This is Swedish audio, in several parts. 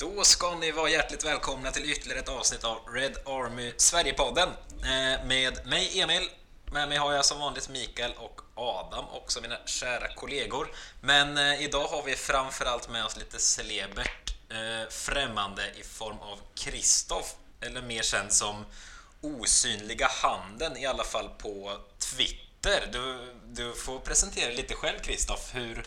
Då ska ni vara hjärtligt välkomna till ytterligare ett avsnitt av Red Army Sverigepodden eh, med mig Emil. Med mig har jag som vanligt Mikael och Adam, också mina kära kollegor. Men eh, idag har vi framförallt med oss lite celebert eh, främmande i form av Kristoff, eller mer känd som Osynliga handen, i alla fall på Twitter. Du, du får presentera dig lite själv Kristoff. Hur,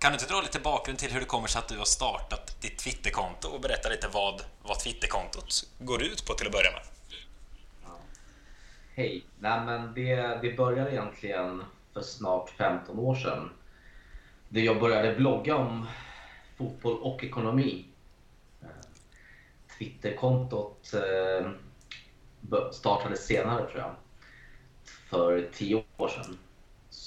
kan du inte dra lite bakgrund till hur det kommer sig att du har startat ditt Twitterkonto och berätta lite vad, vad Twitterkontot går ut på till att börja med? Ja. Hej! Nej, men det, det började egentligen för snart 15 år sedan. Då jag började blogga om fotboll och ekonomi. Twitterkontot eh, startade senare tror jag. För 10 år sedan.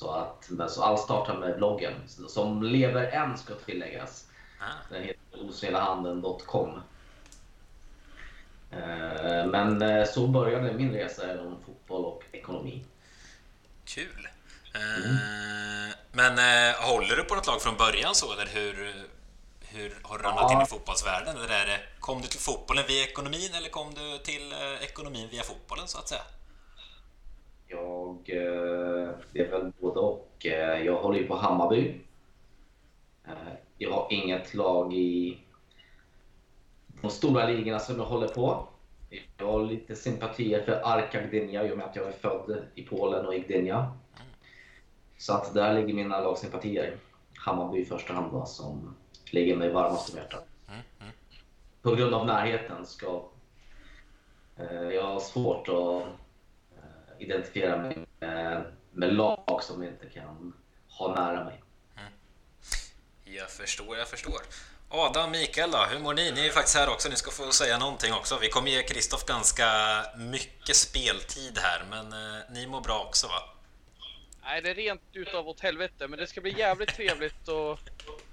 Så, att, så allt startar med bloggen som lever än ska tilläggas. Ah. Den heter osynlighanden.com. Eh, men eh, så började min resa inom fotboll och ekonomi. Kul! Mm. Men håller du på något lag från början så eller hur, hur har du ramlat ja. in i fotbollsvärlden? Eller är det, kom du till fotbollen via ekonomin eller kom du till ekonomin via fotbollen så att säga? Jag, eh, det är väl både och. Eh, jag håller ju på Hammarby. Eh, jag har inget lag i de stora ligorna som jag håller på. Jag har lite sympatier för Arka Gdynia i och med att jag är född i Polen och i Gdynia. Så att där ligger mina lagsympatier. Hammarby i första hand då, som ligger mig varmast om hjärtat. På grund av närheten ska jag har svårt att identifiera mig med, med lag som inte kan ha nära mig. Mm. Jag förstår, jag förstår. Adam, Mikael då, hur mår ni? Ni är ju faktiskt här också, ni ska få säga någonting också. Vi kommer ge Kristoff ganska mycket speltid här, men eh, ni mår bra också va? Nej, det är rent utav åt helvete, men det ska bli jävligt trevligt att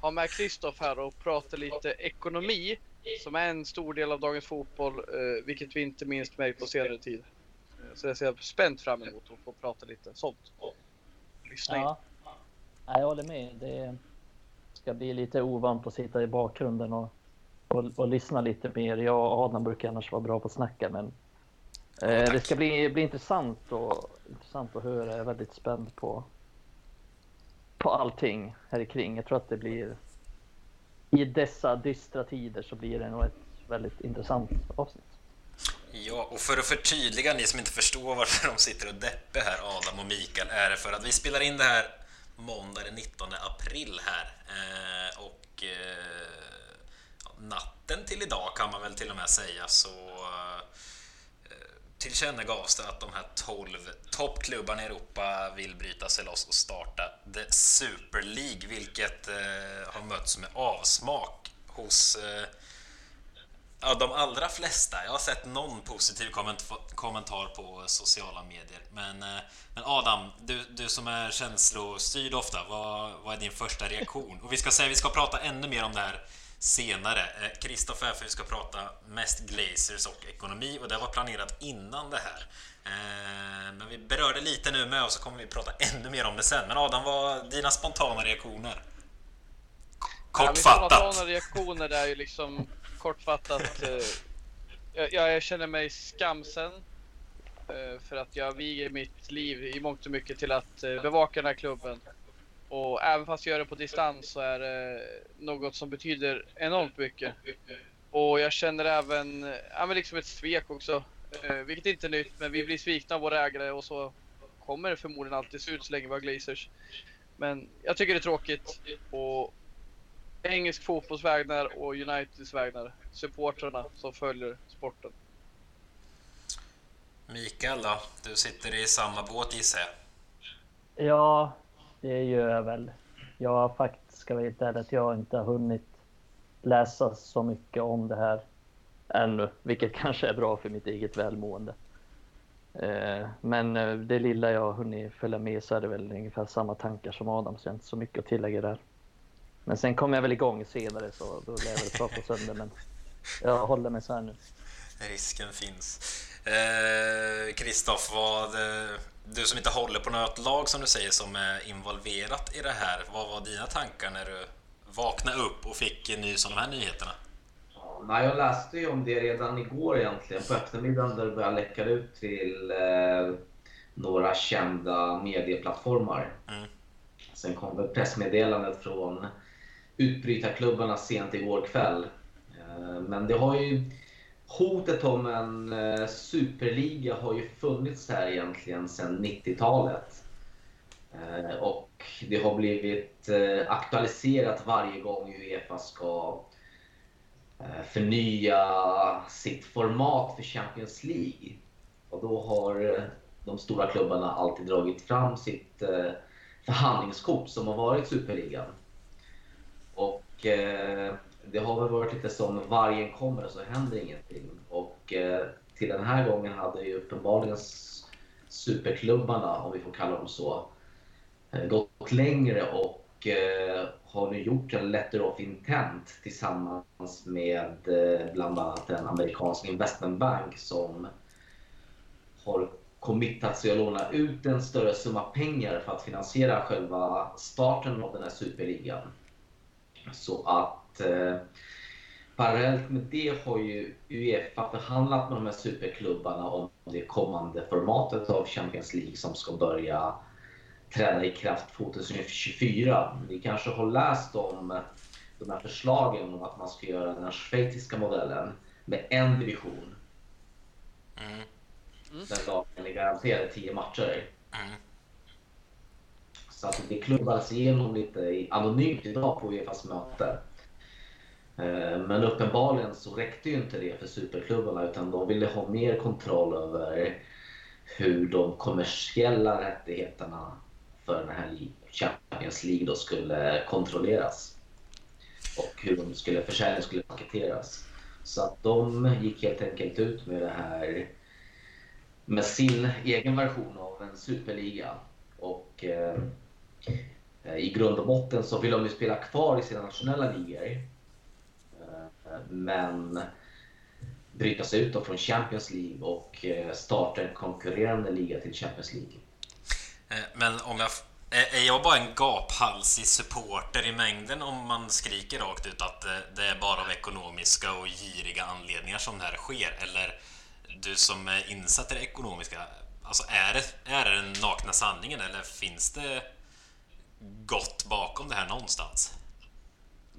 ha med Kristoff här och prata lite ekonomi, som är en stor del av dagens fotboll, eh, vilket vi inte minst märkt på senare tid. Så jag ser spänt fram emot att få prata lite sånt. Lyssna ja. in. jag håller med. Det ska bli lite ovant att sitta i bakgrunden och, och, och lyssna lite mer. Jag och Adam brukar annars vara bra på att snacka, men eh, det ska bli, bli intressant, och, intressant att höra. Jag är väldigt spänd på, på allting här kring. Jag tror att det blir i dessa dystra tider så blir det nog ett väldigt intressant avsnitt. Ja, och för att förtydliga ni som inte förstår varför de sitter och deppar här, Adam och Mikael, är det för att vi spelar in det här måndag den 19 april här. Eh, och eh, natten till idag kan man väl till och med säga så eh, tillkännagavs det att de här 12 toppklubbarna i Europa vill bryta sig loss och starta The Super League, vilket eh, har mötts med avsmak hos eh, Ja, de allra flesta. Jag har sett någon positiv kommentar på sociala medier. Men, eh, men Adam, du, du som är känslostyrd ofta, vad, vad är din första reaktion? Och vi ska säga vi ska prata ännu mer om det här senare. Kristoffer eh, är för vi ska prata mest Glazers och ekonomi och det var planerat innan det här. Eh, men vi berörde lite nu med och så kommer vi prata ännu mer om det sen. Men Adam, vad dina spontana reaktioner? Kortfattat. Ja, mina spontana reaktioner är ju liksom kortfattat. Eh, jag, jag, känner mig skamsen. Eh, för att jag viger mitt liv i mångt och mycket till att eh, bevaka den här klubben. Och även fast jag gör det på distans så är det något som betyder enormt mycket. Och jag känner även ja, men liksom ett svek också. vilket inte är nytt, men vi blir svikna av våra ägare och så kommer det förmodligen alltid se ut så länge vi har Glazers. Men jag tycker det är tråkigt och engelsk fotbolls vägnar och Uniteds vägnar. Supportrarna som följer sporten. Mikael då? Du sitter i samma båt gissar jag? Ja, det gör jag väl. Jag har faktiskt, ska vara helt ärlig, att jag inte har hunnit läsa så mycket om det här ännu, vilket kanske är bra för mitt eget välmående. Eh, men eh, det lilla jag har hunnit följa med så är det väl ungefär samma tankar som Adam, så jag har inte så mycket att tillägga där. Men sen kommer jag väl igång senare så då lär jag väl prata sönder. Men jag håller mig så här nu. Risken finns. Kristoff, eh, du som inte håller på något lag som du säger som är involverat i det här. Vad var dina tankar när du vaknade upp och fick nys om de här nyheterna? nej, jag läste ju om det redan igår egentligen på eftermiddagen där det började läcka ut till eh, några kända medieplattformar. Mm. Sen kom väl pressmeddelandet från utbrytarklubbarna sent igår kväll. Eh, men det har ju hotet om en eh, superliga har ju funnits här egentligen sedan 90-talet. Eh, och det har blivit aktualiserat varje gång Uefa ska förnya sitt format för Champions League. Och då har de stora klubbarna alltid dragit fram sitt förhandlingskort som har varit Superligan. Och eh, det har väl varit lite som vargen kommer så händer ingenting. Och eh, till den här gången hade ju uppenbarligen superklubbarna, om vi får kalla dem så, eh, gått längre och eh, har nu gjort en letter of intent tillsammans med eh, bland annat en amerikansk investmentbank som har committat sig att låna ut en större summa pengar för att finansiera själva starten av den här superligan. Så att eh, parallellt med det har ju Uefa förhandlat med de här superklubbarna om det kommande formatet av Champions League som ska börja träda i kraft 2024. Ni kanske har läst om de här förslagen om att man ska göra den schweiziska modellen med en division. Mm. Där lagen är garanterade 10 matcher. Mm. Så att det klubbades igenom lite anonymt idag på Uefas möte. Eh, men uppenbarligen så räckte ju inte det för superklubbarna utan de ville ha mer kontroll över hur de kommersiella rättigheterna för den här Champions League då skulle kontrolleras. Och hur de skulle, försäljningen skulle paketeras. Så att de gick helt enkelt ut med det här med sin egen version av en superliga. Och eh, Eh, i grund och botten så vill de ju spela kvar i sina nationella ligor. Eh, men bryta sig ut från Champions League och eh, starta en konkurrerande liga till Champions League. Men om jag... Är jag bara en gaphalsig supporter i mängden om man skriker rakt ut att det är bara av ekonomiska och giriga anledningar som det här sker? Eller du som är insatt i det ekonomiska, alltså är det, är det den nakna sanningen eller finns det gott bakom det här någonstans?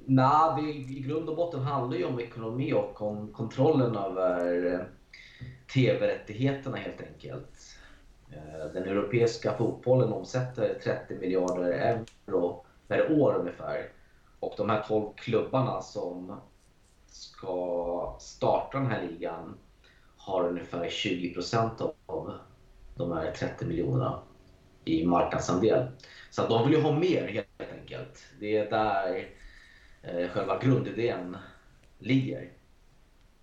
Nej, det i grund och botten handlar ju om ekonomi och om kontrollen över eh, TV-rättigheterna helt enkelt. Eh, den europeiska fotbollen omsätter 30 miljarder euro per år ungefär. Och de här 12 klubbarna som ska starta den här ligan har ungefär 20 procent av de här 30 miljonerna i marknadsandel. Så att de vill ju ha mer helt enkelt. Det är där eh, själva grundidén ligger.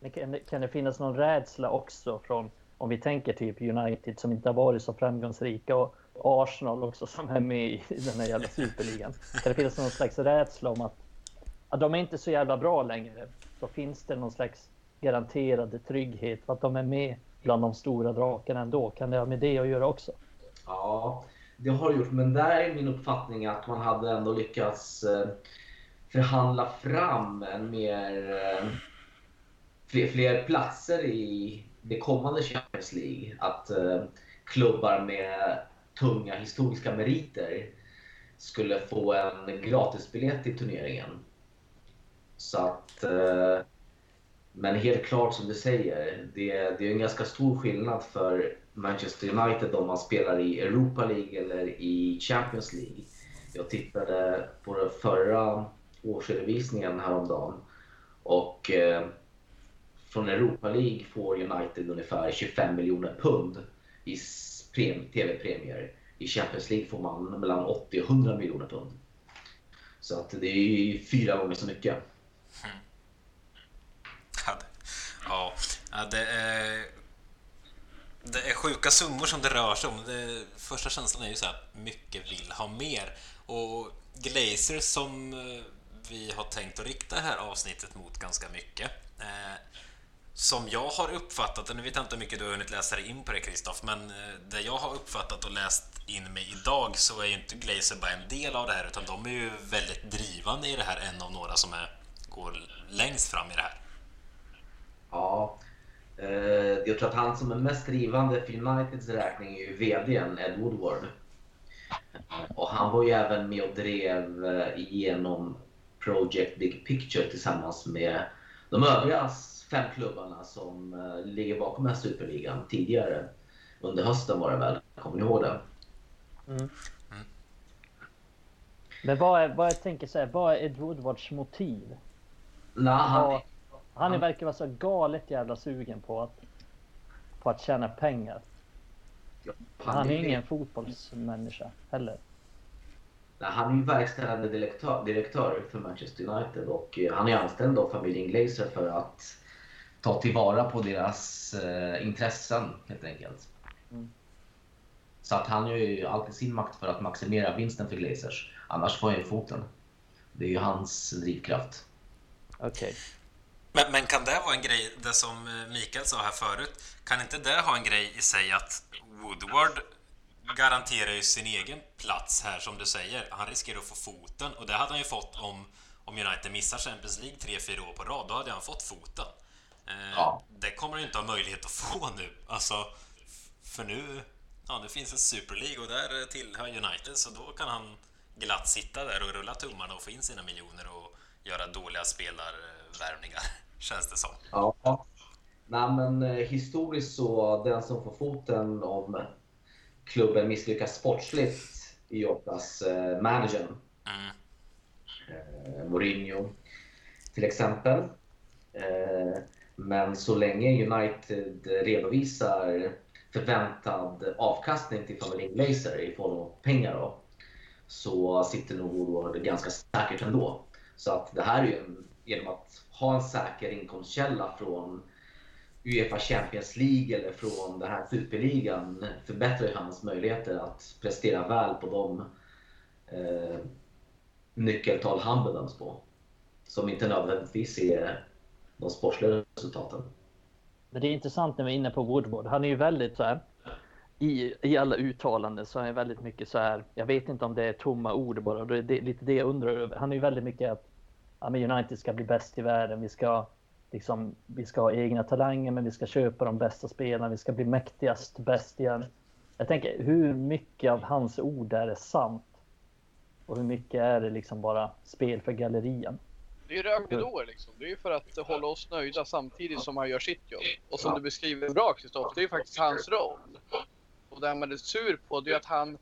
Men Kan det, kan det finnas någon rädsla också från, om vi tänker typ United som inte har varit så framgångsrika och Arsenal också som är med i den här jävla superligan. Kan det finnas någon slags rädsla om att, att de är inte så jävla bra längre? Så finns det någon slags garanterad trygghet för att de är med bland de stora drakarna ändå? Kan det ha med det att göra också? Ja, det har det gjort. Men där är min uppfattning att man hade ändå lyckats eh, förhandla fram en mer, eh, fler, fler platser i det kommande Champions League. Att eh, klubbar med tunga historiska meriter skulle få en gratisbiljett till turneringen. Så att... Men helt klart som du säger, det, det är en ganska stor skillnad för Manchester United om man spelar i Europa League eller i Champions League. Jag tittade på den förra årsredovisningen häromdagen och eh, från Europa League får United ungefär 25 miljoner pund i TV-premier. I Champions League får man mellan 80 och 100 miljoner pund. Så att det är fyra gånger så mycket. Mm. Ja, det är... Det är sjuka summor som det rör sig om. Det, första känslan är ju så här, mycket vill ha mer. Och Glazer som eh, vi har tänkt att rikta det här avsnittet mot ganska mycket. Eh, som jag har uppfattat det, nu vet jag inte hur mycket du har hunnit läsa dig in på det Kristoff, men eh, det jag har uppfattat och läst in mig idag så är ju inte Glazer bara en del av det här utan de är ju väldigt drivande i det här, en av några som är, går längst fram i det här. Ja. Eh, jag tror att han som är mest drivande för Uniteds räkning är ju VDn Ed Woodward. Och han var ju även med och drev eh, igenom Project Big Picture tillsammans med de övriga fem klubbarna som eh, ligger bakom den här superligan tidigare. Under hösten var det väl, kommer ni ihåg det? Mm. Men vad är, vad jag tänker så här, vad är Ed Woodwards motiv? Nej, han, Han är, verkar vara så galet jävla sugen på att, på att tjäna pengar. Han är ingen fotbollsmänniska heller. Nej, Han är ju verkställande direktör, direktör för Manchester United och eh, han är anställd av familjen Glazer för att ta tillvara på deras eh, intressen helt enkelt. Mm. Så att han gör ju alltid sin makt för att maximera vinsten för Glazers. Annars får han ju foten. Det är ju hans drivkraft. Okej. Men, men kan det vara en grej, det som eh, Mikael sa här förut, kan inte det ha en grej i sig att Woodward garanterar ju sin egen plats här som du säger. Han riskerar att få foten och det hade han ju fått om, om United missar Champions League 3-4 år på rad. Då hade han fått foten. Eh, Ja. Det kommer han ju inte ha möjlighet att få nu. Alltså, för nu, ja, nu finns en Super League och där tillhör United så då kan han glatt sitta där och rulla tummarna och få in sina miljoner och göra dåliga spelarvärvningar, känns det som. Ja. Nej, men eh, historiskt så den som får foten om klubben misslyckas sportsligt är ju oftast eh, managern. Mm. eh, Mourinho till exempel. Eh, men så länge United redovisar förväntad avkastning till familjen Glazer i form av pengar då, så sitter nog Woodward ganska säkert ändå. Så att det här är ju en, genom att ha en säker inkomstkälla från Uefa Champions League eller från den här superligan förbättrar ju hans möjligheter att prestera väl på de eh, nyckeltal han bedöms på. Som inte nödvändigtvis är de sportsliga resultaten. Men det är intressant när vi är inne på Woodward. Han är ju väldigt så här. I, I alla uttalanden så är han väldigt mycket så här. Jag vet inte om det är tomma ord bara. Det är lite det jag undrar över. Han är ju väldigt mycket att ja, men United ska bli bäst i världen. Vi ska, liksom, vi ska ha egna talanger, men vi ska köpa de bästa spelarna. Vi ska bli mäktigast, bäst igen. Jag tänker, hur mycket av hans ord är det sant? Och hur mycket är det liksom bara spel för gallerian? Det är ju rökridåer liksom. Det är ju för att hålla oss nöjda samtidigt som han gör sitt jobb. Och som du beskriver bra Kristoffer, det är ju faktiskt hans roll. Och det man är sur på det är att han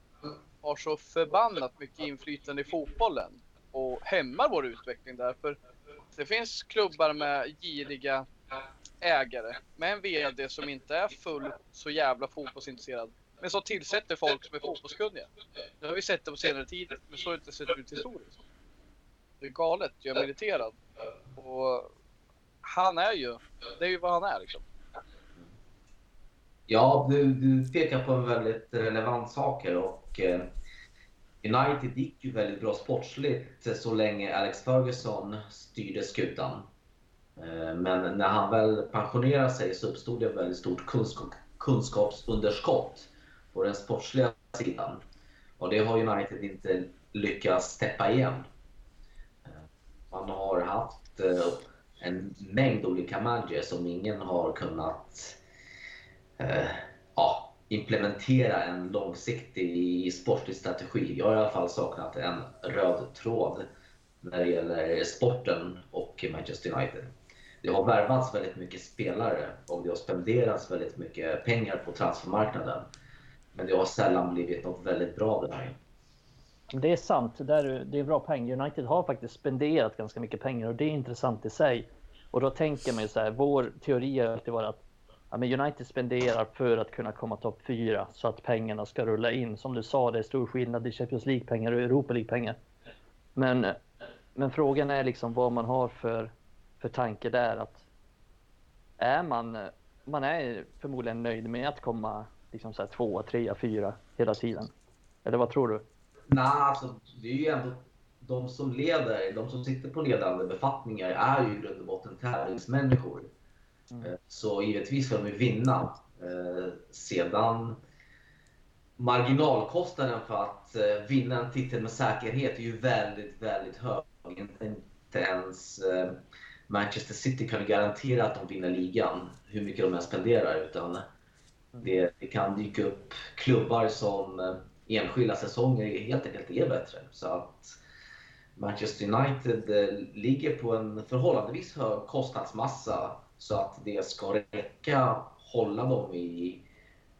har så förbannat mycket inflytande i fotbollen och hämmar vår utveckling därför. Det finns klubbar med giriga ägare med en VD som inte är full så jävla fotbollsintresserad. Men som tillsätter folk som är fotbollskunniga. Det har vi sett det på senare tid, men så har det inte sett ut historiskt. Det är galet, Jag är irriterad. Och han är ju, det är ju vad han är liksom. Ja, du, du pekar på en väldigt relevant sak här och eh, United gick ju väldigt bra sportsligt så länge Alex Ferguson styrde skutan. Eh, men när han väl pensionerade sig så uppstod det ett väldigt stort kunskap, kunskapsunderskott på den sportsliga sidan. Och det har United inte lyckats täppa igen. Eh, man har haft eh, en mängd olika managers som ingen har kunnat ja, implementera en långsiktig sportlig strategi. Jag har i alla fall saknat en röd tråd när det gäller sporten och Manchester United. Det har värvats väldigt mycket spelare och det har spenderats väldigt mycket pengar på transfermarknaden. Men det har sällan blivit något väldigt bra av det här. Det är sant, det är, det är bra poäng. United har faktiskt spenderat ganska mycket pengar och det är intressant i sig. Och då tänker man ju så här, vår teori har alltid varit att ja, men United spenderar för att kunna komma topp fyra så att pengarna ska rulla in. Som du sa, det är stor skillnad i Champions League-pengar och Europa League-pengar. Men, men frågan är liksom vad man har för, för tanke där. Att är man, man är förmodligen nöjd med att komma liksom så här tvåa, trea, fyra hela tiden. Eller vad tror du? Nej, alltså det är ju ändå de som leder, de som sitter på ledande befattningar är ju i grund och botten tävlingsmänniskor. Mm. Eh, Så givetvis ska de ju vinna. Eh, Sedan marginalkostnaden för att eh, vinna en titel med säkerhet är ju väldigt, väldigt hög. Inte, ens Manchester City kan garantera att de vinner ligan, hur mycket de än spenderar. Utan det, det kan dyka upp klubbar som enskilda säsonger helt enkelt är bättre. Så att Manchester United ligger på en förhållandevis hög kostnadsmassa så att det ska räcka hålla dem i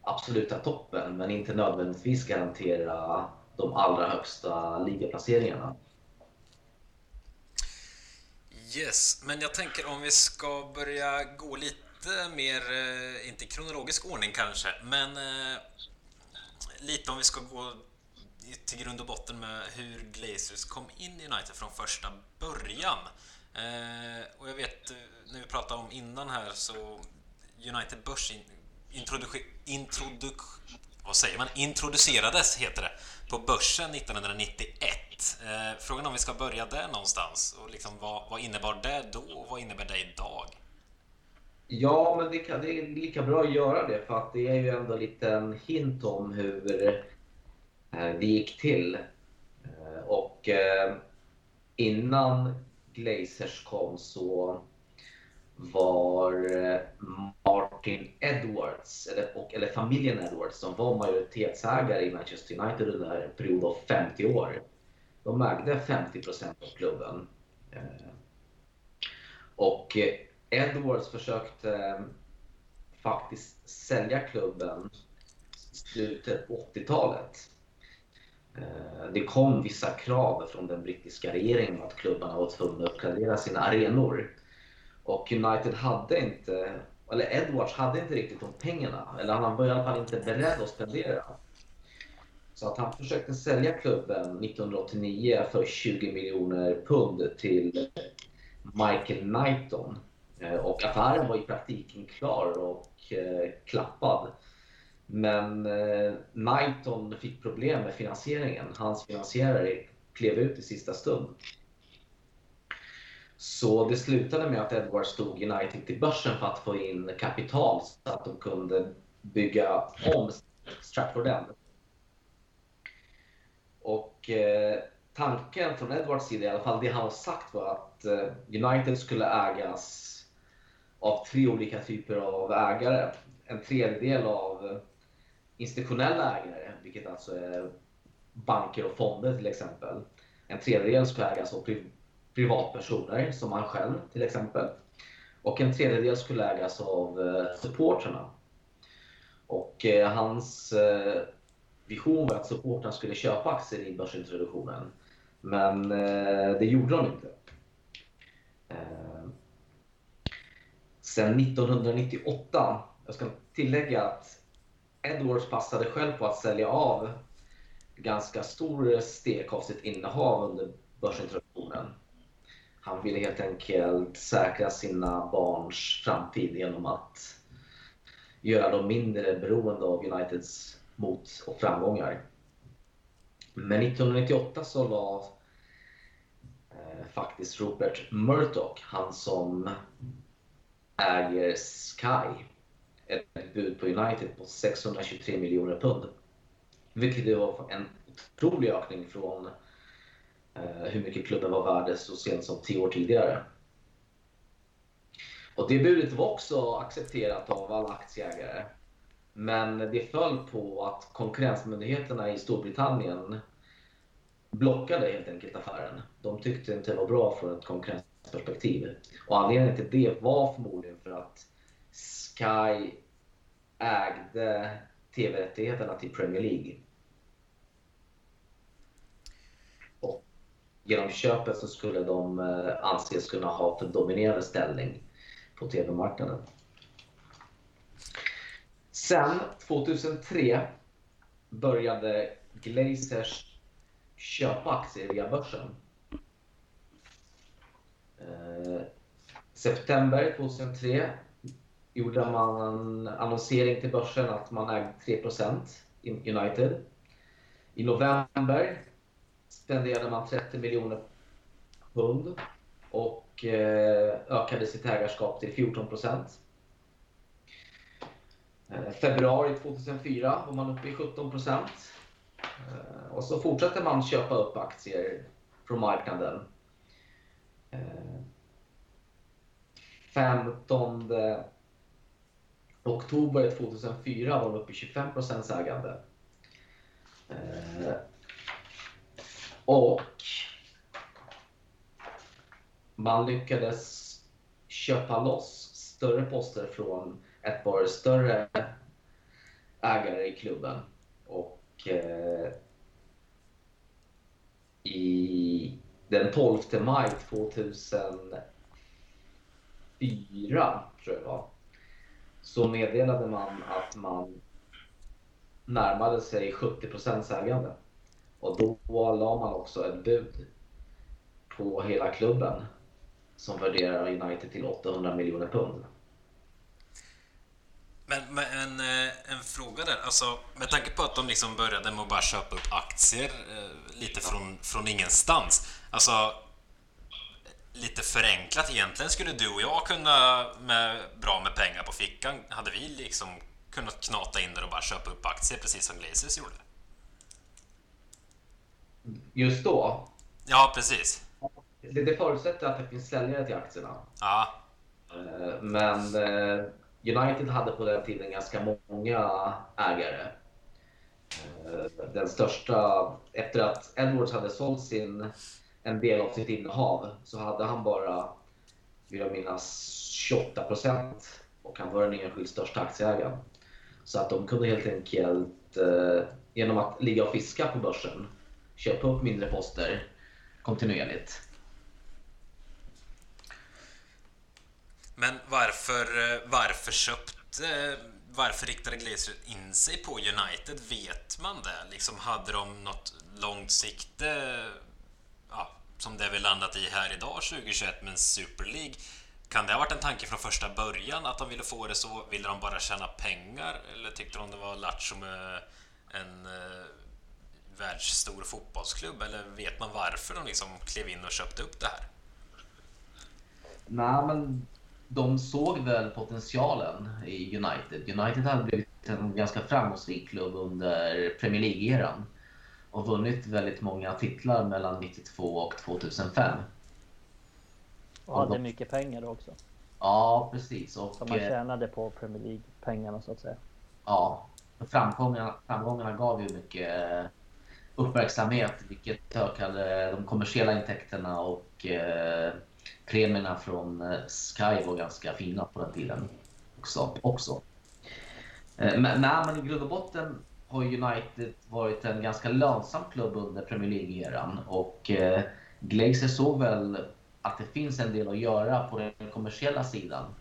absoluta toppen men inte nödvändigtvis garantera de allra högsta ligaplaceringarna. Yes, men jag tänker om vi ska börja gå lite mer, eh, inte i kronologisk ordning kanske, men eh, lite om vi ska gå till grund och botten med hur Glazers kom in i United från första början. Eh, och jag vet, eh, när vi pratade om innan här så United Börs introduk, vad säger man? introducerades, heter det, på börsen 1991. Eh, frågan om vi ska börja där någonstans och liksom vad, vad innebar det då och vad innebär det idag? Ja, men det, kan, det, är lika bra att göra det för att det är ju ändå en liten hint om hur eh, det gick till. Eh, och eh, innan Glazers kom så var eh, Martin Edwards, eller, och, eller familjen Edwards, som var majoritetsägare i Manchester United under en period av 50 år. De ägde 50 procent av klubben. Eh, och Edwards försökte eh, faktiskt sälja klubben i slutet på 80-talet. Eh, det kom vissa krav från den brittiska regeringen att klubbarna var tvungna att uppgradera sina arenor. Och United hade inte, eller Edwards hade inte riktigt de pengarna. Eller han var i alla fall inte beredd att spendera. Så att han försökte sälja klubben 1989 för 20 miljoner pund till Michael Knighton. Eh, och affären var i praktiken klar och eh, klappad. Men eh, Knighton fick problem med finansieringen. Hans finansierare klev ut i sista stund. Så det slutade med att Edwards stod United till börsen för att få in kapital så att de kunde bygga om Stratford End. Och eh, tanken från Edwards sida, i alla fall det han har sagt, var att eh, United skulle ägas av tre olika typer av ägare. En tredjedel av institutionella ägare, vilket alltså är banker och fonder till exempel. En tredjedel skulle ägas av privatpersoner som han själv till exempel. Och en tredjedel skulle ägas av eh, supportrarna. Och eh, hans eh, vision var att supportrarna skulle köpa aktier i börsintroduktionen. Men eh, det gjorde de inte. Eh, sen 1998, jag ska tillägga att Edwards passade själv på att sälja av ganska stor stek av sitt innehav under börsintroduktionen. Han ville helt enkelt säkra sina barns framtid genom att göra dem mindre beroende av Uniteds mot och framgångar. Men 1998 så la eh, faktiskt Rupert Murdoch, han som äger Sky, ett bud på United på 623 miljoner pund. Vilket var en otrolig ökning från eh, hur mycket klubben var värd så sent som tio år tidigare. Och det budet var också accepterat av alla aktieägare. Men det föll på att konkurrensmyndigheterna i Storbritannien blockade helt enkelt affären. De tyckte inte det var bra från ett konkurrensperspektiv. Och anledningen till det var förmodligen för att Sky ägde tv-rättigheterna till Premier League. genom köpet så skulle de eh, anses kunna ha en dominerande ställning på tv-marknaden. Sen 2003 började Glazers köpa aktier via börsen. Eh, september 2003 gjorde man en annonsering till börsen att man ägde 3% i United. I november spenderade man 30 miljoner pund och eh, ökade sitt ägarskap till 14. Eh, februari 2004 var man uppe i 17. Eh, och så fortsatte man köpa upp aktier från marknaden. Eh, 15 oktober 2004 var de uppe i 25 procents ägande. Eh, och man lyckades köpa loss större poster från ett par större ägare i klubben. Och eh, i den 12 maj 2004, tror jag det var, så meddelade man att man närmade sig 70 procents ägande. Och då la man också ett bud på hela klubben som värderar United till 800 miljoner pund. Men, men en, eh, en, fråga där, alltså med tanke på att de liksom började med att bara köpa upp aktier eh, lite från, från ingenstans. Alltså, lite förenklat egentligen skulle du och jag kunna med bra med pengar på fickan, hade vi liksom kunnat knata in där och bara köpa upp aktier precis som Glazers gjorde? Just då? Ja, precis. Det förutsätter att det finns säljare till aktierna. Ja. Eh, men eh, United hade på den tiden ganska många ägare. Eh, den största, efter att Edwards hade sålt sin, en del av sitt innehav så hade han bara, vill jag minnas, 28 procent och han var den enskilt största aktieägaren. Så att de kunde helt enkelt, eh, genom att ligga och fiska på börsen, köpa upp mindre poster kontinuerligt. Men varför, eh, varför köpte, eh, varför riktade Glazer in sig på United? Vet man det? Liksom hade de något långt sikte, som det vi landat i här idag 2021 med en Super League? Kan det ha varit en tanke från första början att de ville få det så? Ville de bara tjäna pengar? Eller tyckte de det var lattjo med en eh, världsstor fotbollsklubb? Eller vet man varför de liksom klev in och köpte upp det här? Nej, men de såg väl potentialen i United. United hade blivit en ganska framgångsrik klubb under Premier League-eran och vunnit väldigt många titlar mellan 92 och 2005. Och hade mycket pengar då också. Ja, precis. Och, Som man eh, tjänade på Premier League-pengarna så att säga. Ja, framgångarna, framgångarna gav ju mycket eh, uppmärksamhet vilket ökade de kommersiella intäkterna och eh, premierna från Sky var ganska fina på den tiden också. också. Eh, men, nej, men i grund och botten har United varit en ganska lönsam klubb under Premier League-eran och eh, Glazer såg väl att det finns en del att göra på den kommersiella sidan.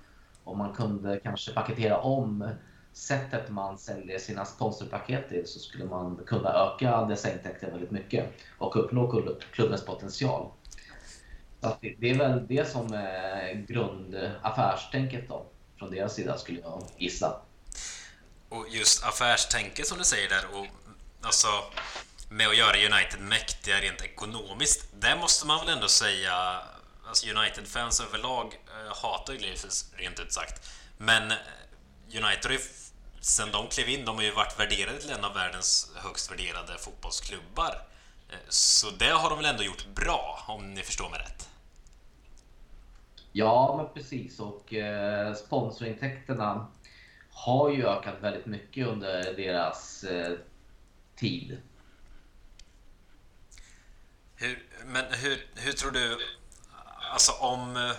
Om man kunde kanske paketera om sättet man säljer sina sponsorpaket till så skulle man kunna öka dessa intäkter väldigt mycket och uppnå klubbens potential. Så det är väl det som är grundaffärstänket då, från deras sida skulle jag gissa. Och just affärstänket som du säger där, och alltså med att göra United mäktiga rent ekonomiskt, det måste man väl ändå säga, alltså United-fans överlag äh, hatar ju Glazers rent ut sagt. Men eh, United har ju, sen de klev in, de har ju varit värderade till en av världens högst värderade fotbollsklubbar. Eh, så det har de väl ändå gjort bra, om ni förstår mig rätt? Ja, men precis. Och eh, sponsorintäkterna har ju ökat väldigt mycket under deras eh, tid. Hur, men hur, hur tror du, alltså om... Eh,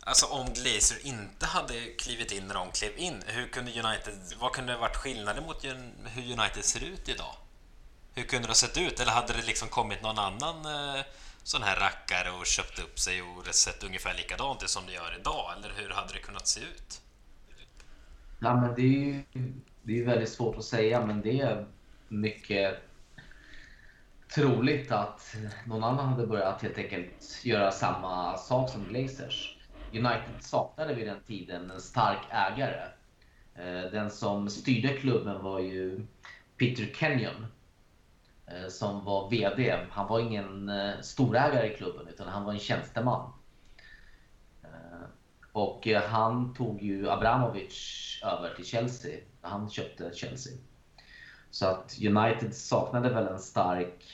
alltså om Glazer inte hade klivit in när de klev in, hur kunde United, vad kunde det varit skillnaden mot hur United ser ut idag? Hur kunde det ha sett ut? Eller hade det liksom kommit någon annan eh, sån här rackare och köpt upp sig och sett ungefär likadant ut som det gör idag? Eller hur hade det kunnat se ut? Ja, men det är ju det är väldigt svårt att säga, men det är mycket troligt att någon annan hade börjat helt enkelt göra samma sak som Glazers. United saknade vid den tiden en stark ägare. Eh, den som styrde klubben var ju Peter Kenyon eh, som var VD. Han var ingen eh, storägare i klubben utan han var en tjänsteman. Och eh, han tog ju Abramovic över till Chelsea när han köpte Chelsea. Så att United saknade väl en stark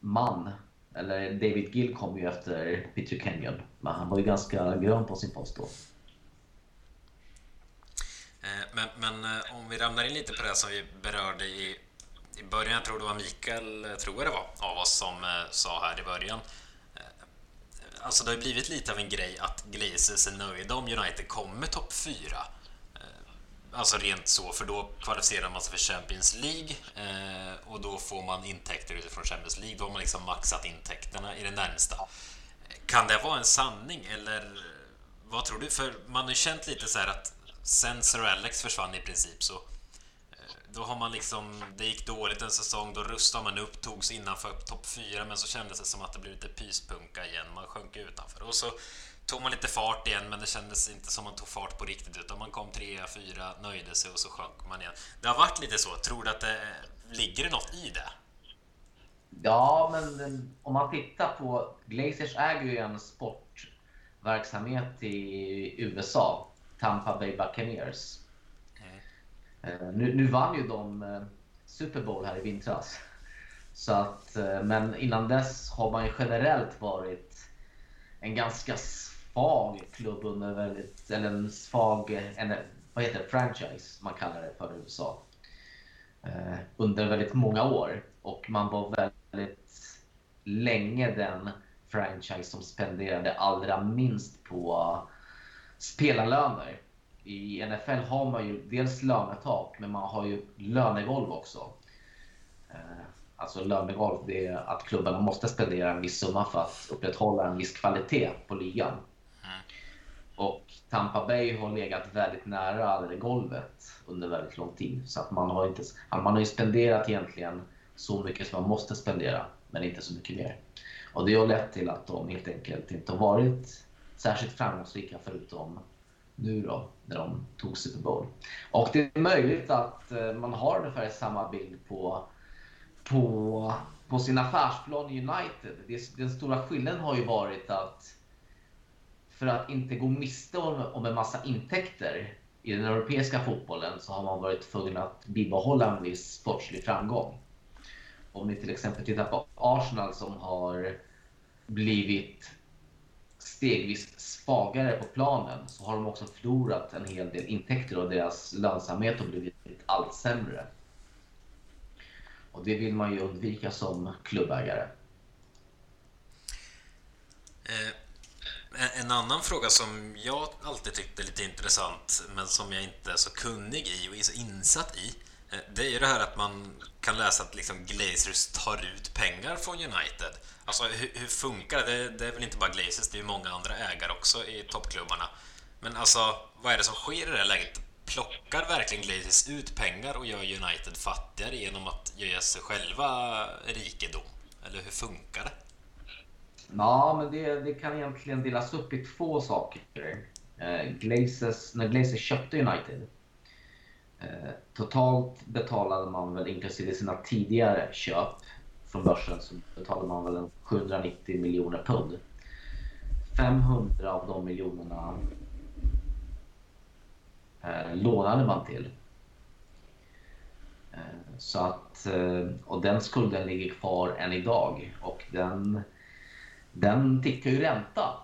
man. Eller David Gill kom ju efter Peter Kenyon. Men han var ju ganska grön på sin post då. Eh, men, men eh, om vi ramlar in lite på det som vi berörde i, i början, jag tror det var Mikael, tror jag det var, av oss som sa här i början. Alltså det har blivit lite av en grej att Glazers är nöjda om United kommer topp 4. Eh, alltså rent så, för då kvalificerar man sig för Champions League eh, och då får man intäkter utifrån Champions League. Då har man liksom maxat intäkterna i det närmsta. Kan det vara en sanning eller vad tror du? För man har ju känt lite så här att sen Sir Alex försvann i princip så då har man liksom, det gick dåligt en säsong, då rustade man upp, togs innanför topp 4 men så kändes det som att det blev lite pyspunka igen, man sjönk utanför och så tog man lite fart igen men det kändes inte som man tog fart på riktigt utan man kom 3 4 nöjde sig och så sjönk man igen. Det har varit lite så, tror du att det eh, ligger något i det? Ja, men om man tittar på Glazers äger ju en sportverksamhet i USA Tampa Bay Buccaneers. Eh, nu, nu, vann ju de eh, Super Bowl här i vintras. Så att, eh, men innan dess har man ju generellt varit en ganska svag klubb under väldigt, eller en svag, en, vad heter det, franchise man kallar det för i USA. Under väldigt många år och man var väldigt länge den franchise som spenderade allra minst på spelarlöner. I NFL har man ju dels lönetak, men man har ju lönegolv också. Eh, alltså lönegolv, det är att klubben måste spendera en viss summa för att upprätthålla en viss kvalitet på ligan. Mm. Och Tampa Bay har legat väldigt nära det golvet under väldigt lång tid. Så att man har, inte, man har ju spenderat egentligen så mycket som man måste spendera, men inte så mycket mer. Och det har lett till att de helt enkelt inte har varit särskilt framgångsrika förutom nu då, när de tog Super Bowl. Och det är möjligt att eh, man har ungefär samma bild på, på, på sin affärsplan i United. Den stora skillnaden har ju varit att för att inte gå miste om, om en massa intäkter i den europeiska fotbollen så har man varit tvungen att bibehålla en viss sportslig framgång. Om ni till exempel tittar på Arsenal som har blivit stegvis svagare på planen så har de också förlorat en hel del intäkter och deras lönsamhet har blivit allt sämre. Och det vill man ju undvika som klubbägare. Eh, en annan fråga som jag alltid tyckte lite intressant men som jag inte är så kunnig i och är så insatt i Eh, det är ju det här att man kan läsa att liksom Glazers tar ut pengar från United. Alltså hur, hur funkar det? det? det? är väl inte bara Glazers, det är ju många andra ägare också i toppklubbarna. Men alltså, vad är det som sker i det här läget? Plockar verkligen Glazers ut pengar och gör United fattigare genom att ge sig själva rikedom? Eller hur funkar det? Ja, men det, det kan egentligen delas upp i två saker. Eh, Glazers, när Glazers köpte United Eh, totalt betalade man väl inklusive sina tidigare köp från börsen så betalade man väl 790 miljoner pund. 500 av de miljonerna eh, lånade man till. Eh, så att, eh, och den skulden ligger kvar än idag och den, den tickar ju ränta.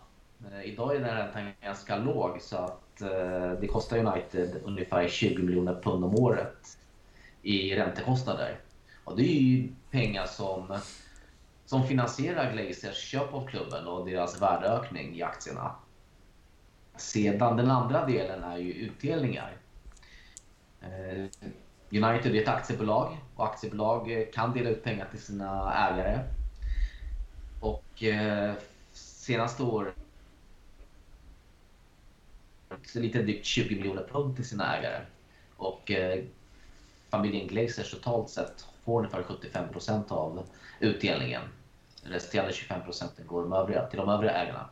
Eh, idag är den räntan ganska låg så att Eh, det kostar United ungefär 20 miljoner pund om året i räntekostnader. Och det är ju pengar som, som finansierar Glazers köp av klubben och deras värdeökning i aktierna. Sedan den andra delen är ju utdelningar. Eh, United är ett aktiebolag och aktiebolag kan dela ut pengar till sina ägare. Och eh, senaste året lite drygt 20 miljoner pund till sina ägare. Och eh, familjen Glazers totalt sett får ungefär 75 procent av utdelningen. Resterande 25 procenten går de övriga, till de övriga ägarna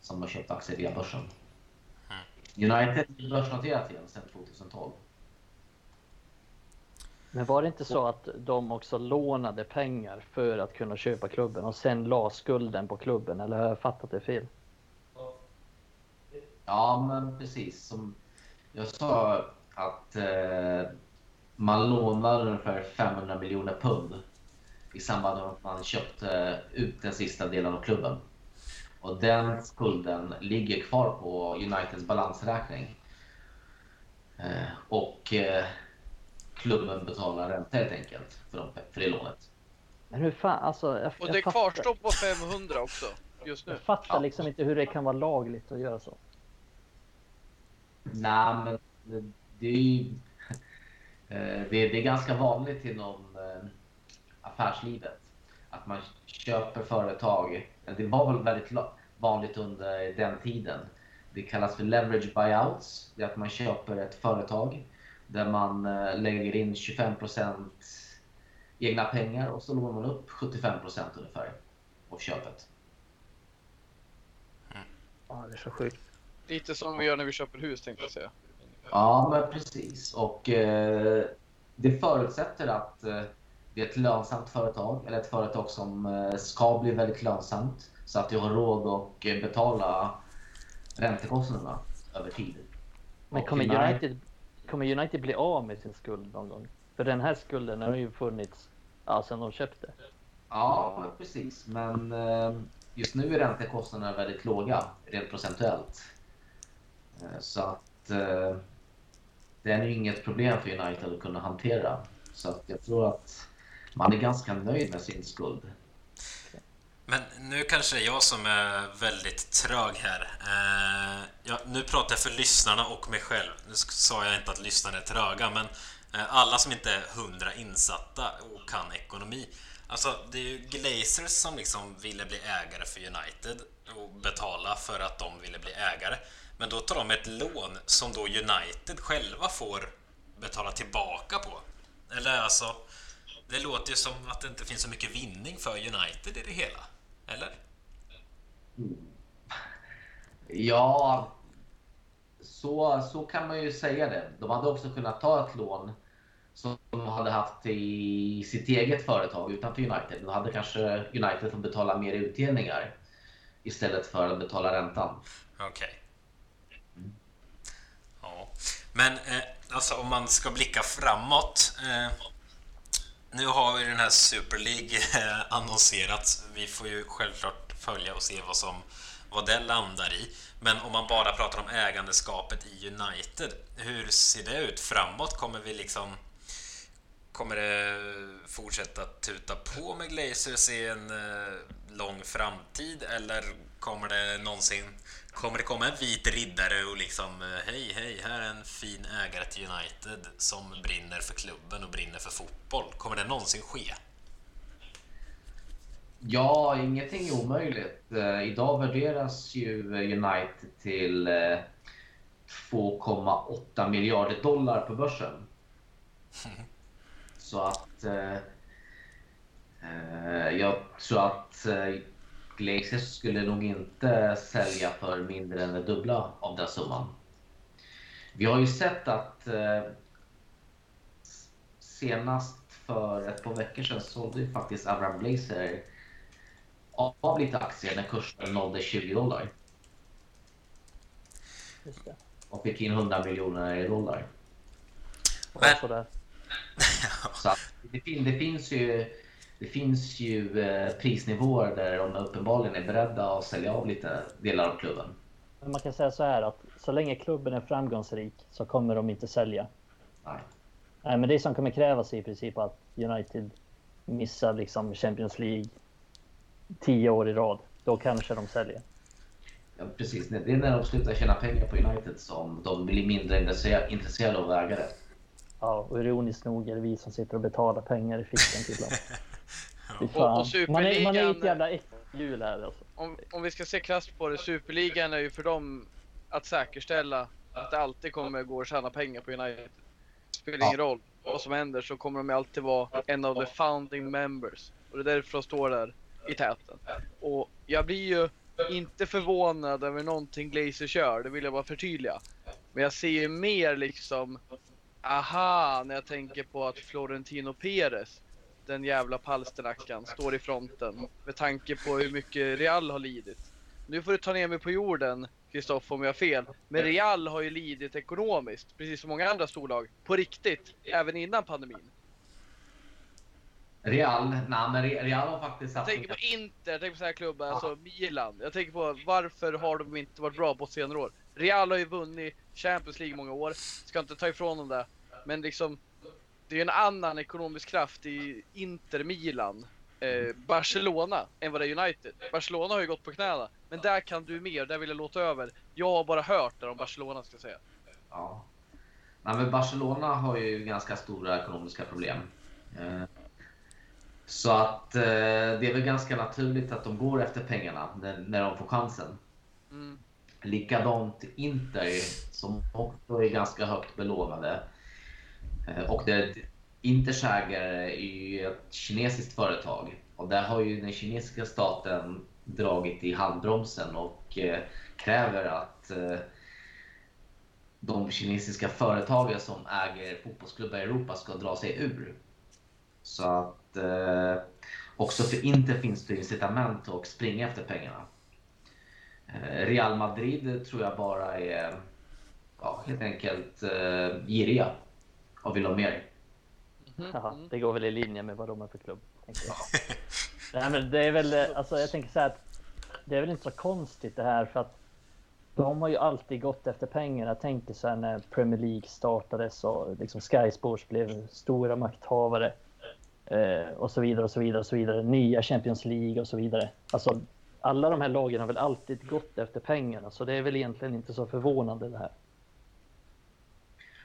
som har köpt aktier via börsen. Mm. United är börsnoterat igen sedan 2012. Men var det inte så att de också lånade pengar för att kunna köpa klubben och sen la skulden på klubben? Eller har jag fattat det fel? Ja, men precis. Som jag sa att eh, man lånade ungefär 500 miljoner pund i samband med att man köpte ut den sista delen av klubben. Och den skulden ligger kvar på Uniteds balansräkning. Eh, och eh, klubben betalar ränta helt enkelt för, de, för det lånet. Men hur fan, alltså. Jag, Och det fattar, kvarstår på 500 också just nu. Jag fattar Ja. liksom inte hur det kan vara lagligt att göra så. Nej, men det, är ju... Eh, det, det är ganska vanligt inom eh, affärslivet att man köper företag. Det var väl väldigt vanligt under den tiden. Det kallas för leverage buyouts. Det är att man köper ett företag där man eh, lägger in 25% egna pengar och så lånar man upp 75% ungefär av köpet. Ja, det är så sjukt. Lite som vi gör när vi köper hus tänkte jag säga. Ja, men precis. Och eh, det förutsätter att eh, det är ett lönsamt företag eller ett företag som eh, ska bli väldigt lönsamt så att du har råd att eh, betala räntekostnaderna över tid. Men kommer. United, kommer United bli av med sin skuld någon gång? För den här skulden har ju funnits ja, sedan de köpte. Ja, men precis. Men eh, just nu är räntekostnaderna väldigt låga rent procentuellt. Eh, så att eh, det är ju inget problem för United att kunna hantera. Så att jag tror att man är ganska nöjd med sin skuld. Men nu kanske det är jag som är väldigt trög här. Eh, ja, nu pratar jag för lyssnarna och mig själv. Nu sa jag inte att lyssnarna är tröga, men eh, alla som inte är hundra insatta och kan ekonomi. Alltså, det är ju Glazers som liksom ville bli ägare för United och betala för att de ville bli ägare. Men då tar de ett lån som då United själva får betala tillbaka på. Eller alltså, det låter ju som att det inte finns så mycket vinning för United i det hela. Eller? Ja, så, så kan man ju säga det. De hade också kunnat ta ett lån som de hade haft i sitt eget företag utanför United. Då hade kanske United fått betala mer utdelningar istället för att betala räntan. Okej. Ja. Men eh, alltså om man ska blicka framåt. Eh, nu har ju den här Super League eh, annonserats. Vi får ju självklart följa och se vad, som, vad det landar i. Men om man bara pratar om ägandeskapet i United. Hur ser det ut framåt? Kommer vi liksom... Kommer det fortsätta tuta på med Glazers i en eh, lång framtid eller kommer det någonsin Kommer det komma en vit riddare och liksom eh, hej hej, här är en fin ägare till United som brinner för klubben och brinner för fotboll. Kommer det någonsin ske? Ja, ingenting är omöjligt. Eh, idag värderas ju United till eh, 2,8 miljarder dollar på börsen. Så att eh, eh, jag tror att Glazers skulle nog inte sälja för mindre än det dubbla av den summan. Vi har ju sett att eh, senast för ett par veckor sedan sålde ju faktiskt Abraham Glazer av lite aktier när kursen nådde 20 dollar och fick in 100 miljoner dollar. Men-. Så att det, fin- det finns ju, det finns ju eh, prisnivåer där de uppenbarligen är beredda att sälja av lite delar av klubben. Men man kan säga så här att så länge klubben är framgångsrik så kommer de inte sälja. Nej. Nej, men det som kommer krävas är i princip att United missar liksom Champions League tio år i rad. Då kanske de säljer. Ja, precis, det är när de slutar tjäna pengar på United som de blir mindre intresserade av ägare. Ja, och ironiskt nog är det vi som sitter och betalar pengar i fickan till dem. Och- och man, är, man är ett Superligan- jävla äckelhjul här alltså. Om, om vi ska se krasst på det, Superligan är ju för dem att säkerställa att det alltid kommer gå att tjäna pengar på United. Det spelar ingen roll vad som händer så kommer de alltid vara en av the founding members. Och det är därför de står där i täten. Och jag blir ju inte förvånad över någonting Glazer kör, det vill jag bara förtydliga. Men jag ser ju mer liksom, aha, när jag tänker på att Florentino Perez, den jävla palsternackan, står i fronten. Med tanke på hur mycket Real har lidit. Nu får du ta ner mig på jorden, Kristoffer om jag har fel. Men Real har ju lidit ekonomiskt, precis som många andra storlag. På riktigt, även innan pandemin. Real, nej men Real har faktiskt Jag haft... tänker på Inter, jag tänker på sådana här klubbar, Ja. alltså Milan. Jag tänker på varför har de inte varit bra på senare år? Real har ju vunnit Champions League många år, ska inte ta ifrån dem det. Men liksom, det är en annan ekonomisk kraft i Inter Milan, eh, Barcelona, än vad det är United. Barcelona har ju gått på knäna, men där kan du mer, där vill jag låta över. Jag har bara hört det om Barcelona ska jag säga. Ja. Nej, men Barcelona har ju ganska stora ekonomiska problem. Eh, Så att eh, det är väl ganska naturligt att de går efter pengarna när, när de får chansen. Mm. Likadant Inter som också är ganska högt belånade. Eh, och det, är ett... är ju ett kinesiskt företag och där har ju den kinesiska staten dragit i handbromsen och eh, kräver att eh, de kinesiska företagen som äger fotbollsklubbar i Europa ska dra sig ur. Så att eh, också för Inter finns det incitament att springa efter pengarna. Eh, Real Madrid tror jag bara är ja, helt enkelt eh, giriga och vill ha mer. Mhm. Jaha, Mm. det går väl i linje med vad de är för klubb. Nej, men det är väl, alltså jag tänker så här att det är väl inte så konstigt det här för att de har ju alltid gått efter pengar. Jag tänker så här när Premier League startades och liksom Sky Sports blev stora makthavare eh, och så vidare och så vidare och så vidare. Nya Champions League och så vidare. Alltså alla de här lagen har väl alltid gått efter pengarna så det är väl egentligen inte så förvånande det här.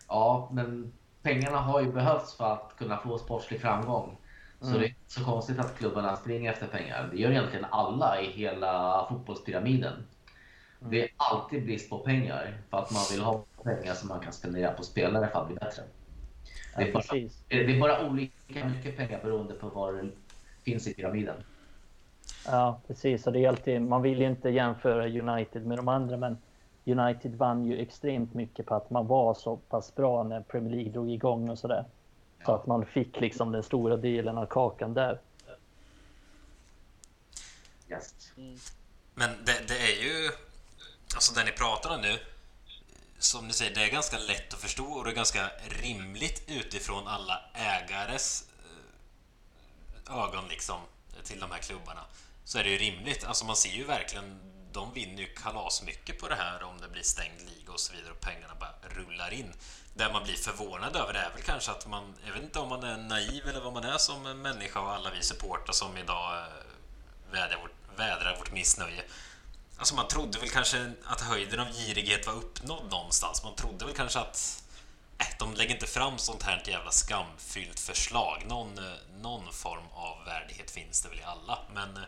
Ja, men pengarna har ju behövts för att kunna få sportslig framgång. Så Mm. det är inte så konstigt att klubbarna springer efter pengar. Det gör egentligen alla i hela fotbollspyramiden. Det är alltid brist på pengar för att man vill ha pengar som man kan spendera på spelare för att bli bättre. Det är bara, det är bara olika mycket pengar beroende på var det finns i pyramiden. Ja, precis. Och det är alltid, man vill ju inte jämföra United med de andra, men United vann ju extremt mycket på att man var så pass bra när Premier League drog igång och sådär. Så att man fick liksom den stora delen av kakan där. Yes. Mm. Men det, det är ju, alltså det ni pratar om nu, som ni säger, det är ganska lätt att förstå och det är ganska rimligt utifrån alla ägares eh, ögon liksom till de här klubbarna. Så är det ju rimligt. Alltså man ser ju verkligen, de vinner ju kalasmycket på det här om det blir stängd liga och så vidare och pengarna bara rullar in. Det man blir förvånad över är väl kanske att man, jag vet inte om man är naiv eller vad man är som människa och alla vi supportrar som idag eh, vädrar vårt, vädrar vårt missnöje. Alltså man trodde väl kanske att höjden av girighet var uppnådd någonstans. Man trodde väl kanske att äh, de lägger inte fram sånt här jävla skamfyllt förslag. Någon, eh, någon form av värdighet finns det väl i alla. Men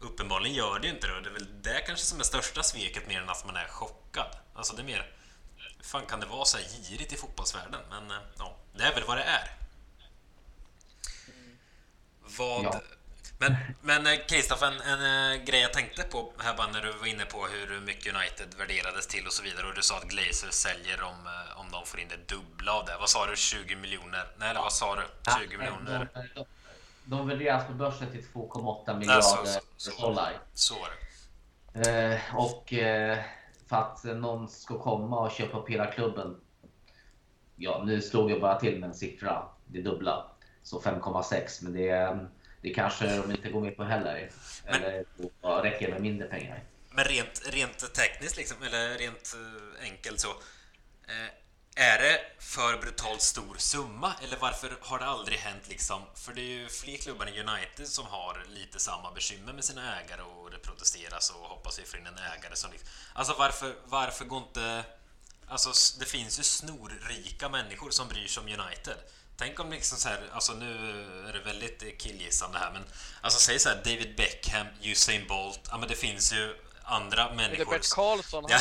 uppenbarligen gör det ju inte det. Det är väl det kanske som är största sveket mer än att man är chockad. Alltså det är mer... Fan kan det vara så här girigt i fotbollsvärlden? Men eh, ja, det är väl vad det är. Vad... Ja. Men, men eh, Kristoff, en, en eh, grej jag tänkte på här bara när du var inne på hur mycket United värderades till och så vidare och du sa att Glazer säljer om, om de får in det dubbla av det. Vad sa du? 20 miljoner? Nej, eller vad sa du? 20 miljoner? De, de, de värderas på börsen till 2,8 Nej, miljarder så, så, så, dollar. så var det. Eh, och eh, för att någon ska komma och köpa upp hela klubben. Ja, nu slog jag bara till med en siffra. Det dubbla. Så 5,6. Men det, det kanske de inte går med på heller. Eller då räcker med mindre pengar. Men rent, rent tekniskt, liksom, eller rent eh, enkelt så. Eh, är det för brutalt stor summa eller varför har det aldrig hänt liksom? För det är ju fler klubbar än United som har lite samma bekymmer med sina ägare och det protesteras och hoppas vi får in en ägare som liksom... Alltså varför, varför går inte... Alltså det finns ju snorrika människor som bryr sig om United. Tänk om liksom så här, alltså nu är det väldigt killgissande här men Alltså säg så här David Beckham, Usain Bolt, ja men det finns ju andra Eller människor Bert Karlsson, han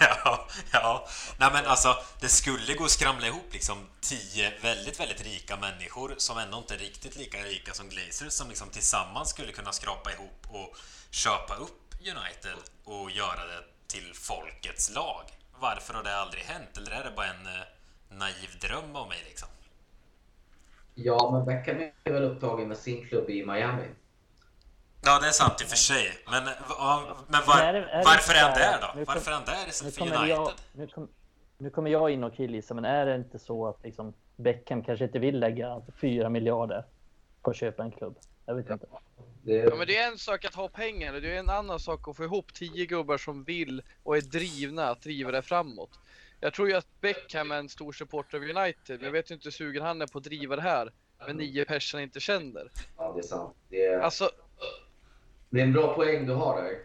Ja. ja, ja. Nej men alltså, det skulle gå att skramla ihop liksom tio väldigt, väldigt rika människor som ändå inte är riktigt lika rika som Glazers som liksom tillsammans skulle kunna skrapa ihop och köpa upp United och göra det till folkets lag. Varför har det aldrig hänt? Eller är det bara en eh, naiv dröm av mig liksom? Ja, men Beckham är väl upptagen med sin klubb i Miami. Ja, det är sant i och för sig. Men, men var, är det- är det varför är han där då? nu kom- Varför är han där Nu istället för kommer, United? jag, nu, kom, nu kommer jag in och killgissa, men är det inte så att liksom Beckham kanske inte vill lägga 4 miljarder på att köpa en klubb. Jag vet inte. Det, Ja, men det är en sak att ha pengar, det är en annan sak att få ihop tio gubbar som vill och är drivna att driva det framåt. Jag tror ju att Beckham är en stor supporter av United, men jag vet ju inte hur sugen han är på att driva det här med nio personer inte känner. ja, det är sant. Det är, Alltså, det är en bra poäng du har där.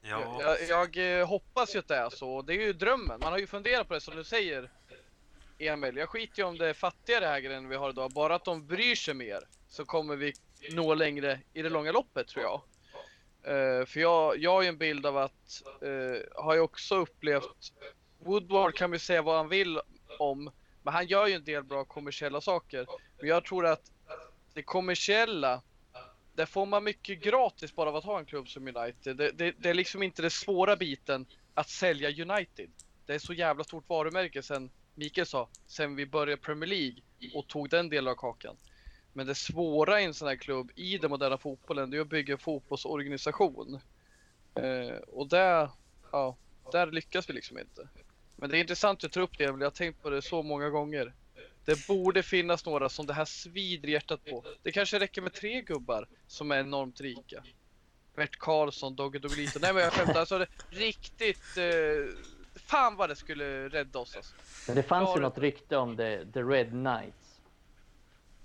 Ja, jag, jag eh, hoppas ju att det är så. Det är ju drömmen. Man har ju funderat på det som du säger, Emil. Jag skiter ju om det är fattigare ägare än vi har idag. Bara att de bryr sig mer så kommer vi nå längre i det långa loppet tror jag. Eh, för jag, jag har ju en bild av att, uh, har jag också upplevt, Woodward kan vi säga vad han vill om, men han gör ju en del bra kommersiella saker. Men jag tror att det kommersiella, där får man mycket gratis bara av att ha en klubb som United. Det, det, det är liksom inte den svåra biten att sälja United. Det är så jävla stort varumärke sen Mikael sa, sen vi började Premier League och tog den delen av kakan. Men det svåra i en sån här klubb i den moderna fotbollen, det är att bygga en fotbollsorganisation. Eh, och där, ja, där lyckas vi liksom inte. Men det är intressant att du tar upp det, jag har tänkt på det så många gånger. Det borde finnas några som det här svider hjärtat på. Det kanske räcker med tre gubbar som är enormt rika. Bert Karlsson, Dogge Doggelito. Nej men jag skämtar, alltså det, riktigt... Eh, fan vad det skulle rädda oss alltså. Men det fanns ju något rykte om the, the Red Knights.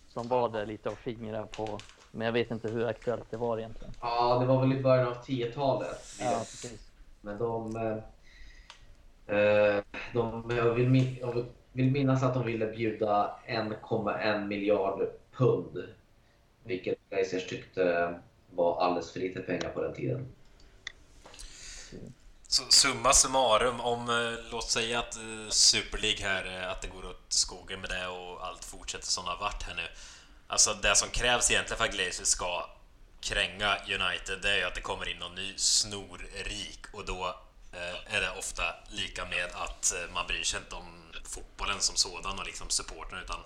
Som var där lite och fingrade på. Men jag vet inte hur aktuellt det var egentligen. Ja, det var väl i början av 10-talet. Ja, precis. Men de... Eh, eh, de jag, vill jag vill vill minnas att de ville bjuda 1,1 miljard pund. Vilket Glaciers tyckte var alldeles för lite pengar på den tiden. Så summa summarum, om eh, låt säga att eh, Super League här, eh, att det går åt skogen med det och allt fortsätter som det har varit här nu. Alltså det som krävs egentligen för att Glazers ska kränga United, det är ju att det kommer in någon ny snorrik och då är det ofta lika med att man bryr sig inte om fotbollen som sådan och liksom supporten utan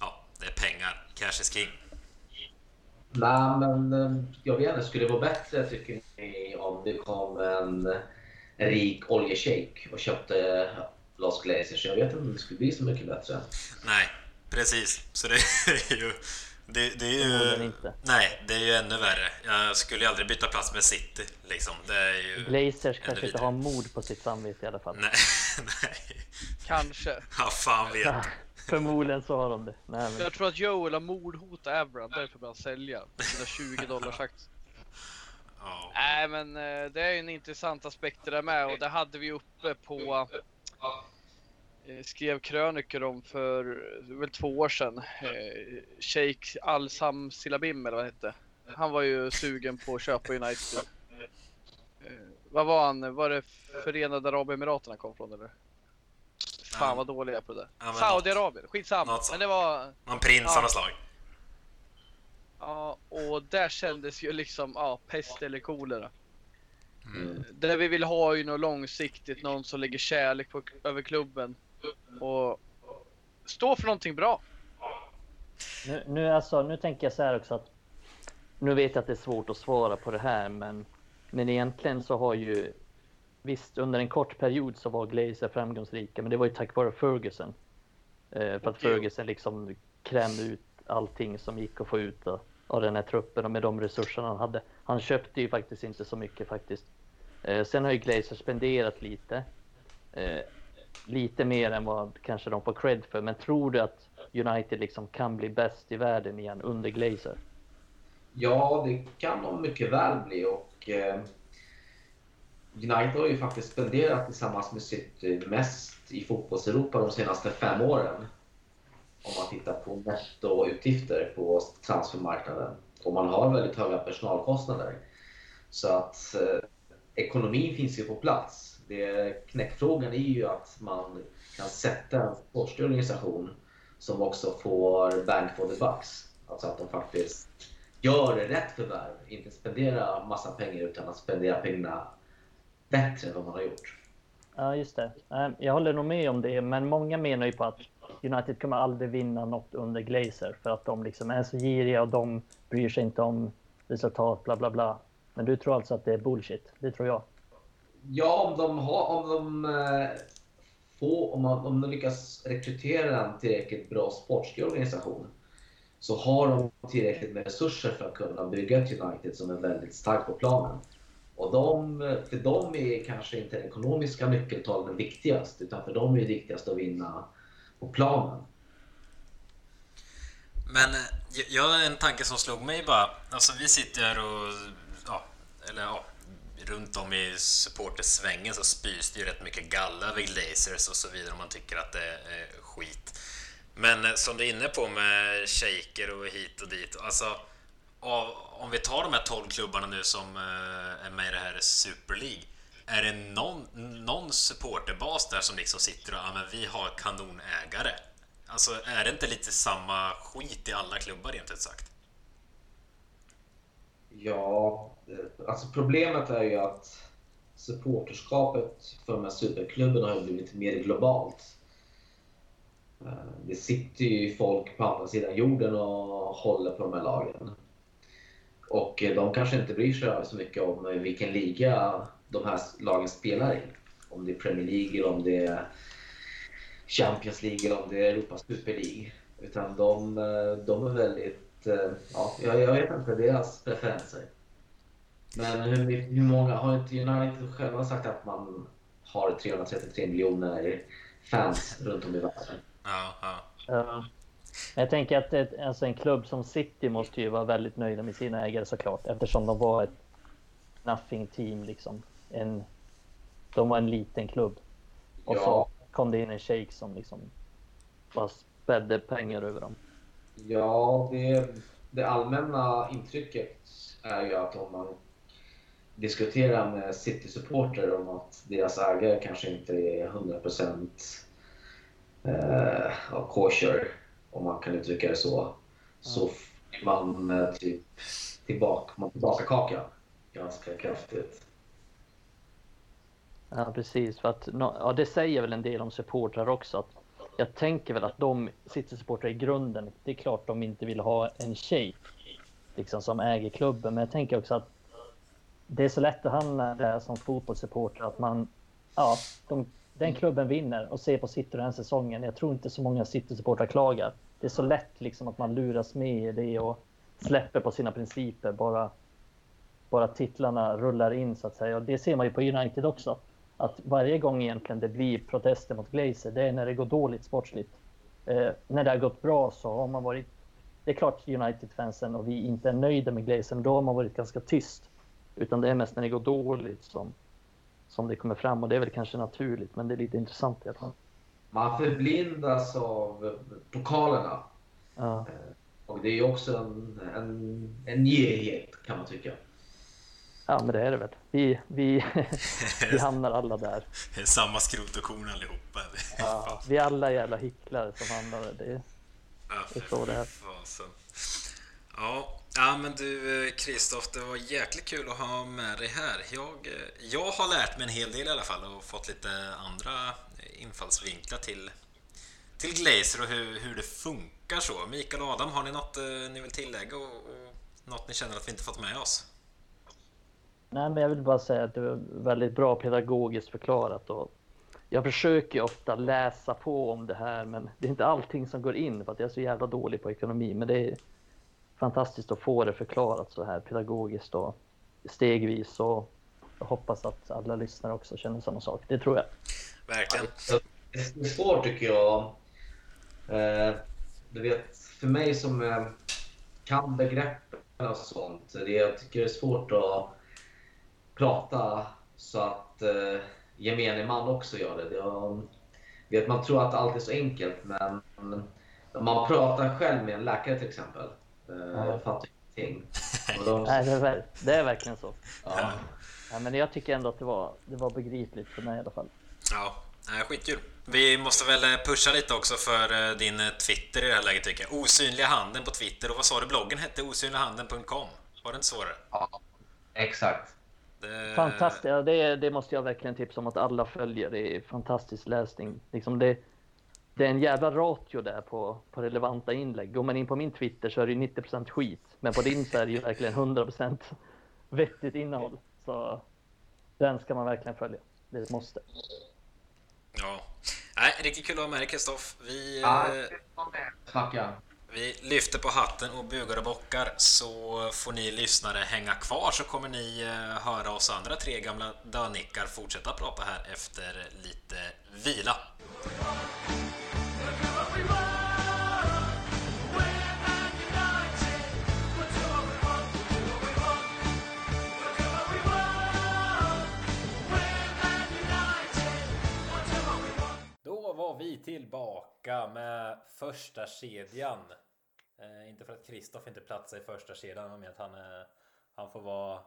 ja, det är pengar. Cash is king. Nej, men eh, jag vet inte. Skulle det vara bättre tycker ni om det kom en rik oljeshejk och köpte Los Glazers? Jag vet inte om det skulle bli så mycket bättre. Nej, precis. Så det är ju... Det, det är ju... inte. Nej, det är ju ännu värre. Jag skulle ju aldrig byta plats med City, liksom. Det är ju... Glazers kanske inte vidare. har mod på sitt samvete i alla fall. Nej, nej. Kanske. Ja, fan vet. Ja, förmodligen så har de det. Nej, men, Jag tror att Joel har mordhotat Avram, därför börjar han sälja. Sina 20 dollars aktier. Ja. Nej men eh, det är ju en intressant aspekt det där med och det hade vi uppe på eh, skrev krönikor om för väl två år sedan. Eh, Sheikh Al-Sam Silabim eller vad han hette. Han var ju sugen på att köpa United. Vad var han? Var det Förenade Arabemiraten han kom från eller? Fan Ja. vad dålig jag är på det. Ja, Saudiarabien, skitsamma. något sånt. Men det var... Någon prins Ja. av något slag. Ja, och där kändes ju liksom, ja, pest eller kolera. Mm. Det vi vill ha är ju något långsiktigt, någon som lägger kärlek på, över klubben och står för någonting bra. nu, nu, alltså, nu tänker jag så här också att nu vet jag att det är svårt att svara på det här, men, men egentligen så har ju visst under en kort period så var Glazer framgångsrika, men det var ju tack vare Ferguson. Eh, för att. Ferguson liksom krämde ut allting som gick att få ut av, av den här truppen och med de resurserna han hade. Han köpte ju faktiskt inte så mycket faktiskt. Eh, sen har ju Glazer spenderat lite. Eh, lite mer än vad kanske de får cred för. Men tror du att United liksom kan bli bäst i världen igen under Glazer? Ja, det kan de mycket väl bli. Och, eh, United har ju faktiskt spenderat tillsammans med City mest i fotbolls-Europa de senaste fem åren. Om man tittar på nettoutgifter på transfermarknaden. Och man har väldigt höga personalkostnader. Så att eh, ekonomin finns ju på plats. Det, knäckfrågan är ju att man kan sätta en sportslig organisation som också får bang for the bucks. Alltså att de faktiskt gör rätt förvärv. Inte spendera massa pengar utan att spendera pengarna bättre än vad man har gjort. Ja, just det. Eh, Jag håller nog med om det, men många menar ju på att United kommer aldrig vinna något under Glazer för att de liksom är så giriga och de bryr sig inte om resultat, bla bla bla. Men du tror alltså att det är bullshit? Det tror jag. Ja, om de, har, om de eh, få, om, man, om de lyckas rekrytera en tillräckligt bra sportslig organisation så har de tillräckligt med resurser för att kunna bygga ett United som är väldigt starkt på planen. Och de, för dem är kanske inte den ekonomiska nyckeltalen viktigast, utan för dem är det viktigast att vinna på planen. Men eh, jag har en tanke som slog mig bara. Alltså vi sitter här och, ja, eller ja, runt om i supportersvängen så spys det ju rätt mycket galla över Glazers och så vidare om man tycker att det är skit. Men eh, som du är inne på med shaker och hit och dit. Alltså, om vi tar de här 12 klubbarna nu som eh, är med i det här Super League. Är det någon, någon supporterbas där som liksom sitter och ja, men vi har kanonägare? Alltså, är det inte lite samma skit i alla klubbar rent ut sagt? Ja, eh, alltså problemet är ju att supporterskapet för de här superklubbarna har blivit mer globalt. Eh, det sitter ju folk på andra sidan jorden och håller på de här lagen. Och eh, de kanske inte bryr sig så mycket om vilken liga de här lagen spelar i. Om det är Premier League eller om det är Champions League eller om det är Europas Super League. Utan de, de är väldigt Eh, ja, jag, vet inte deras preferenser. Men hur, hur många, har inte United själva sagt att man har 333 miljoner fans runt om i världen? Ja, ja. Jag tänker att ett, alltså en klubb som City måste ju vara väldigt nöjda med sina ägare såklart eftersom de var ett nothing team liksom. En, de var en liten klubb. Och ja. så kom det in en shake som liksom bara spädde pengar över dem. Ja, det, det allmänna intrycket är ju att om man diskuterar med City-supporter om att deras ägare kanske inte är 100% eh, kosher, om man kan uttrycka det så, så får man eh, typ tillbaka, man tillbaka kakan ganska kraftigt. Ja, precis. För att, ja, det säger väl en del om supportrar också. Att jag tänker väl att de City-supportrar i grunden, det är klart de inte vill ha en tjej liksom, som äger klubben. Men jag tänker också att det är så lätt att hamna där som fotbollssupporter att man, ja, de, den klubben vinner och ser på City den här säsongen. Jag tror inte så många City-supportrar klagar. Det är så lätt liksom att man luras med i det och släpper på sina principer bara, bara titlarna rullar in så att säga. Och det ser man ju på United också att varje gång egentligen det blir protester mot Glazer, det är när det går dåligt sportsligt. Eh, när det har gått bra så har man varit... Det är klart United-fansen och vi inte är nöjda med Glazer, då har man varit ganska tyst. Utan det är mest när det går dåligt som, som det kommer fram och det är väl kanske naturligt, men det är lite intressant i alla fall. Man förblindas av pokalerna. Ja. Eh, och det är också en, en, en girighet kan man tycka. Ja, men det är det väl. Vi, vi, vi hamnar alla där. Samma skrot och korn allihopa. Ja, vi är alla jävla hycklare som hamnar där. Det, det är så det är. Ja, ja, men du Kristoff, det var jäkligt kul att ha med dig här. Jag, jag har lärt mig en hel del i alla fall och fått lite andra infallsvinklar till, till Glazer och hur, hur det funkar så. Mikael och Adam, har ni något eh, ni vill tillägga och, och något ni känner att vi inte fått med oss? Nej, men jag vill bara säga att det var väldigt bra pedagogiskt förklarat. Och jag försöker ofta läsa på om det här, men det är inte allting som går in för att jag är så jävla dålig på ekonomi. Men det är fantastiskt att få det förklarat så här pedagogiskt och stegvis. Och jag hoppas att alla lyssnare också känner samma sak. Det tror jag. Verkligen. Det är svårt tycker jag. Eh, du vet, för mig som eh, kan begreppen och sånt. Det jag tycker det är svårt att prata så att eh, gemene man också gör det. det vet, man tror att allt är så enkelt, men om man pratar själv med en läkare till exempel, eh, ja. fattar ingenting. De... Nej, det, är, det är verkligen så. Ja. ja. men jag tycker ändå att det var, det var begripligt för mig i alla fall. Ja, skitkul. Vi måste väl eh, pusha lite också för eh, din eh, Twitter i det här läget tycker jag. Osynliga handen på Twitter. Och vad sa du bloggen hette? Osynligahanden.com? Var det inte så? Ja, exakt. Det... Fantastiskt, ja, det, det, måste jag verkligen tipsa om att alla följer. Det är fantastisk läsning. Liksom det, det är en jävla ratio där på, på relevanta inlägg. Går man in på min Twitter så är det 90% skit. Men på din så är det ju verkligen 100% vettigt innehåll. Så den ska man verkligen följa. Det måste. Ja, Nej, riktigt kul att ha med dig Kristoff. Vi, Ja, eh, Snacka. vi lyfter på hatten och bugar och bockar så får ni lyssnare hänga kvar så kommer ni eh, höra oss andra tre gamla dönickar fortsätta prata här efter lite vila. Var vi tillbaka med första kedjan. Eh, inte för att Kristoff inte platsar i första kedjan, men att han, eh, han får vara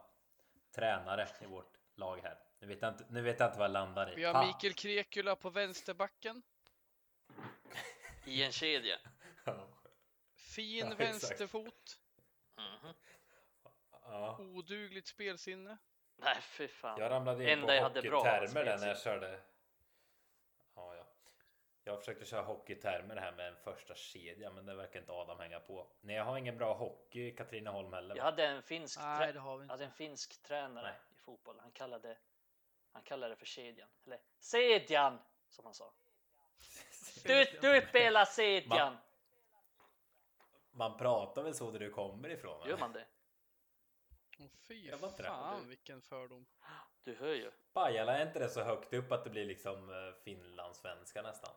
tränare i vårt lag här. Nu vet jag inte, nu vet jag inte vad jag landar i. Vi har. Mikael Krekula på vänsterbacken. I en kedja. Fin Ja, vänsterfot. Mhm. Ja, Odugligt spelsinne. Nej, fy fan. jag ramlade in Enda på jag hade bra hockeytermer där när jag körde. Ja, ja. Jag försökte köra hockeytermer här med en första kedja, men det verkar inte Adam hänga på. Nej, jag har ingen bra hockey i Katrineholm heller. Jag hade en finsk, Nej, det har vi jag hade en finsk tränare Nej. i fotboll. Han kallade, han kallade det för kedjan. Eller sedjan, som han sa. Du, du spelar sedjan! Man pratar väl så där du kommer ifrån? Gör man det? Åh, fy inte där. fan vilken fördom. Du hör ju. Pajala är inte det så högt upp att det blir liksom eh, finlandssvenska nästan?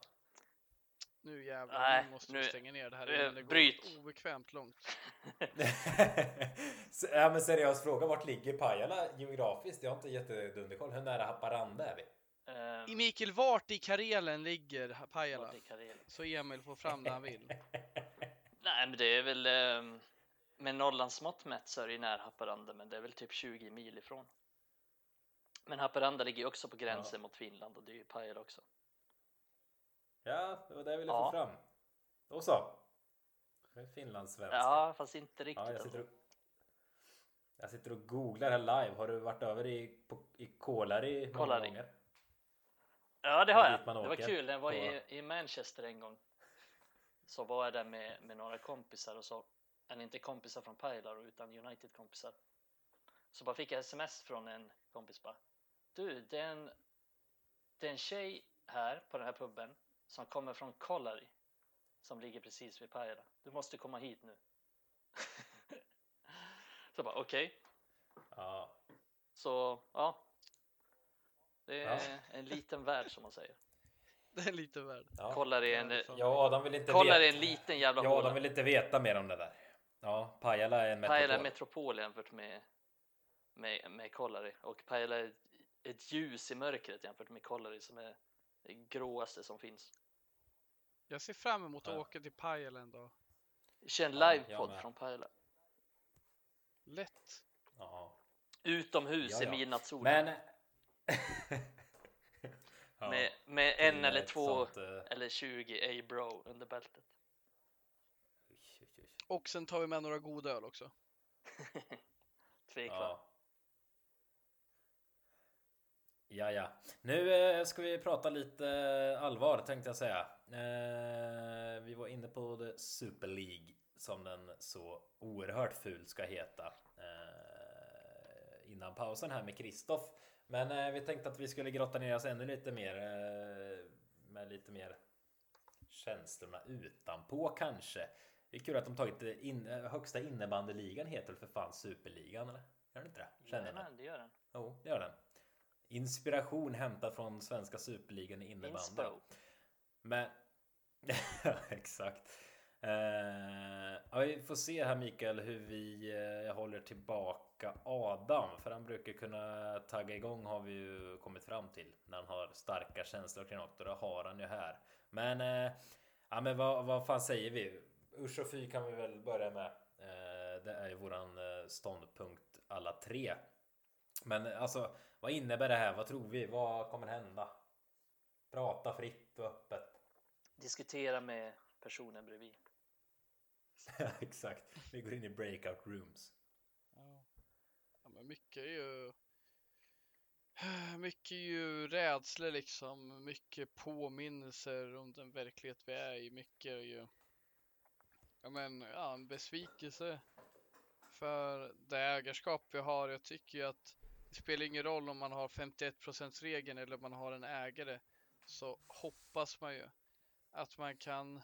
Nu jävlar, Nej, nu måste nu- vi stänga ner det här innan det går bryt. obekvämt långt. Ja, men seriös fråga, vart ligger Pajala geografiskt? Jag har inte jättedunderkoll. Hur nära Haparanda är vi? I Mikael, vart i Karelen ligger Pajala? Karelen? Så Emil får fram det han vill. Nej, men det är väl ehm, med Norrlands mått mätt så är det ju nära Haparanda, men det är väl typ 20 mil ifrån. Men Haparanda ligger också på gränsen mot Finland och det är ju Pajala också. Ja, det var det jag ville Ja. få fram. Då så. Finlandssvenska. Ja, fast inte riktigt. Ja, jag, sitter och, jag sitter och googlar här live. Har du varit över i, på, i Kolari många Kolari. gånger? Ja, det har jag. Det var kul. Jag var på- i, i Manchester en gång. Så var jag där med, med några kompisar och så, eller inte kompisar från Pajala utan United-kompisar. Så bara fick jag sms från en kompis bara. Du, det är en, det är en tjej här på den här puben som kommer från Kolari som ligger precis vid Pajala. Du måste komma hit nu. så jag bara okej. Ja. Så ja. Det är Ja. en liten värld som man säger. Det är lite värd. ja. Kolari är en, Ja, Adam vill inte Kolari veta. en liten jävla håla. Adam vill inte veta mer om det där. Ja, Pajala är en metropol. Pajala är metropol jämfört med, med, med Kolari och Pajala är ett ljus i mörkret jämfört med Kolari som är det gråaste som finns. Jag ser fram emot att Ja. åka till Pajala en dag. Känn Ja, jag livepodd med. från Pajala. Lätt. Ja. Utomhus Ja, i ja. midnattssolen. Men... Ja, med, med en eller två sånt, eh, eller 20 A-bro under bältet. Och sen tar vi med några goda öl också. Tvekvar. Ja. Ja. Nu eh, ska vi prata lite eh, allvar tänkte jag säga. Eh, vi var inne på The Super League som den så oerhört ful ska heta. Eh, innan pausen här med Kristoff. Men vi tänkte att vi skulle grotta ner oss ännu lite mer med lite mer känslorna utanpå kanske. Det är kul att de tagit in, högsta innebandyligan heter väl för fan superligan eller? Gör den inte det? Känner. Jajamän, det gör den. Jo, det gör den. Inspiration hämtad från svenska superligan i innebandy. Inspo. Men... Exakt. Eh, ja, vi får se här Mikael hur vi eh, håller tillbaka Adam. För han brukar kunna tagga igång har vi ju kommit fram till. När han har starka känslor kring något och det har han ju här. Men, eh, ja, men vad, vad fan säger vi? Usch och fy kan vi väl börja med. Det är ju våran ståndpunkt alla tre. Men alltså, vad innebär det här? Vad tror vi? Vad kommer hända? Prata fritt och öppet. Diskutera med personen bredvid. Exakt. Vi går in i breakout rooms. Ja. ja men mycket är ju mycket är ju rädslor liksom, mycket påminnelser om den verklighet vi är i, mycket är ju ja men ja, en besvikelse för det ägarskap vi har. Jag tycker ju att det spelar ingen roll om man har 51% regeln eller om man har en ägare. så hoppas man ju att man kan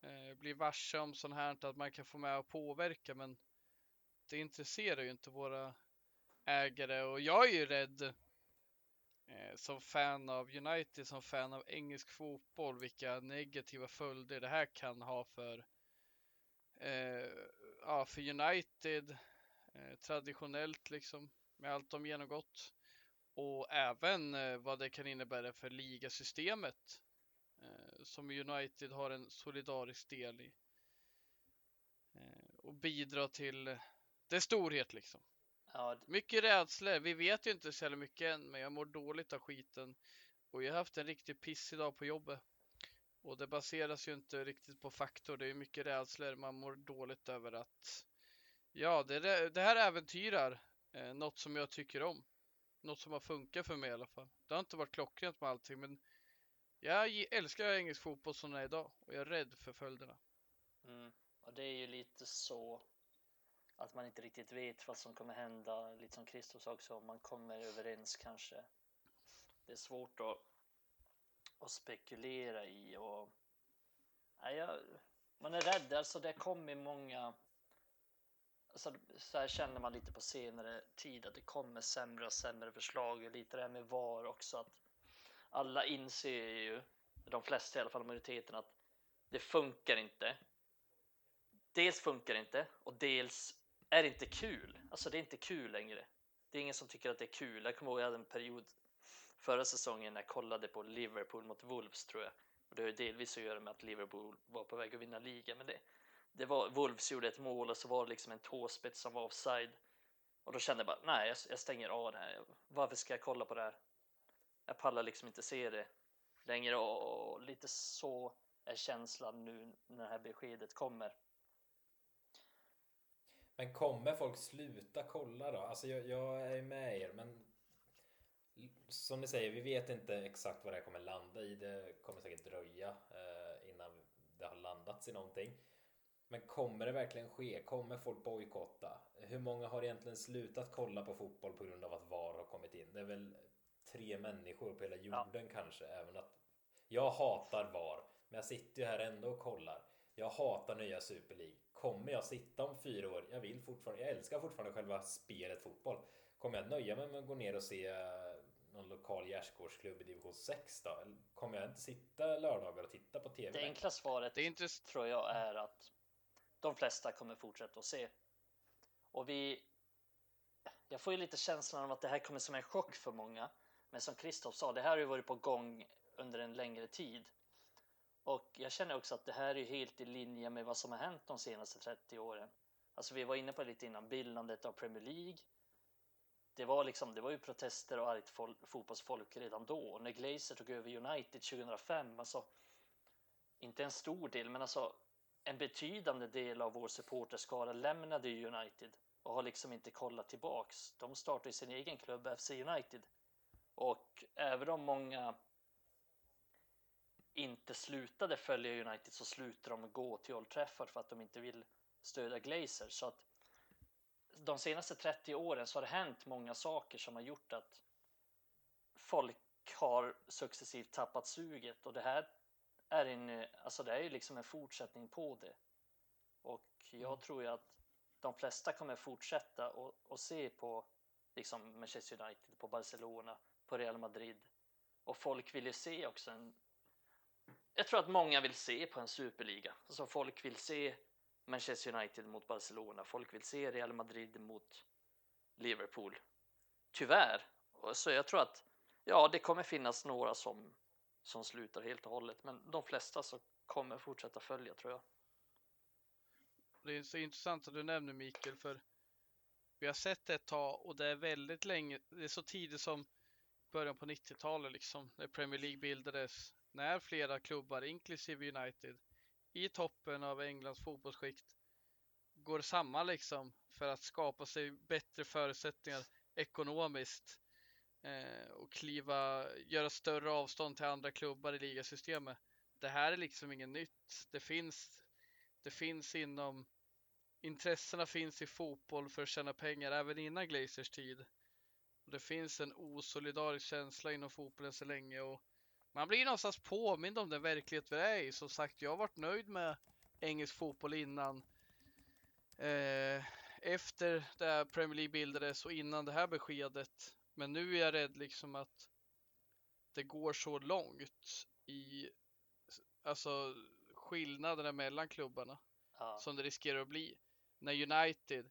eh, bli varse om sånt här, att man kan få med och påverka, men det intresserar ju inte våra ägare och jag är ju rädd eh, som fan av United, som fan av engelsk fotboll, vilka negativa följder det här kan ha för, eh, ja, för United eh, traditionellt liksom med allt de genomgått och även eh, vad det kan innebära för ligasystemet eh, som United har en solidarisk del i eh, och bidra till dess storhet liksom. Ja, Mycket rädslor. Vi vet ju inte så mycket än, men jag mår dåligt av skiten. Och jag har haft en riktig piss idag på jobbet. Och det baseras ju inte riktigt på faktor. Det är mycket rädslor. Man mår dåligt över att ja, det, det här äventyrar eh, något som jag tycker om. Något som har funkat för mig i alla fall. Det har inte varit klockrent med allting, men jag älskar engelsk fotboll som den är idag och jag är rädd för följderna. mm. Och det är ju lite så att man inte riktigt vet vad som kommer hända, lite som Christos också, om man kommer överens kanske. Det är svårt att, att spekulera i och nej, jag, man är rädd, alltså det kommer många Alltså, så här känner man lite på senare tid att det kommer sämre och sämre förslag och lite det här med VAR också att alla inser ju, de flesta i alla fall majoriteten, att det funkar inte. Dels funkar det inte och dels är det inte kul. Alltså det är inte kul längre. Det är ingen som tycker att det är kul. Jag kommer ihåg jag hade en period förra säsongen när jag kollade på Liverpool mot Wolves tror jag. Och det har ju delvis att göra med att Liverpool var på väg att vinna ligan. Men det, det var, Wolves gjorde ett mål och så var det liksom en tåspets som var offside. Och då kände jag bara, nej jag, jag stänger av det här. Varför ska jag kolla på det här? Jag pallar liksom inte se det längre och, och lite så är känslan nu när det här beskedet kommer. Men kommer folk sluta kolla då? Alltså jag, jag är med er, men som ni säger, vi vet inte exakt vad det här kommer landa i. Det kommer säkert dröja eh, innan det har landats i någonting. Men kommer det verkligen ske? Kommer folk bojkotta? Hur många har egentligen slutat kolla på fotboll på grund av att VAR har kommit in? Det är väl tre människor på hela jorden kanske. Även att jag hatar VAR, men jag sitter ju här ändå och kollar. Jag hatar nya Super League. Kommer jag sitta om fyra år? Jag vill fortfarande. Jag älskar fortfarande själva spelet fotboll. Kommer jag nöja mig med att gå ner och se eh, någon lokal gärdsgårdsklubb i division 6 då? Eller kommer jag inte sitta lördagar och titta på TV? Det enkla svaret Det är intressant. tror jag är att de flesta kommer fortsätta att se. Och vi... Jag får ju lite känslan av att det här kommer som en chock för många. Men som Kristoff sa, det här har ju varit på gång under en längre tid. Och jag känner också att det här är helt i linje med vad som har hänt de senaste 30 åren. Alltså vi var inne på det lite innan, bildandet av Premier League. Det var, liksom, det var ju protester och argt fotbollsfolk redan då. Och när Glazer tog över United 2005, alltså inte en stor del, men alltså en betydande del av vår supporterskara lämnade United och har liksom inte kollat tillbaks. De startade sin egen klubb FC United och även om många inte slutade följa United så slutade de gå till Old Trafford för att de inte vill stödja Glazer. Så att de senaste 30 åren så har det hänt många saker som har gjort att folk har successivt tappat suget och det här är en, alltså det är ju liksom en fortsättning på det. Och jag tror ju att de flesta kommer fortsätta och, och se på liksom Manchester United, på Barcelona, på Real Madrid. Och folk vill ju se också en... Jag tror att många vill se på en superliga. Alltså folk vill se Manchester United mot Barcelona. Folk vill se Real Madrid mot Liverpool. Tyvärr. Så jag tror att ja, det kommer finnas några som som slutar helt och hållet. Men de flesta så kommer fortsätta följa tror jag. Det är så intressant att du nämner Mikael för vi har sett det ett tag och det är väldigt länge, det är så tidigt som början på 90-talet liksom, när Premier League bildades, när flera klubbar, inklusive United, i toppen av Englands fotbollsskikt går samman liksom för att skapa sig bättre förutsättningar ekonomiskt Eh, och kliva, göra större avstånd till andra klubbar i ligasystemet. Det här är liksom inget nytt. Det finns, det finns inom intressena finns i fotboll för att tjäna pengar även innan Glazers tid. Och det finns en osolidarisk känsla inom fotbollen så länge och man blir någonstans påmind om den verklighet vi är i. Som sagt, jag har varit nöjd med engelsk fotboll innan. Eh, efter det här Premier League bildades och innan det här beskedet. Men nu är jag rädd liksom att det går så långt i alltså skillnaderna mellan klubbarna Ja. som det riskerar att bli. När United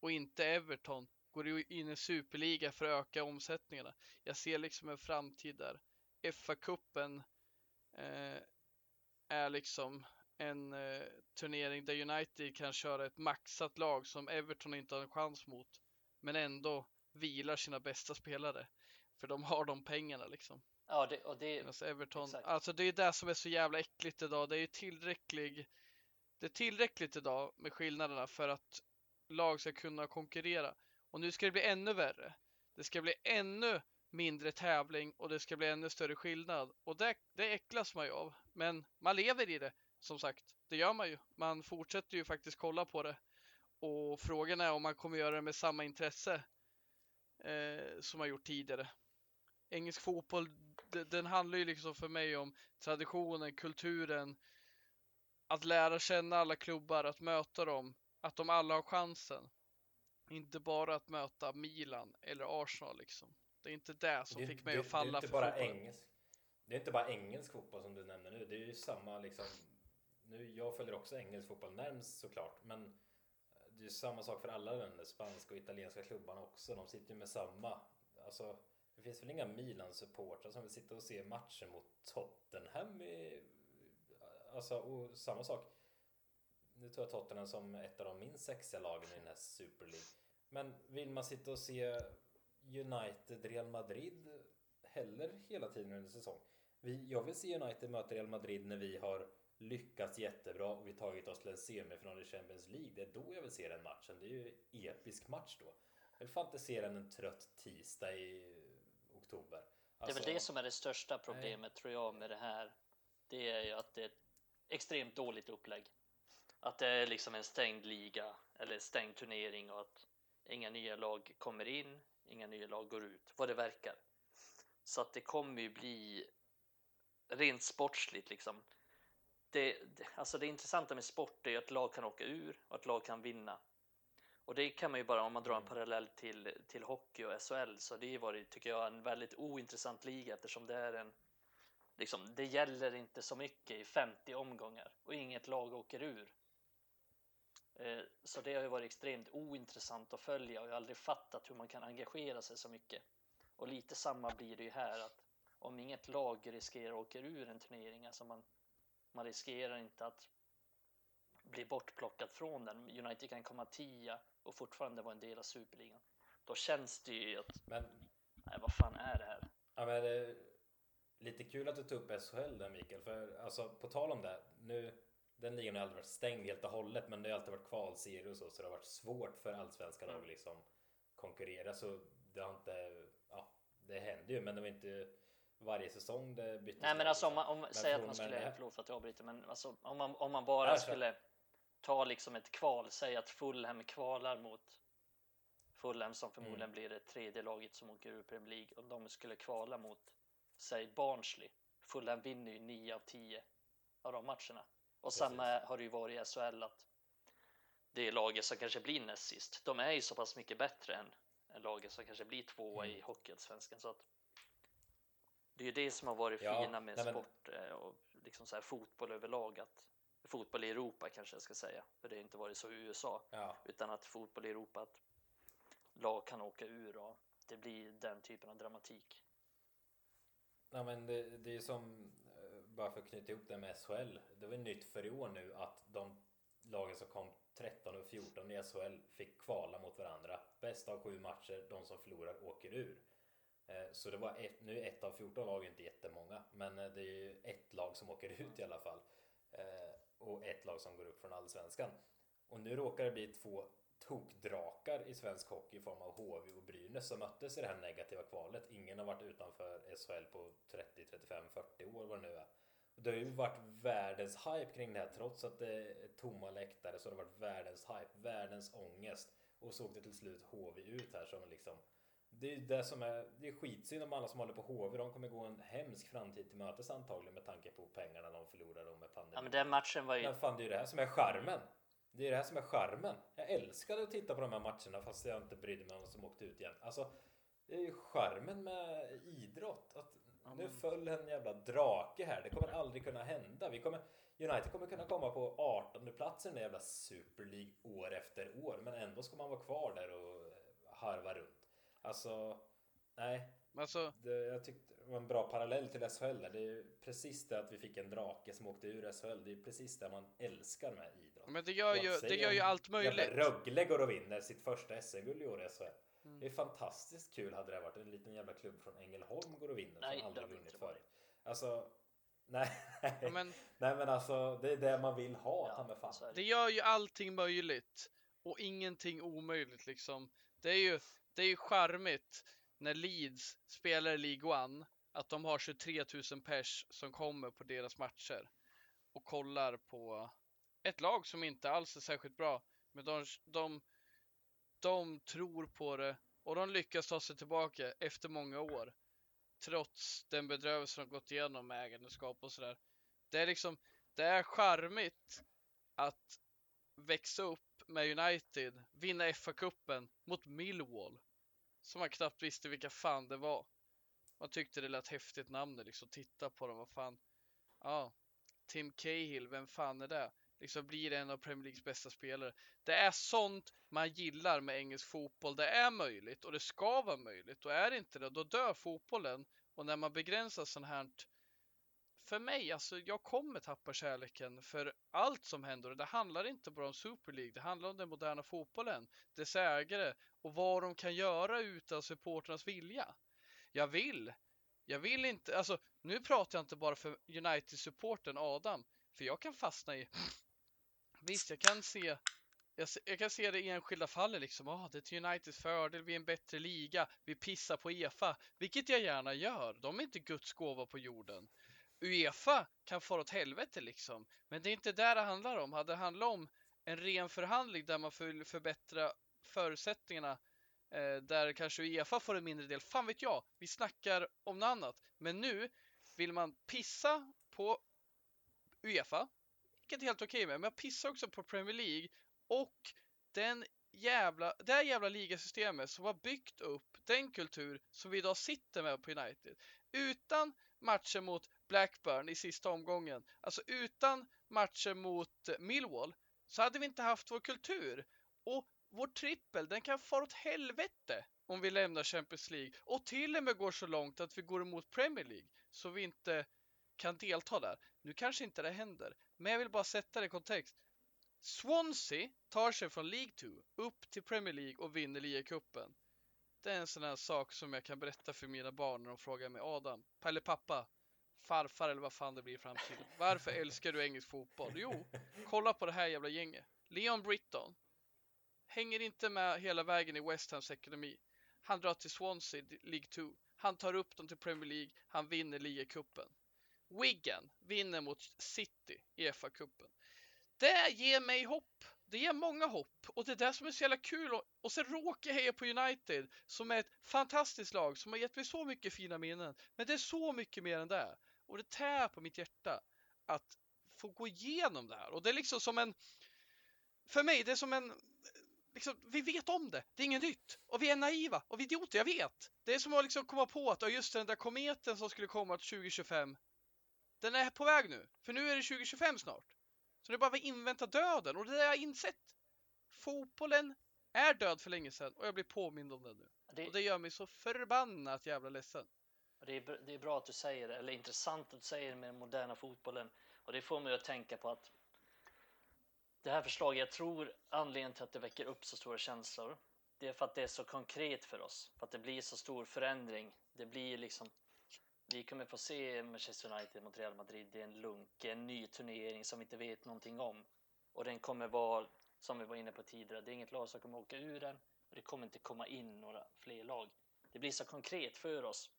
och inte Everton går in i superliga för att öka omsättningarna. Jag ser liksom en framtid där FA-cupen eh, är liksom en eh, turnering där United kan köra ett maxat lag som Everton inte har en chans mot. Men ändå vilar sina bästa spelare. För de har de pengarna liksom. Ja, det, och det, Alltså Everton, Exakt. alltså det är det som är så jävla äckligt idag. Det är ju tillräcklig, det är tillräckligt idag med skillnaderna för att lag ska kunna konkurrera. Och nu ska det bli ännu värre. Det ska bli ännu mindre tävling och det ska bli ännu större skillnad. Och det, det äcklas man ju av. Men man lever i det, som sagt. Det gör man ju. Man fortsätter ju faktiskt kolla på det. Och frågan är om man kommer göra det med samma intresse eh, som man gjort tidigare engelsk fotboll, den handlar ju liksom för mig om traditionen, kulturen, att lära känna alla klubbar, att möta dem, att de alla har chansen. Inte bara att möta Milan eller Arsenal liksom. Det är inte det som Det- fick mig det- att falla det är inte för bara fotbollen. engelsk. Det är inte bara engelsk fotboll som du nämner nu. Det är ju samma liksom. Nu, jag följer också engelsk fotboll närmst såklart, men det är ju samma sak för alla länder. Spanska och italienska klubbarna också. De sitter ju med samma. Alltså, det finns väl inga Milan-supportrar som vill sitta och se matcher mot Tottenham i, Alltså, och samma sak. Nu tar jag Tottenham som ett av de minst sexiga lagen i den här Super League. Men vill man sitta och se United, Real Madrid heller hela tiden under säsong? Vi, jag vill se United möta Real Madrid när vi har lyckats jättebra och vi tagit oss till en semifinal i Champions League. Det är då jag vill se den matchen. Det är ju episk match då. Jag vill fan inte se den en trött tisdag i oktober. det är Alltså, väl det som är det största problemet tror jag med det här. Det är ju att det är ett extremt dåligt upplägg. Att det är liksom en stängd liga eller stängd turnering och att inga nya lag kommer in, inga nya lag går ut, vad det verkar. Så att det kommer ju bli rent sportsligt liksom. Det, alltså det intressanta med sport är ju att lag kan åka ur och att lag kan vinna. Och det kan man ju bara om man drar en parallell till, till hockey och SHL så det har varit, tycker jag, en väldigt ointressant liga eftersom det är en liksom, det gäller inte så mycket i 50 omgångar och inget lag åker ur. Eh, Så det har ju varit extremt ointressant att följa och jag har aldrig fattat hur man kan engagera sig så mycket. Och lite samma blir det ju här att om inget lag riskerar att åka ur en turnering, alltså man, man riskerar inte att bli bortplockat från den. United kan komma tia och fortfarande vara en del av superligan. Då känns det ju att, Men nej vad fan är det här? Ja, men det är lite kul att du tog upp SHL där Mikael, för alltså på tal om det, nu den ligan har aldrig varit stängd helt och hållet, men det har alltid varit kvalserier och så, så det har varit svårt för allsvenska lag att liksom konkurrera, så det har inte, ja, det händer ju, men det var inte varje säsong det byttes. Nej men alltså om liksom. man, om, Men säg att man med skulle, förlåt för att jag avbryter, men alltså om man, om man bara kör. skulle ta liksom ett kval, säg att Fulham kvalar mot Fulham som förmodligen Mm. blir det tredje laget som åker ur Premier League och de skulle kvala mot, säg Barnsley. Fulham vinner ju 9 av 10 av de matcherna. Och Precis. samma har det ju varit i SHL att det är laget som kanske blir näst sist. De är ju så pass mycket bättre än, än laget som kanske blir tvåa Mm. i Hockeyallsvenskan. Så att det är ju det som har varit Ja, fina med nej, men- sport eh, och liksom så här fotboll överlag. Att, fotboll i Europa kanske jag ska säga, för det har inte varit så i USA. Ja, Utan att fotboll i Europa, att lag kan åka ur och det blir den typen av dramatik. Ja, men det, det är ju som, eh, bara för att knyta ihop det med SHL, det var nytt för i år nu att de lagen som kom 13 och 14 i SHL fick kvala mot varandra. Bäst av sju matcher, de som förlorar åker ur. Eh, så det var ett, nu är ett av 14 lag inte jättemånga, men eh, det är ju ett lag som åker ut i alla fall. Eh, och ett lag som går upp från allsvenskan. Och nu råkar det bli två tokdrakar i svensk hockey i form av HV och Brynäs som möttes i det här negativa kvalet. Ingen har varit utanför SHL på 30, 35, 40 år vad det nu är. Och det har ju varit världens hype kring det här trots att det är tomma läktare så har det varit världens hype, världens ångest. Och så åkte till slut HV ut här som liksom det är det som är, det är skitsynd om alla som håller på HV. De kommer gå en hemsk framtid till mötes antagligen med tanke på pengarna de förlorar då med pandemin. Ja, men den matchen var ju... Men fan, det är ju det här som är charmen. Det är det här som är charmen. Jag älskade att titta på de här matcherna fast jag inte brydde mig om som åkte ut igen. Alltså, det är ju charmen med idrott. Att nu föll en jävla drake här. Det kommer aldrig kunna hända. Vi kommer, United kommer kunna komma på 18 platsen i den jävla Super League år efter år. Men ändå ska man vara kvar där och harva runt. Alltså, nej. Alltså, Det, jag tyckte det var en bra parallell till SHL där. Det är ju precis det att vi fick en drake som åkte ur SHL. Det är precis det man älskar med idrott. men det gör ju, det gör ju allt möjligt. Jävla Rögle går och vinner sitt första SM-guld i år i SHL. Det är fantastiskt kul hade det varit. En liten jävla klubb från Ängelholm går och vinner Nej, som aldrig vunnit förut. Alltså, nej, Ja, men nej men alltså det är det man vill ha, Ja, ta mig fan. det gör ju allting möjligt och ingenting omöjligt liksom. Det är ju, det är ju charmigt när Leeds spelar i League One att de har 23 000 pers som kommer på deras matcher och kollar på ett lag som inte alls är särskilt bra. Men de, de, de tror på det och de lyckas ta sig tillbaka efter många år. Trots den bedrövelse de gått igenom med ägandeskap och sådär. Det är liksom, det är charmigt att växa upp med United, vinna FA-cupen mot Millwall. Som man knappt visste vilka fan det var. Man tyckte det lät häftigt namnet liksom, titta på dem, vad fan. Ja, Tim Cahill, vem fan är det? Liksom blir en av Premier Leagues bästa spelare. Det är sånt man gillar med engelsk fotboll. Det är möjligt och det ska vara möjligt. Och är det inte det, då dör fotbollen. Och när man begränsar sånt här för mig, alltså jag kommer tappa kärleken för allt som händer det handlar inte bara om Super League, det handlar om den moderna fotbollen, dess ägare och vad de kan göra utan supporternas vilja. Jag vill, jag vill inte, alltså nu pratar jag inte bara för United-supporten Adam, för jag kan fastna i, visst jag kan se jag, jag kan se det i enskilda fallet liksom, ah, det är till Uniteds fördel, vi är en bättre liga, vi pissar på Efa, vilket jag gärna gör, de är inte Guds gåva på jorden. Uefa kan fara åt helvete liksom. Men det är inte där det handlar om. Hade det handlat om en ren förhandling där man vill förbättra förutsättningarna eh, där kanske Uefa får en mindre del. Fan vet jag. Vi snackar om något annat. Men nu vill man pissa på Uefa, vilket är helt okej med. Men jag pissar också på Premier League och den jävla, det här jävla ligasystemet som har byggt upp den kultur som vi idag sitter med på United. Utan matcher mot Blackburn i sista omgången, alltså utan matcher mot Millwall, så hade vi inte haft vår kultur. Och vår trippel, den kan fara åt helvete om vi lämnar Champions League och till och med går så långt att vi går emot Premier League så vi inte kan delta där. Nu kanske inte det händer, men jag vill bara sätta det i kontext. Swansea tar sig från League 2 upp till Premier League och vinner ligacupen. Det är en sån här sak som jag kan berätta för mina barn när de frågar mig Adam, eller pappa, farfar eller vad fan det blir i framtiden. Varför älskar du engelsk fotboll? Jo, kolla på det här jävla gänget. Leon Britton hänger inte med hela vägen i West Hams ekonomi. Han drar till Swansea League 2. Han tar upp dem till Premier League. Han vinner ligacupen. Wigan vinner mot City i FA-cupen. Det ger mig hopp. Det ger många hopp och det är det som är så jävla kul. Och, och sen råkar jag heja på United som är ett fantastiskt lag som har gett mig så mycket fina minnen. Men det är så mycket mer än det. Och det tär på mitt hjärta att få gå igenom det här. Och det är liksom som en... För mig, det är som en... Liksom, vi vet om det, det är inget nytt. Och vi är naiva och vi är idioter, jag vet. Det är som att liksom komma på att just den där kometen som skulle komma till 2025, den är på väg nu. För nu är det 2025 snart. Så det är bara att invänta döden och det har jag insett. Fotbollen är död för länge sedan och jag blir påmind om det nu. Det, Och det gör mig så förbannat jävla ledsen det, är, det är bra att du säger det, eller intressant att du säger det med den moderna fotbollen. Och det får mig att tänka på att det här förslaget, jag tror anledningen till att det väcker upp så stora känslor, det är för att det är så konkret för oss. För att det blir så stor förändring. Det blir liksom, vi kommer få se Manchester United mot Real Madrid. Det är en lunk, en ny turnering som vi inte vet någonting om. Och den kommer vara, som vi var inne på tidigare, det är inget lag som kommer åka ur den. Och det kommer inte komma in några fler lag. Det blir så konkret för oss.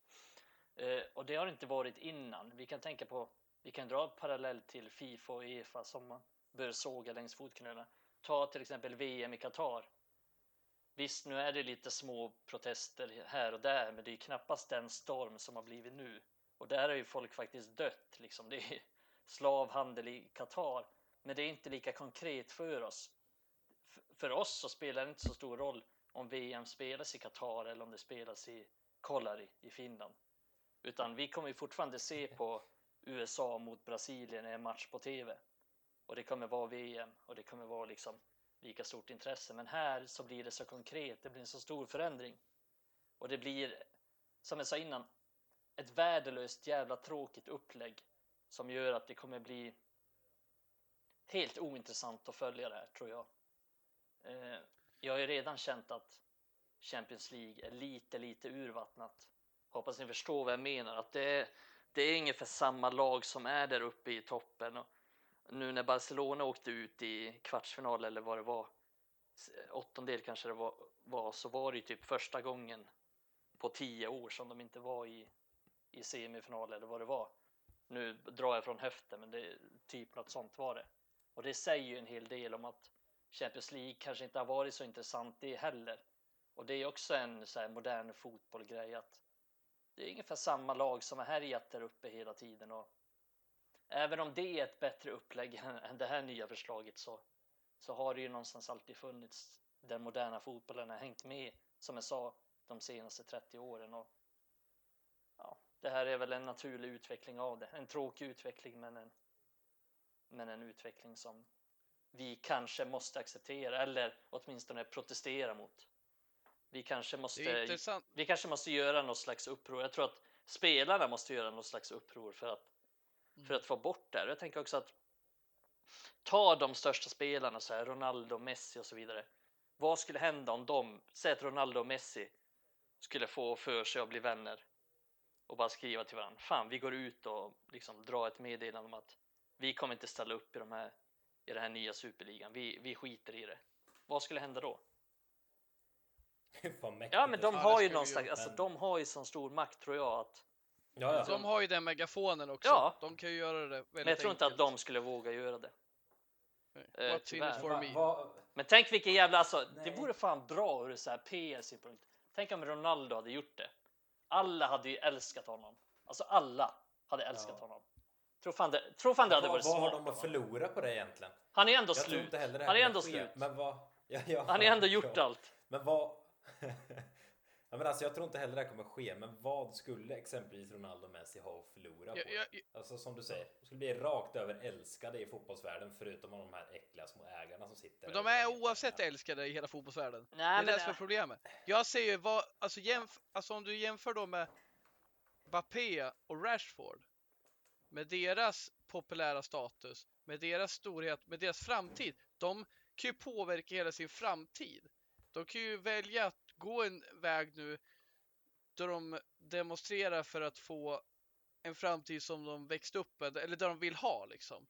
Eh, och det har inte varit innan. Vi kan tänka på, vi kan dra parallell till Fifa och Uefa som man bör såga längs fotknölarna. Ta till exempel VM i Qatar. Visst, nu är det lite små protester här och där, men det är knappast den storm som har blivit nu. Och där har ju folk faktiskt dött, liksom. Det är slavhandel i Qatar, men det är inte lika konkret för oss. För oss så spelar det inte så stor roll om VM spelas i Qatar eller om det spelas i Kolari i Finland. Utan vi kommer ju fortfarande se på USA mot Brasilien i en match på TV. Och det kommer vara VM och det kommer vara liksom lika stort intresse. Men här så blir det så konkret, det blir en så stor förändring. Och det blir, som jag sa innan, ett värdelöst jävla tråkigt upplägg som gör att det kommer bli helt ointressant att följa det här tror jag. Eh, jag har ju redan känt att Champions League är lite, lite urvattnat. Hoppas ni förstår vad jag menar. Att det är, det är ungefär samma lag som är där uppe i toppen. Och nu när Barcelona åkte ut i kvartsfinal eller vad det var, åttondel kanske det var, var så var det ju typ första gången på tio år som de inte var i, i semifinal eller vad det var. Nu drar jag från höften, men det typ något sånt var det. Och det säger ju en hel del om att Champions League kanske inte har varit så intressant det heller. Och det är också en så här modern fotbollgrej att det är ungefär samma lag som har härjat där uppe hela tiden och även om det är ett bättre upplägg än det här nya förslaget så, så har det ju någonstans alltid funnits den moderna fotbollen har hängt med som jag sa de senaste 30 åren och ja, det här är väl en naturlig utveckling av det. En tråkig utveckling men en, men en utveckling som vi kanske måste acceptera eller åtminstone protestera mot. Vi kanske måste, vi kanske måste göra något slags uppror. Jag tror att spelarna måste göra något slags uppror för att, mm. för att få bort det. Jag tänker också att ta de största spelarna, så här, Ronaldo, Messi och så vidare. Vad skulle hända om de, säg att Ronaldo och Messi skulle få för sig att bli vänner och bara skriva till varandra. Fan, vi går ut och liksom drar ett meddelande om att vi kommer inte ställa upp i, de här, i den här nya superligan. Vi, vi skiter i det. Vad skulle hända då? ja, men de har ju någon slags, alltså de har ju sån stor makt tror jag att. Ja, ja. De har ju den megafonen också. Ja. De kan ju göra det väldigt Men jag tror inte enkelt. att de skulle våga göra det. What's for me? Va, va? Men tänk vilken jävla, alltså, det vore fan bra ur så här PR-synpunkt. Tänk om Ronaldo hade gjort det. Alla hade ju älskat honom. Alltså alla hade älskat ja. honom. Tror fan det, tror fan det hade varit smart. Vad har de att förlora på det egentligen? Han är ändå jag slut. Han är ändå slut. Men vad, ja, ja, han är ändå gjort allt. Men vad, ja, men alltså, jag tror inte heller det kommer ske, men vad skulle exempelvis Ronaldo och Messi ha att förlora på? Ja, ja, alltså som du säger, de skulle bli rakt över älskade i fotbollsvärlden förutom av de här äckliga små ägarna som sitter Men de är oavsett älskade i hela fotbollsvärlden. Nej, det är det som är problemet. Jag säger vad, alltså, jämf alltså om du jämför då med Bappé och Rashford med deras populära status, med deras storhet, med deras framtid. De kan ju påverka hela sin framtid. De kan ju välja att gå en väg nu där de demonstrerar för att få en framtid som de växt upp med, eller där de vill ha liksom.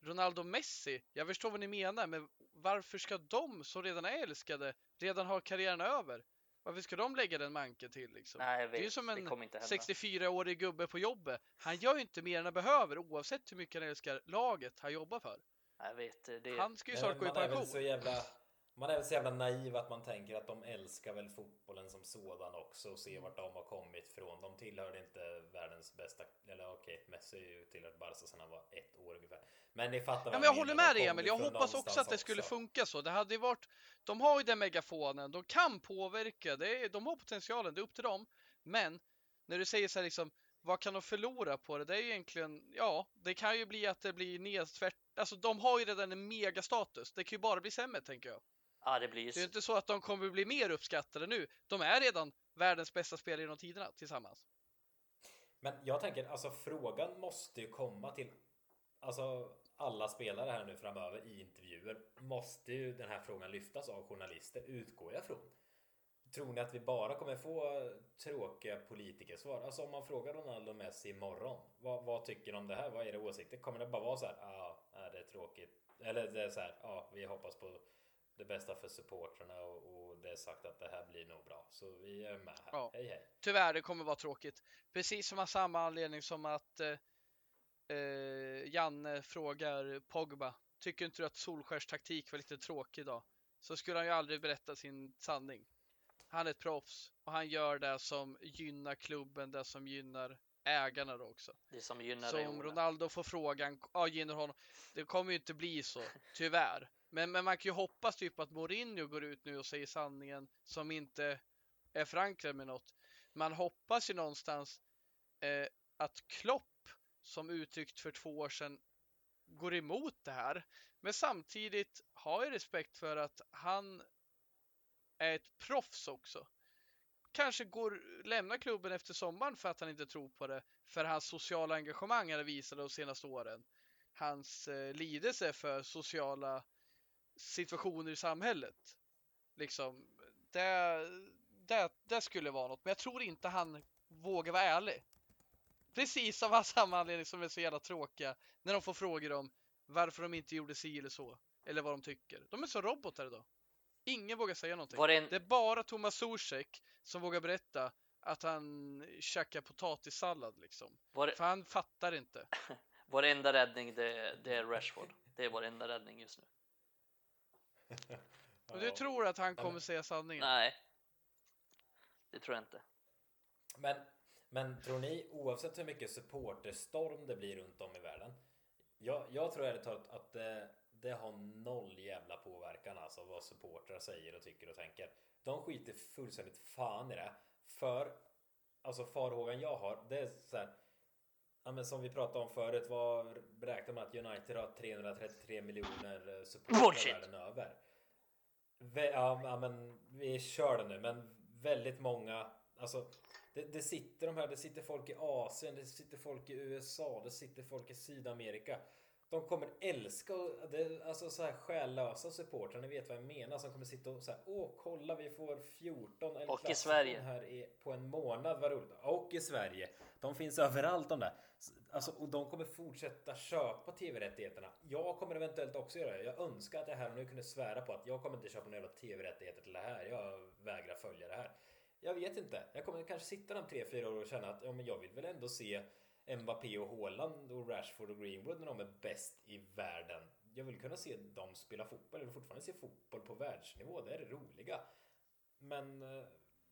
Ronaldo Messi, jag förstår vad ni menar, men varför ska de som redan är älskade redan ha karriären över? Varför ska de lägga den manken till liksom? Nej. Det är ju som en 64-årig gubbe på jobbet. Han gör ju inte mer än han behöver oavsett hur mycket han älskar laget han jobbar för. Jag vet. Det... Han ska ju snart gå i pension. Man är väl så jävla naiv att man tänker att de älskar väl fotbollen som sådan också och ser vart de har kommit ifrån. De tillhörde inte världens bästa, eller okej, okay, Messi ju tillhört Barca sedan han var ett år ungefär. Men ni fattar ja, men Jag håller med dig Emil, jag hoppas också att det skulle också. funka så. Det hade varit, de har ju den megafonen, de kan påverka, det är, de har potentialen, det är upp till dem. Men när du säger så här liksom, vad kan de förlora på det? Det är ju egentligen, ja, det kan ju bli att det blir nedtvärt. Alltså de har ju redan en megastatus. Det kan ju bara bli sämre tänker jag. Ja, det blir Det är inte så att de kommer bli mer uppskattade nu. De är redan världens bästa spelare genom tiderna tillsammans. Men jag tänker, alltså frågan måste ju komma till Alltså alla spelare här nu framöver i intervjuer måste ju den här frågan lyftas av journalister, utgår jag från. Tror ni att vi bara kommer få tråkiga politikersvar? Alltså om man frågar Ronaldo och Messi imorgon, vad, vad tycker de om det här? Vad är era åsikter? Kommer det bara vara så här, ja, ah, det är tråkigt. Eller det är så här, ja, ah, vi hoppas på det bästa för supportrarna och, och, det är sagt att det här blir nog bra. Så vi är med här. Ja. Hej hej! Tyvärr, det kommer vara tråkigt. Precis som av samma anledning som att eh, eh, Janne frågar Pogba. Tycker inte du att Solskärs taktik var lite tråkig idag? så skulle han ju aldrig berätta sin sanning. Han är ett proffs och han gör det som gynnar klubben, det som gynnar ägarna då också. Det som gynnar Så om. Ronaldo får frågan, ja gynnar honom. Det kommer ju inte bli så, tyvärr. Men, men man kan ju hoppas typ att Mourinho går ut nu och säger sanningen som inte är förankrad med något. Man hoppas ju någonstans eh, att Klopp, som uttryckt för två år sedan, går emot det här. Men samtidigt har jag respekt för att han är ett proffs också. Kanske går, lämnar klubben efter sommaren för att han inte tror på det. För hans sociala engagemang han visade visat de senaste åren. Hans eh, lidelse för sociala situationer i samhället. Liksom, det, det, det skulle vara något. Men jag tror inte han vågar vara ärlig. Precis av samma anledning som är så jävla tråkiga när de får frågor om varför de inte gjorde si eller så. Eller vad de tycker. De är så robotar idag. Ingen vågar säga någonting. Det en, Det är bara Thomas Zuzek som vågar berätta att han käkar potatissallad liksom. det- För han fattar inte. vår enda räddning det, det är Rashford. Det är vår enda räddning just nu. Och du tror att han kommer säga sanningen? Nej, det tror jag inte. Men, men tror ni, oavsett hur mycket supporterstorm det blir runt om i världen. Jag, jag tror ärligt talat att det, det har noll jävla påverkan alltså vad supportrar säger och tycker och tänker. De skiter fullständigt fan i det. För, alltså farhågan jag har, det är så här. Ja men som vi pratade om förut, vad beräknar man att United har 333 miljoner eh, supportrar världen över? Ja, men vi kör det nu, men väldigt många, alltså det, det sitter de här, det sitter folk i Asien, det sitter folk i USA, det sitter folk i Sydamerika. De kommer älska, det, alltså så här själlösa supportrar, ni vet vad jag menar, som kommer sitta och säga åh kolla vi får 14 eller Och i Sverige. här i, på en månad, vad roligt. Och i Sverige. De finns överallt de där. Alltså, och de kommer fortsätta köpa tv-rättigheterna. Jag kommer eventuellt också göra det. Jag önskar att jag här och nu kunde svära på att jag kommer inte köpa några jävla tv-rättigheter till det här. Jag vägrar följa det här. Jag vet inte. Jag kommer kanske sitta om 3-4 år och känna att ja, men jag vill väl ändå se Mbappé och Haaland och Rashford och Greenwood när de är bäst i världen. Jag vill kunna se dem spela fotboll. Jag vill fortfarande se fotboll på världsnivå. Det är det roliga. Men eh,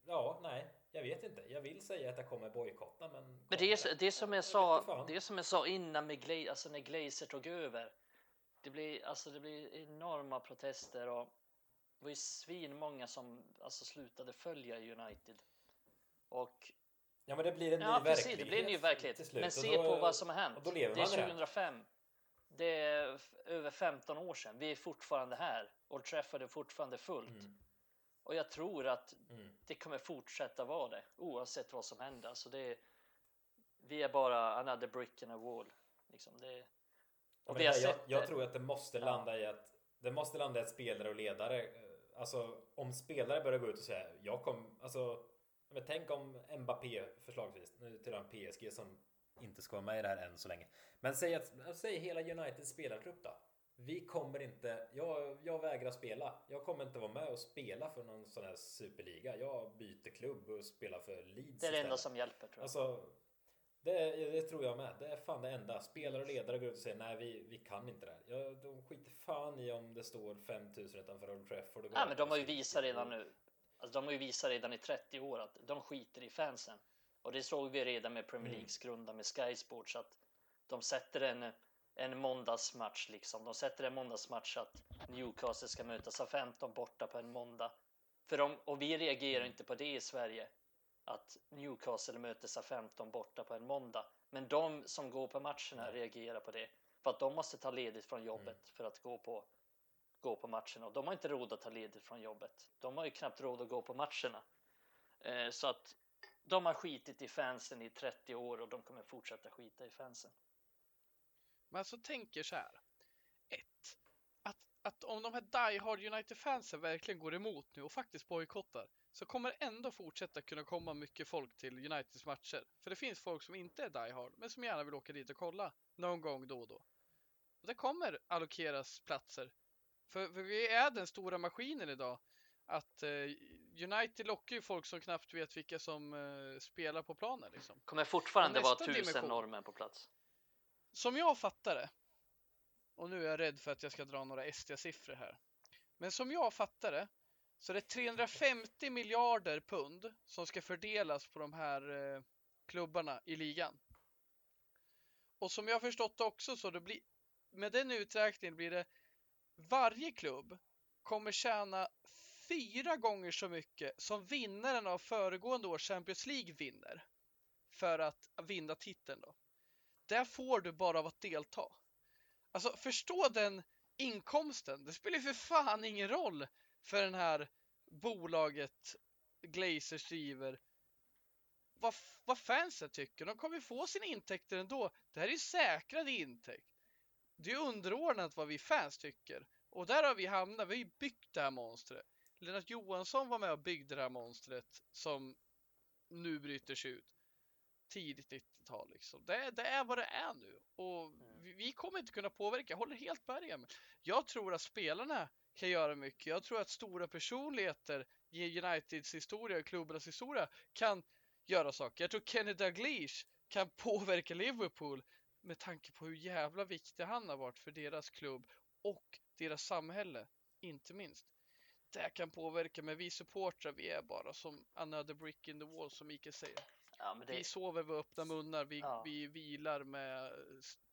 ja, nej, jag vet inte. Jag vill säga att jag kommer bojkotta, men. Men det är, det som jag sa, det är som jag sa innan med Gla- alltså när Glazer tog över. Det blir, alltså det blir enorma protester och det var ju svinmånga som alltså slutade följa United. Och Ja, men det blir en ja, ny precis, verklighet. det blir en ny verklighet. till slut. Men Och se då- på vad som har hänt. och det är man med det. 2005. Det är över 15 år sedan. Vi är fortfarande här. Old Trafford är fortfarande fullt. Mm. Och jag tror att Mm. det kommer fortsätta vara det oavsett vad som händer. Alltså det vi är bara another brick in a wall. Liksom det, och vi har jag, jag tror att det måste Ja. landa i att det måste landa i att spelare och ledare, alltså om spelare börjar gå ut och säga jag kom, alltså men tänk om Mbappé förslagsvis, nu till en PSG som inte ska vara med i det här än så länge. Men säg att, säg hela Uniteds spelartrupp då. Vi kommer inte, jag, jag vägrar spela. Jag kommer inte vara med och spela för någon sån här superliga. Jag byter klubb och spelar för Leeds Det är det enda som hjälper tror jag. Alltså, det, det tror jag med. Det är fan det enda. Spelare och ledare går ut och säger nej, vi, vi kan inte det här. Ja, de skiter fan i om det står 5000 utanför Old Trafford. Nej, men de har ju visat redan nu. Alltså, de har ju visat redan i 30 år att de skiter i fansen. Och det såg vi redan med Premier Mm. Leagues grunda med Sky Sports att de sätter en, en måndagsmatch liksom. De sätter en måndagsmatch att Newcastle ska mötas av 15 borta på en måndag. För de, och vi reagerar inte på det i Sverige. Att Newcastle möter sa 15 borta på en måndag. Men de som går på matcherna reagerar på det. För att de måste ta ledigt från jobbet för att gå på gå på matcherna och de har inte råd att ta ledigt från jobbet. De har ju knappt råd att gå på matcherna. Eh, så att de har skitit i fansen i 30 år och de kommer fortsätta skita i fansen. Men alltså tänker så här. Ett, att, att om de här Die Hard United-fansen verkligen går emot nu och faktiskt bojkottar så kommer ändå fortsätta kunna komma mycket folk till Uniteds matcher. För det finns folk som inte är Die Hard men som gärna vill åka dit och kolla någon gång då och då. Och det kommer allokeras platser. För, för vi är den stora maskinen idag. Att eh, United lockar ju folk som knappt vet vilka som eh, spelar på planen liksom. Kommer fortfarande vara tusen norrmän på plats. Som jag fattar det, och nu är jag rädd för att jag ska dra några ST-siffror här. Men som jag fattar det så det är 350 miljarder pund som ska fördelas på de här eh, klubbarna i ligan. Och som jag har förstått det också så det blir med den uträkningen blir det varje klubb kommer tjäna fyra gånger så mycket som vinnaren av föregående års Champions League vinner för att vinna titeln då. Det får du bara av att delta. Alltså förstå den inkomsten. Det spelar ju för fan ingen roll för den här bolaget Glazer skriver vad, vad fansen tycker. De kommer få sina intäkter ändå. Det här är ju säkrad intäkt. Det är underordnat vad vi fans tycker. Och där har vi hamnat. Vi har ju byggt det här monstret. Lennart Johansson var med och byggde det här monstret som nu bryter sig ut. Tidigt 90-tal liksom. Det, det, är vad det är nu. Och mm. vi, vi kommer inte kunna påverka. Jag håller helt med Jag tror att spelarna kan göra mycket. Jag tror att stora personligheter i Uniteds historia och klubbarnas historia kan göra saker. Jag tror Kenny Dalglish kan påverka Liverpool med tanke på hur jävla viktig han har varit för deras klubb och deras samhälle, inte minst. Det kan påverka, men vi supportrar, vi är bara som another brick in the wall som Mikael säger. Ja, det... Vi sover med öppna munnar, vi, ja. vi vilar med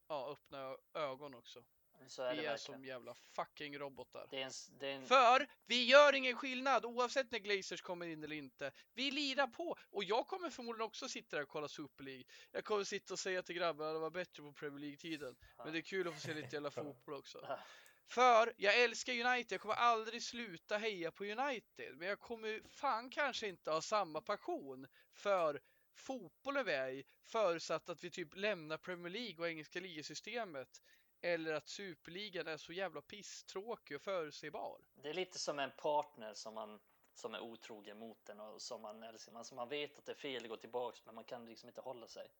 ja, öppna ögon också. Så är vi är som jävla fucking robotar. En, en... För vi gör ingen skillnad oavsett när Glazers kommer in eller inte. Vi lirar på och jag kommer förmodligen också sitta där och kolla Super League. Jag kommer sitta och säga till grabbarna att det var bättre på Premier League-tiden. Ja. Men det är kul att få se lite jävla fotboll också. Ja. För jag älskar United, jag kommer aldrig sluta heja på United. Men jag kommer fan kanske inte ha samma passion för fotbollen vi är i förutsatt att vi typ lämnar Premier League och engelska ligasystemet eller att superligan är så jävla pisstråkig och förutsägbar. Det är lite som en partner som man som är otrogen mot den och som man älskar. Man, man vet att det är fel att gå tillbaks men man kan liksom inte hålla sig.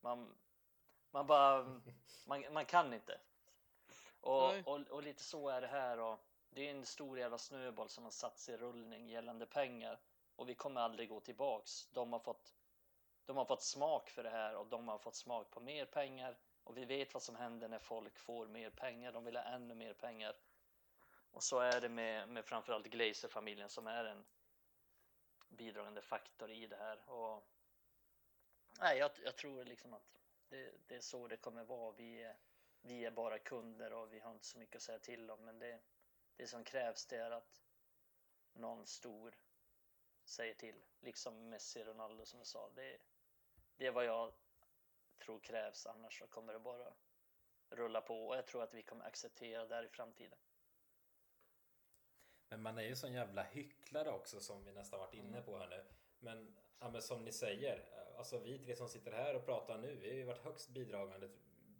Man, man bara, man, man kan inte. Och, och, och, lite så är det här och det är en stor jävla snöboll som har satts i rullning gällande pengar och vi kommer aldrig gå tillbaks. De har fått, de har fått smak för det här och de har fått smak på mer pengar och vi vet vad som händer när folk får mer pengar. De vill ha ännu mer pengar. Och så är det med, med framförallt Glazer-familjen som är en bidragande faktor i det här. Och, nej, jag, jag tror liksom att det, det, är så det kommer vara. Vi är, vi är bara kunder och vi har inte så mycket att säga till om. Men det, det som krävs det är att någon stor säger till. Liksom Messi och Ronaldo som jag sa. Det, det är vad jag tror krävs annars så kommer det bara rulla på och jag tror att vi kommer acceptera det här i framtiden. Men man är ju sån jävla hycklare också som vi nästan varit inne på här nu. Men, ja, men som ni säger, alltså vi tre som sitter här och pratar nu, vi har ju varit högst bidragande,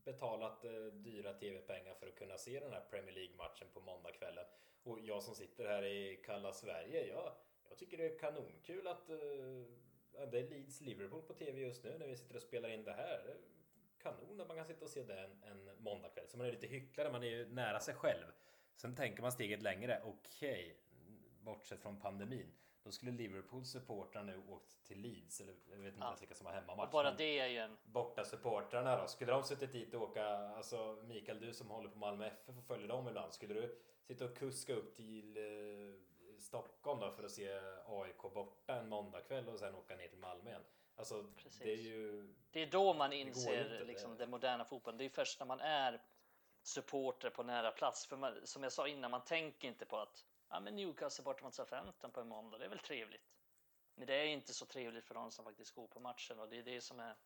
betalat eh, dyra tv-pengar för att kunna se den här Premier League-matchen på måndagskvällen. Och jag som sitter här i kalla Sverige, jag, jag tycker det är kanonkul att eh, det är Leeds Liverpool på tv just nu när vi sitter och spelar in det här. Kanon att man kan sitta och se det en, en måndagkväll. Så man är lite hycklare, man är ju nära sig själv. Sen tänker man steget längre. Okej, bortsett från pandemin. Då skulle Liverpools supportrar nu åkt till Leeds, eller jag vet inte ja. ens vilka som har hemmamatch. bara det är ju en... Borta supportrarna då, skulle de suttit dit och åka, alltså Mikael du som håller på Malmö FF och följer dem ibland, skulle du sitta och kuska upp till eh, Stockholm då för att se AIK borta en måndagkväll och sen åka ner till Malmö igen. Alltså, Precis. det är ju... Det är då man inser inte, liksom, det. den moderna fotbollen. Det är först när man är supporter på nära plats. För man, som jag sa innan, man tänker inte på att ja, men Newcastle borta mot Southampton på en måndag, det är väl trevligt. Men det är inte så trevligt för de som faktiskt går på matchen och det är det som är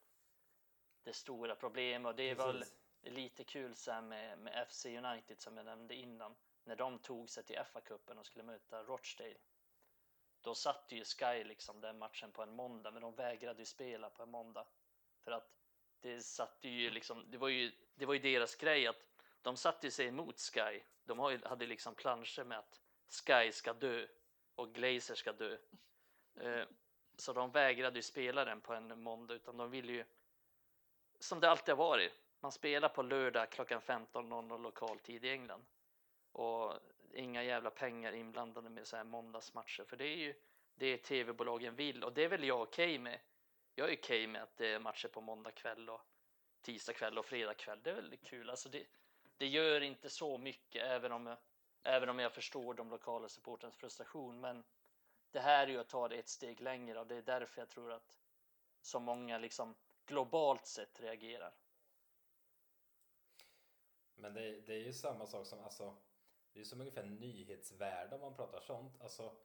det stora problemet. Och det är Precis. väl lite kul så med, med FC United som jag nämnde innan när de tog sig till FA-cupen och skulle möta Rochdale då satte ju Sky liksom den matchen på en måndag men de vägrade ju spela på en måndag. För att det satte ju liksom det var ju det var ju deras grej att de satte sig emot Sky. De hade liksom planscher med att Sky ska dö och Glazer ska dö. Eh, så de vägrade ju spela den på en måndag utan de ville ju som det alltid har varit man spelar på lördag klockan 15.00 lokal tid i England och inga jävla pengar inblandade med så här måndagsmatcher för det är ju det tv-bolagen vill och det är väl jag okej okay med. Jag är okej okay med att det är matcher på måndag kväll och tisdag kväll och fredag kväll. Det är väldigt kul. Alltså det, det gör inte så mycket även om Även om jag förstår de lokala supportens frustration. Men det här är ju att ta det ett steg längre och det är därför jag tror att så många liksom globalt sett reagerar. Men det, det är ju samma sak som alltså det är som ungefär nyhetsvärde om man pratar sånt. Alltså,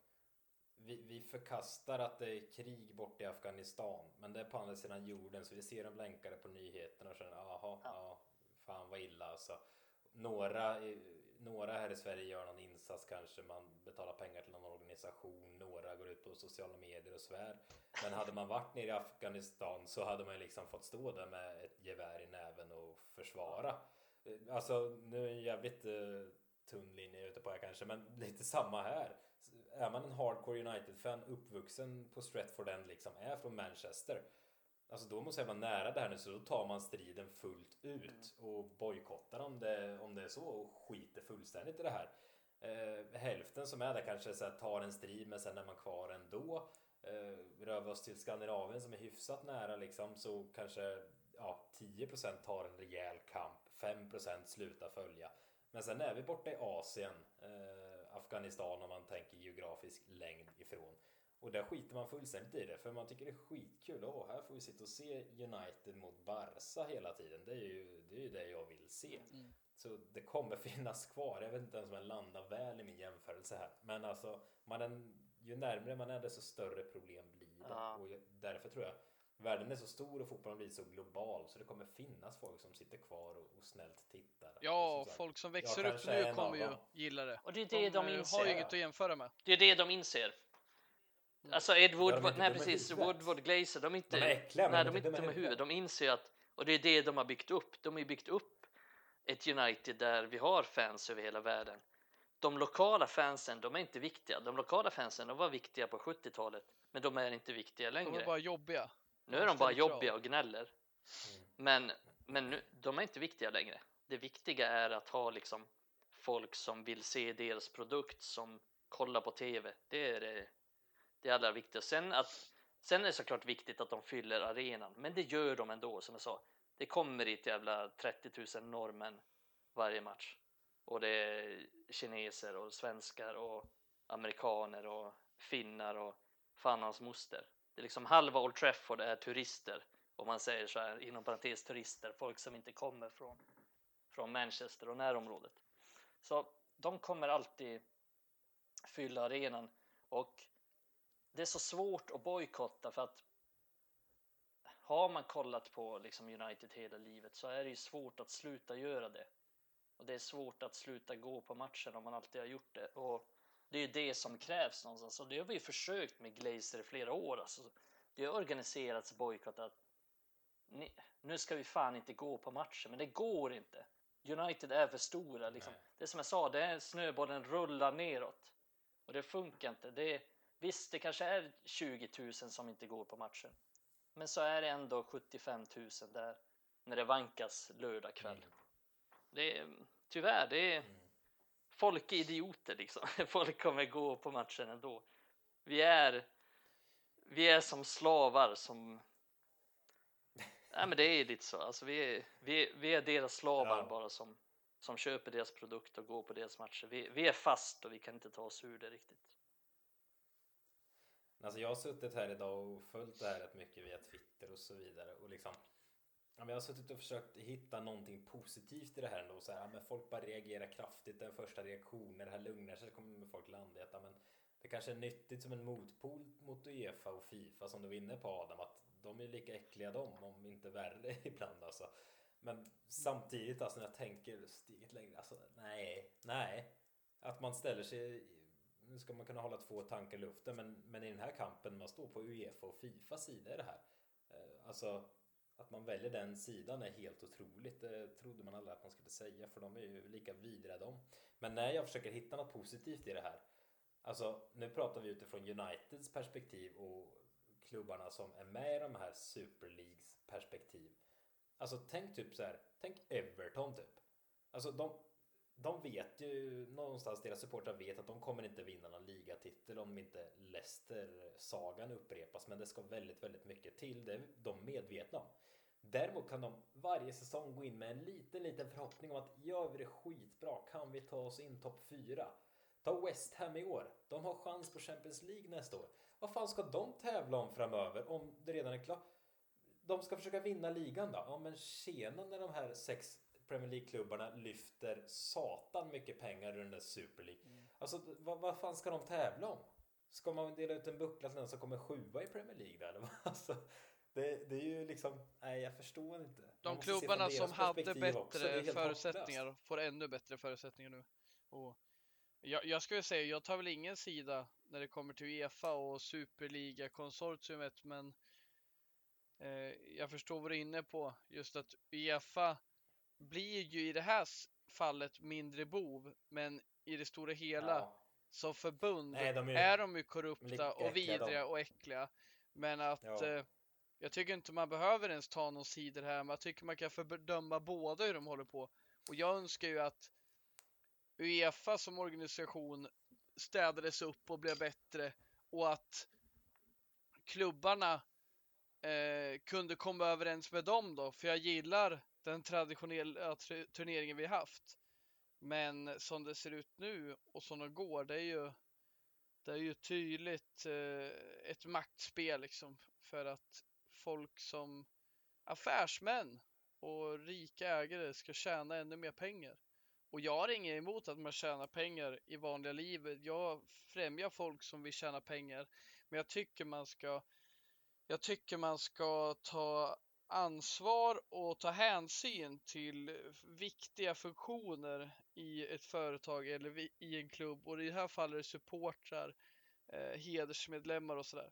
vi, vi förkastar att det är krig borta i Afghanistan, men det är på andra sidan jorden så vi ser dem länkade på nyheterna och känner jaha, ja. ja, fan vad illa alltså. Några, några här i Sverige gör någon insats kanske, man betalar pengar till någon organisation, några går ut på sociala medier och svär. Men hade man varit nere i Afghanistan så hade man liksom fått stå där med ett gevär i näven och försvara. Alltså nu är det jävligt uh, tunn linje ute på här kanske, men lite samma här. Är man en hardcore United-fan, uppvuxen på Stratford End liksom, är från Manchester. Alltså då måste jag vara nära det här nu så då tar man striden fullt ut och bojkottar om det, om det är så och skiter fullständigt i det här. Eh, hälften som är där kanske så här, tar en strid men sen är man kvar ändå. Eh, rör vi oss till Skandinavien som är hyfsat nära liksom så kanske ja, 10% tar en rejäl kamp, 5% slutar följa. Men sen är vi borta i Asien, eh, Afghanistan om man tänker geografisk längd ifrån. Och där skiter man fullständigt i det för man tycker det är skitkul. Åh, här får vi sitta och se United mot Barca hela tiden. Det är ju det, är ju det jag vill se. Mm. Så det kommer finnas kvar. Jag vet inte ens om jag landar väl i min jämförelse här. Men alltså, man är, ju närmare man är desto större problem blir det. Ja. Och därför tror jag världen är så stor och fotbollen blir så global så det kommer finnas folk som sitter kvar och, och snällt tittar. Ja, och folk som växer upp nu kommer ju gilla det. Och det är det de, de inser. har ju inget att jämföra med. Det är det de inser. Alltså Ed Woodward, ja, nej precis, Woodward Glazer, de är inte, de är äckliga, nej, de är inte dumma i huvudet. De inser att, och det är det de har byggt upp. De har ju byggt upp ett United där vi har fans över hela världen. De lokala fansen, de är inte viktiga. De lokala fansen, de var viktiga på 70-talet, men de är inte viktiga längre. De är bara jobbiga. Nu är de bara jobbiga och gnäller. Mm. Men, men nu, de är inte viktiga längre. Det viktiga är att ha liksom folk som vill se deras produkt, som kollar på TV. Det är det, det allra viktigaste. Sen, att, sen är det såklart viktigt att de fyller arenan, men det gör de ändå som jag sa. Det kommer dit jävla 30 000 norrmän varje match. Och det är kineser och svenskar och amerikaner och finnar och fan hans moster. Det är liksom halva Old Trafford är turister om man säger så här inom parentes turister, folk som inte kommer från, från Manchester och närområdet. Så de kommer alltid fylla arenan och det är så svårt att bojkotta för att har man kollat på liksom United hela livet så är det ju svårt att sluta göra det. Och det är svårt att sluta gå på matchen om man alltid har gjort det. Och det är ju det som krävs någonstans och det har vi försökt med Glazer i flera år. Alltså, det har organiserats bojkott att nu ska vi fan inte gå på matcher, men det går inte. United är för stora. Liksom. Det som jag sa, det är snöbollen rullar neråt och det funkar inte. Det visst, det kanske är 20 000 som inte går på matchen, men så är det ändå 75 000 där när det vankas lördag kväll. Mm. Det är, tyvärr, det är mm folk är idioter liksom. Folk kommer gå på matchen ändå. Vi är, vi är som slavar som... Nej men det är lite så. Alltså, vi, är, vi, vi är deras slavar ja. bara som, som köper deras produkt och går på deras matcher. Vi, vi är fast och vi kan inte ta oss ur det riktigt. Alltså jag har suttit här idag och följt det här rätt mycket via Twitter och så vidare och liksom Ja, jag har suttit och försökt hitta någonting positivt i det här ändå. Så här, ja, men folk bara reagerar kraftigt. Den första reaktionen, det här lugnar sig, så kommer folk landa i att ja, men det kanske är nyttigt som en motpol mot Uefa och Fifa som du var inne på Adam. Att de är lika äckliga de, om inte värre ibland alltså. Men samtidigt alltså när jag tänker steget längre, alltså nej, nej. Att man ställer sig, nu ska man kunna hålla två tankar i luften, men, men i den här kampen, man står på Uefa och Fifas sida i det här. Eh, alltså att man väljer den sidan är helt otroligt. Det trodde man aldrig att man skulle säga för de är ju lika vidriga de. Men när jag försöker hitta något positivt i det här. Alltså nu pratar vi utifrån Uniteds perspektiv och klubbarna som är med i de här Super Leagues perspektiv. Alltså tänk typ så här, tänk Everton typ. Alltså de, de vet ju någonstans, deras supportrar vet att de kommer inte vinna någon ligatitel om inte Leicester-sagan upprepas. Men det ska väldigt, väldigt mycket till. Det är de medvetna om. Däremot kan de varje säsong gå in med en liten, liten förhoppning om att gör vi det skitbra kan vi ta oss in topp 4. Ta West Ham i år. De har chans på Champions League nästa år. Vad fan ska de tävla om framöver om det redan är klart? De ska försöka vinna ligan då? Ja men tjena när de här sex Premier League-klubbarna lyfter satan mycket pengar ur den där Super League. Mm. Alltså vad, vad fan ska de tävla om? Ska man dela ut en buckla till den som kommer sjua i Premier League där? Eller? Alltså, det, det är ju liksom, nej jag förstår inte. De klubbarna som hade bättre förutsättningar hopplöst. får ännu bättre förutsättningar nu. Och jag, jag skulle säga, jag tar väl ingen sida när det kommer till Uefa och Superliga-konsortiumet, men eh, jag förstår vad du är inne på. Just att Uefa blir ju i det här fallet mindre bov, men i det stora hela ja. som förbund Nej, de är, är, de ju korrupta och vidriga och äckliga. Men att ja. eh, jag tycker inte man behöver ens ta någon sidor här, men jag tycker man kan fördöma båda hur de håller på. Och jag önskar ju att Uefa som organisation städades upp och blev bättre och att klubbarna eh, kunde komma överens med dem då, för jag gillar den traditionella turneringen vi haft. Men som det ser ut nu och som det går, det är ju det är ju tydligt eh, ett maktspel liksom för att folk som affärsmän och rika ägare ska tjäna ännu mer pengar. Och jag har inget emot att man tjänar pengar i vanliga livet. Jag främjar folk som vill tjäna pengar. Men jag tycker man ska jag tycker man ska ta ansvar och ta hänsyn till viktiga funktioner i ett företag eller i en klubb och i det här fallet är det supportrar, eh, hedersmedlemmar och sådär.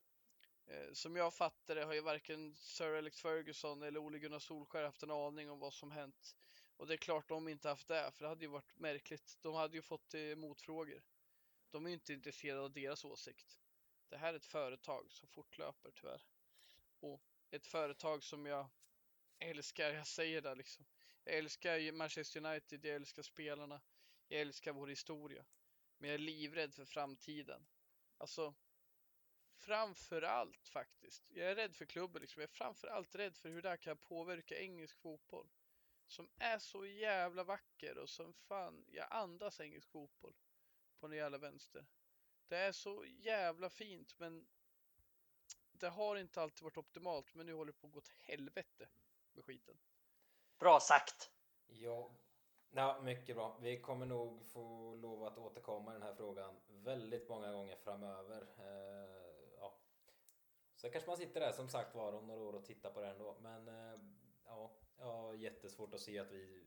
Eh, som jag fattar det har ju varken Sir Alex Ferguson eller Ole Gunnar Solskjaer haft en aning om vad som hänt. Och det är klart de inte haft det, för det hade ju varit märkligt. De hade ju fått eh, motfrågor. De är ju inte intresserade av deras åsikt. Det här är ett företag som fortlöper tyvärr. Och ett företag som jag älskar, jag säger det liksom. Jag älskar Manchester United, jag älskar spelarna, jag älskar vår historia. Men jag är livrädd för framtiden. Alltså, framför allt faktiskt. Jag är rädd för klubben liksom. Jag är framför allt rädd för hur det här kan påverka engelsk fotboll. Som är så jävla vacker och som fan, jag andas engelsk fotboll. På den jävla vänster. Det är så jävla fint men det har inte alltid varit optimalt men nu håller det på att gå åt helvete med skiten. Bra sagt! Ja, Ja, mycket bra. Vi kommer nog få lov att återkomma i den här frågan väldigt många gånger framöver. Eh, ja. Så kanske man sitter där som sagt var om några år och tittar på det ändå. Men eh, ja, jag har jättesvårt att se att vi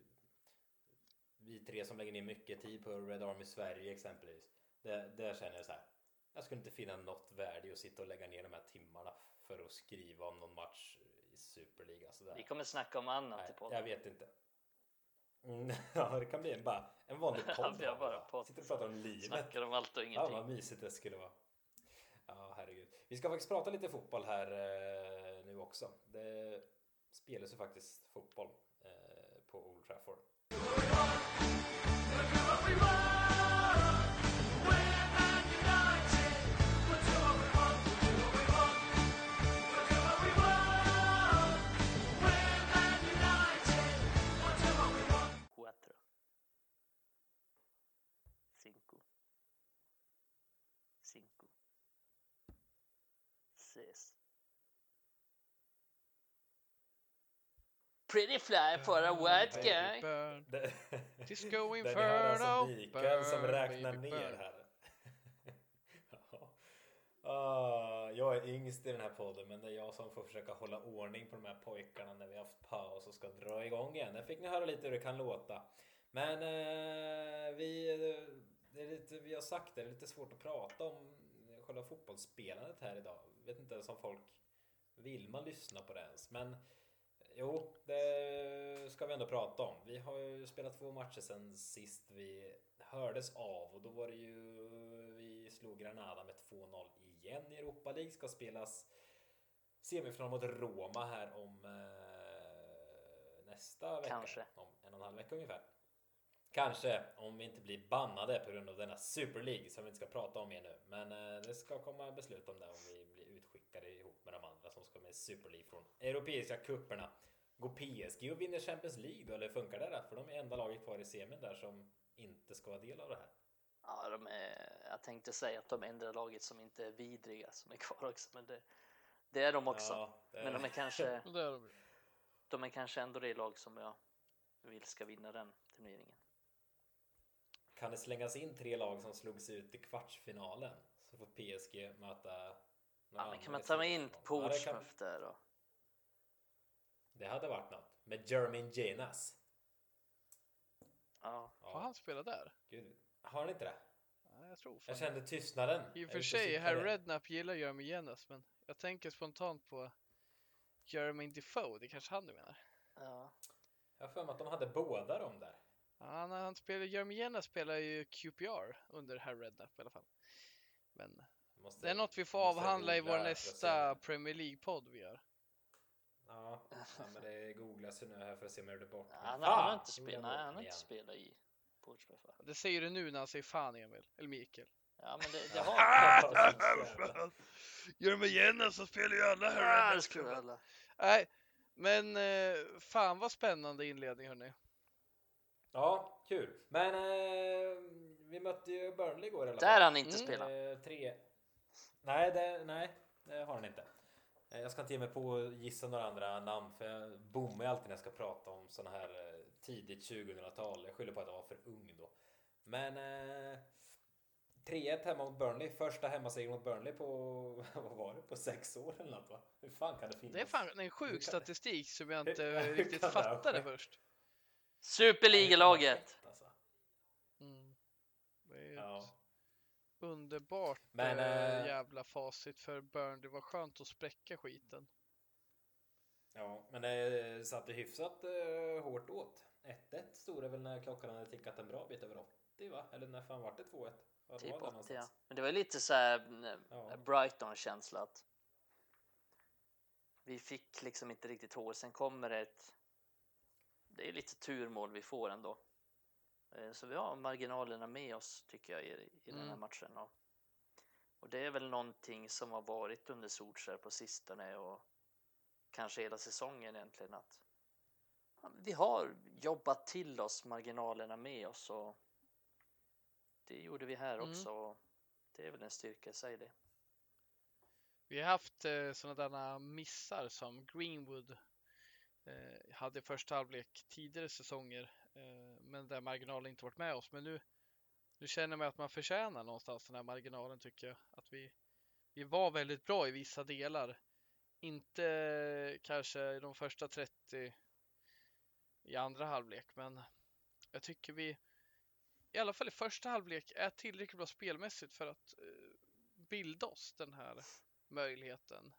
vi tre som lägger ner mycket tid på Red Army Sverige exempelvis. Där, där känner jag så här. Jag skulle inte finna något värde i att sitta och lägga ner de här timmarna för att skriva om någon match i Superliga. Så Vi kommer snacka om annat Nej, i podden. Jag vet inte. Mm, ja, det kan bli en, bara, en vanlig podd. bara podd. Sitter och pratar om livet. Snackar om allt och ingenting. Ja, vad mysigt det skulle vara. Ja, herregud. Vi ska faktiskt prata lite fotboll här eh, nu också. Det spelas ju faktiskt fotboll eh, på Old Trafford. Seis. Pretty fly for a white guy. Disco Inferno. Det är alltså Mikael som räknar ner här. Ah, jag är yngst i den här podden men det är jag som får försöka hålla ordning på de här pojkarna när vi har haft paus och ska dra igång igen. Där fick ni höra lite hur det kan låta. Men eh, vi det är lite, vi har sagt det, det är lite svårt att prata om själva fotbollsspelandet här idag. Vet inte ens om folk vill man lyssna på det ens. Men jo, det ska vi ändå prata om. Vi har ju spelat två matcher sen sist vi hördes av och då var det ju vi slog Granada med 2-0 igen i Europa League. Ska spelas semifinal mot Roma här om eh, nästa vecka. Kanske. Om en och en halv vecka ungefär. Kanske om vi inte blir bannade på grund av denna Super League som vi inte ska prata om mer nu. Men eh, det ska komma beslut om det om vi blir utskickade ihop med de andra som ska med Super League från Europeiska kupperna. Går PSG och vinner Champions League då, eller funkar det där? För de är enda laget kvar i semin där som inte ska vara del av det här. Ja, de är, jag tänkte säga att de är enda laget som inte är vidriga som är kvar också, men det, det är de också. Ja, det- Men de är kanske, är de är kanske ändå det lag som jag vill ska vinna den turneringen. Kan det slängas in tre lag som slogs ut i kvartsfinalen så får PSG möta Ja, men kan man ta med in semifinal. Ja, Portsmouth där då? det hade varit något. Med Jermaine Jenas. Ja, Får han spela där? Gud. Har han inte det? Ja, jag tror fan Jag kände tystnaden. I och för sig, herr igen. Redknapp gillar Jeremy Jennas, men jag tänker spontant på Jeremy Defoe, det är kanske han du menar? ja. Jag har för mig att de hade båda dem där. Ja, när han spelar, Jeremy spelar ju QPR under herr Redknapp i alla fall. Men Måste, det är något vi får avhandla i vår nästa Premier League-podd vi gör. Ja, ja, men det googlas ju nu här för att se om jag gjorde bort mig. han, han har inte spelat, han har mig inte igen. spelat i Portsmouth va? Det säger du nu när han säger fan Emil, eller Mikael. Ja, men det, det har Jeremy Jennas så spelar ju alla alla. Nej, men eh, fan vad spännande inledning hörni. Ja, kul. Men eh, vi mötte ju Burnley igår i alla Där har fall. han inte Mm. spelat. Eh, tre. Nej det, nej, det har han inte. Eh, Jag ska inte ge mig på att gissa några andra namn för jag bommar ju alltid när jag ska prata om såna här eh, tidigt 2000-tal. Jag skyller på att jag var för ung då. Men eh, 3-1 hemma mot Burnley. Första hemmaseger mot Burnley på, vad var det, på sex år eller något va? Hur fan kan det finnas? Det är fan en sjuk statistik som jag inte riktigt fattade först. Superligalaget! Alltså. Mm. Det är ett Ja. underbart Men, eh, jävla facit för Burn. Det var skönt att spräcka skiten. Ja, men det satt ju hyfsat eh, hårt åt. 1-1 stod det väl när klockan hade tickat en bra bit över 80 va? Eller när fan vart det 2-1? Vad Typ var det 80 ja. Men det var lite så här eh, Ja. Brighton-känsla att vi fick liksom inte riktigt hål. Sen kommer det ett... Det är lite turmål vi får ändå. Eh, Så vi har marginalerna med oss tycker jag i, i den här Mm. matchen. Och, och det är väl någonting som har varit under Solskjaer på sistone och kanske hela säsongen egentligen att vi har jobbat till oss marginalerna med oss och det gjorde vi här Mm. också. Det är väl en styrka i sig det. Vi har haft eh, sådana missar som Greenwood eh, hade första halvlek tidigare säsonger, eh, men där marginalen inte varit med oss. Men nu, nu känner man att man förtjänar någonstans den här marginalen tycker jag. Att vi, vi var väldigt bra i vissa delar. Inte eh, kanske i de första 30 i andra halvlek, men jag tycker vi i alla fall i första halvlek är tillräckligt bra spelmässigt för att eh, bilda oss den här möjligheten.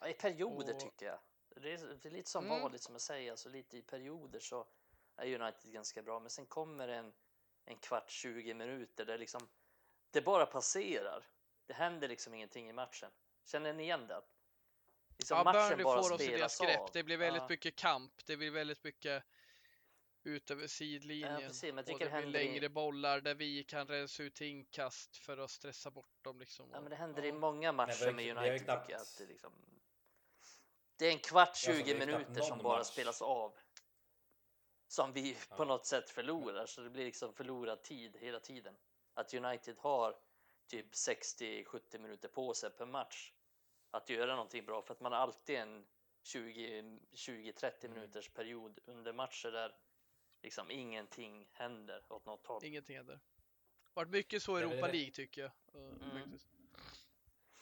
Ja, I perioder Och- tycker jag. Det är, det är lite som Mm. vanligt som jag säger, alltså lite i perioder så är United ganska bra. Men sen kommer en, en kvart, 20 minuter där liksom det bara passerar. Det händer liksom ingenting i matchen. Känner ni igen det? Liksom Ja, matchen Burnley bara får oss i deras spelas grepp. av. Det blir väldigt Ja. mycket kamp. Det blir väldigt mycket ut över sidlinjen. Ja, precis, och det det blir händer i- längre bollar där vi kan rensa ut inkast för att stressa bort dem. Liksom. Ja, men det händer ja. i många matcher med United knappt-. Att det, liksom... det är en kvart, alltså, 20 det är ju knappt minuter som bara match. spelas av. Som vi på Ja. något sätt förlorar, så det blir liksom förlorad tid hela tiden. Att United har typ 60-70 minuter på sig per match att göra någonting bra för att man har alltid en 20-30 Mm. minuters period under matcher där liksom ingenting händer åt något håll. Ingenting händer. varit mycket så i Det Europa det- League tycker jag. eh, Mm.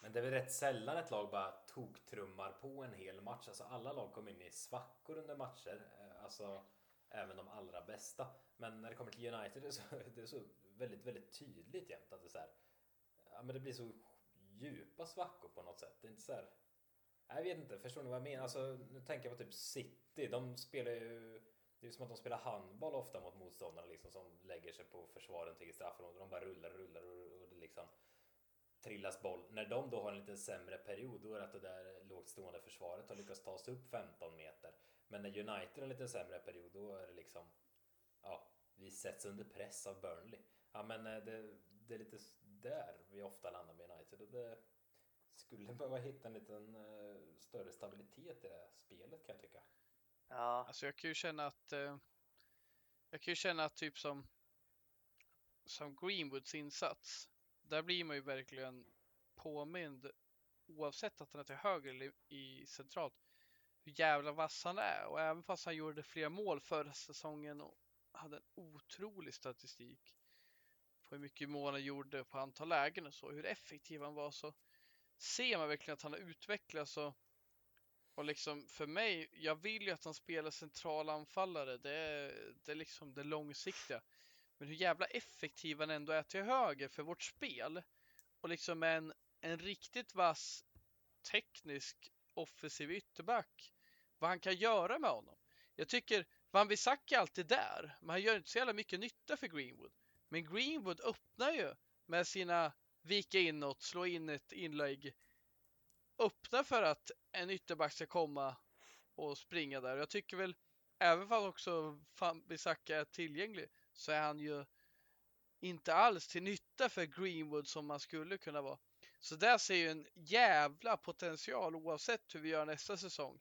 Men det är väl rätt sällan ett lag bara toktrummar på en hel match. Alltså alla lag kommer in i svackor under matcher. Eh, alltså även de allra bästa. Men när det kommer till United det är så, det är så väldigt, väldigt tydligt jämt att det är så här. Ja, men det blir så djupa svackor på något sätt. Det är inte så här. Jag vet inte, förstår ni vad jag menar? Alltså, nu tänker jag på typ City. De spelar ju... Det är som att de spelar handboll ofta mot motståndarna liksom som lägger sig på försvaren till straffområdet. De bara rullar och rullar och, och det liksom trillas boll. När de då har en lite sämre period, då är det att det där lågt stående försvaret har lyckats ta sig upp 15 meter. Men när United har en lite sämre period, då är det liksom, ja, vi sätts under press av Burnley. Ja, men eh, det, det är lite där vi ofta landar med United och det skulle behöva hitta en liten eh, större stabilitet i det här spelet kan jag tycka. Ja, Alltså jag kan ju känna att eh, jag kan ju känna att typ som som Greenwoods insats. Där blir man ju verkligen påmind oavsett att han är till höger eller i centralt hur jävla vass han är och även fast han gjorde flera mål förra säsongen och hade en otrolig statistik på hur mycket mål han gjorde på antal lägen och så, hur effektiv han var så ser man verkligen att han har utvecklats och och liksom för mig, jag vill ju att han spelar centralanfallare. Det är, det är liksom det långsiktiga. Men hur jävla effektiv han ändå är till höger för vårt spel. Och liksom en, en riktigt vass teknisk offensiv ytterback. Vad han kan göra med honom. Jag tycker Van Bissaka är alltid där, men han gör inte så jävla mycket nytta för Greenwood. Men Greenwood öppnar ju med sina vika inåt, slå in ett inlägg. Öppnar för att en ytterback ska komma och springa där. Jag tycker väl, även fast också Van Bissaka är tillgänglig, så är han ju inte alls till nytta för Greenwood som man skulle kunna vara. Så där ser ju en jävla potential oavsett hur vi gör nästa säsong.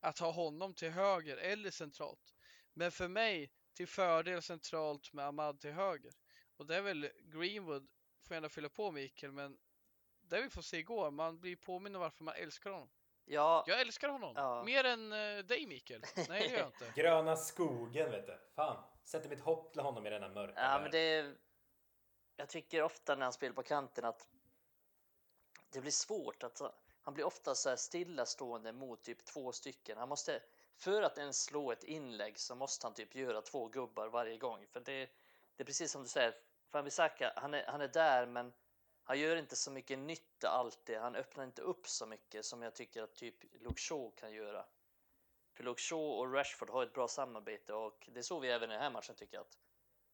Att ha honom till höger eller centralt. Men för mig till fördel centralt med Ahmad till höger. Och det är väl Greenwood, får gärna fylla på Mikael, men det vi får se igår, man blir påminn om varför man älskar honom. ja, Jag älskar honom. Ja. Mer än eh, dig Mikael. Nej det gör jag inte. Gröna skogen vet du. Fan, sätter mitt hopp till honom i denna mörka Ja, men värld. det är... Jag tycker ofta när han spelar på kanten att det blir svårt att han blir ofta så här stillastående mot typ två stycken. Han måste för att ens slå ett inlägg så måste han typ göra två gubbar varje gång för det, det är precis som du säger. Fambisaka, han är, han är där, men han gör inte så mycket nytta alltid. Han öppnar inte upp så mycket som jag tycker att typ Luke Shaw kan göra. För Luke Shaw och Rashford har ett bra samarbete och det såg vi även i den här matchen tycker jag. Att,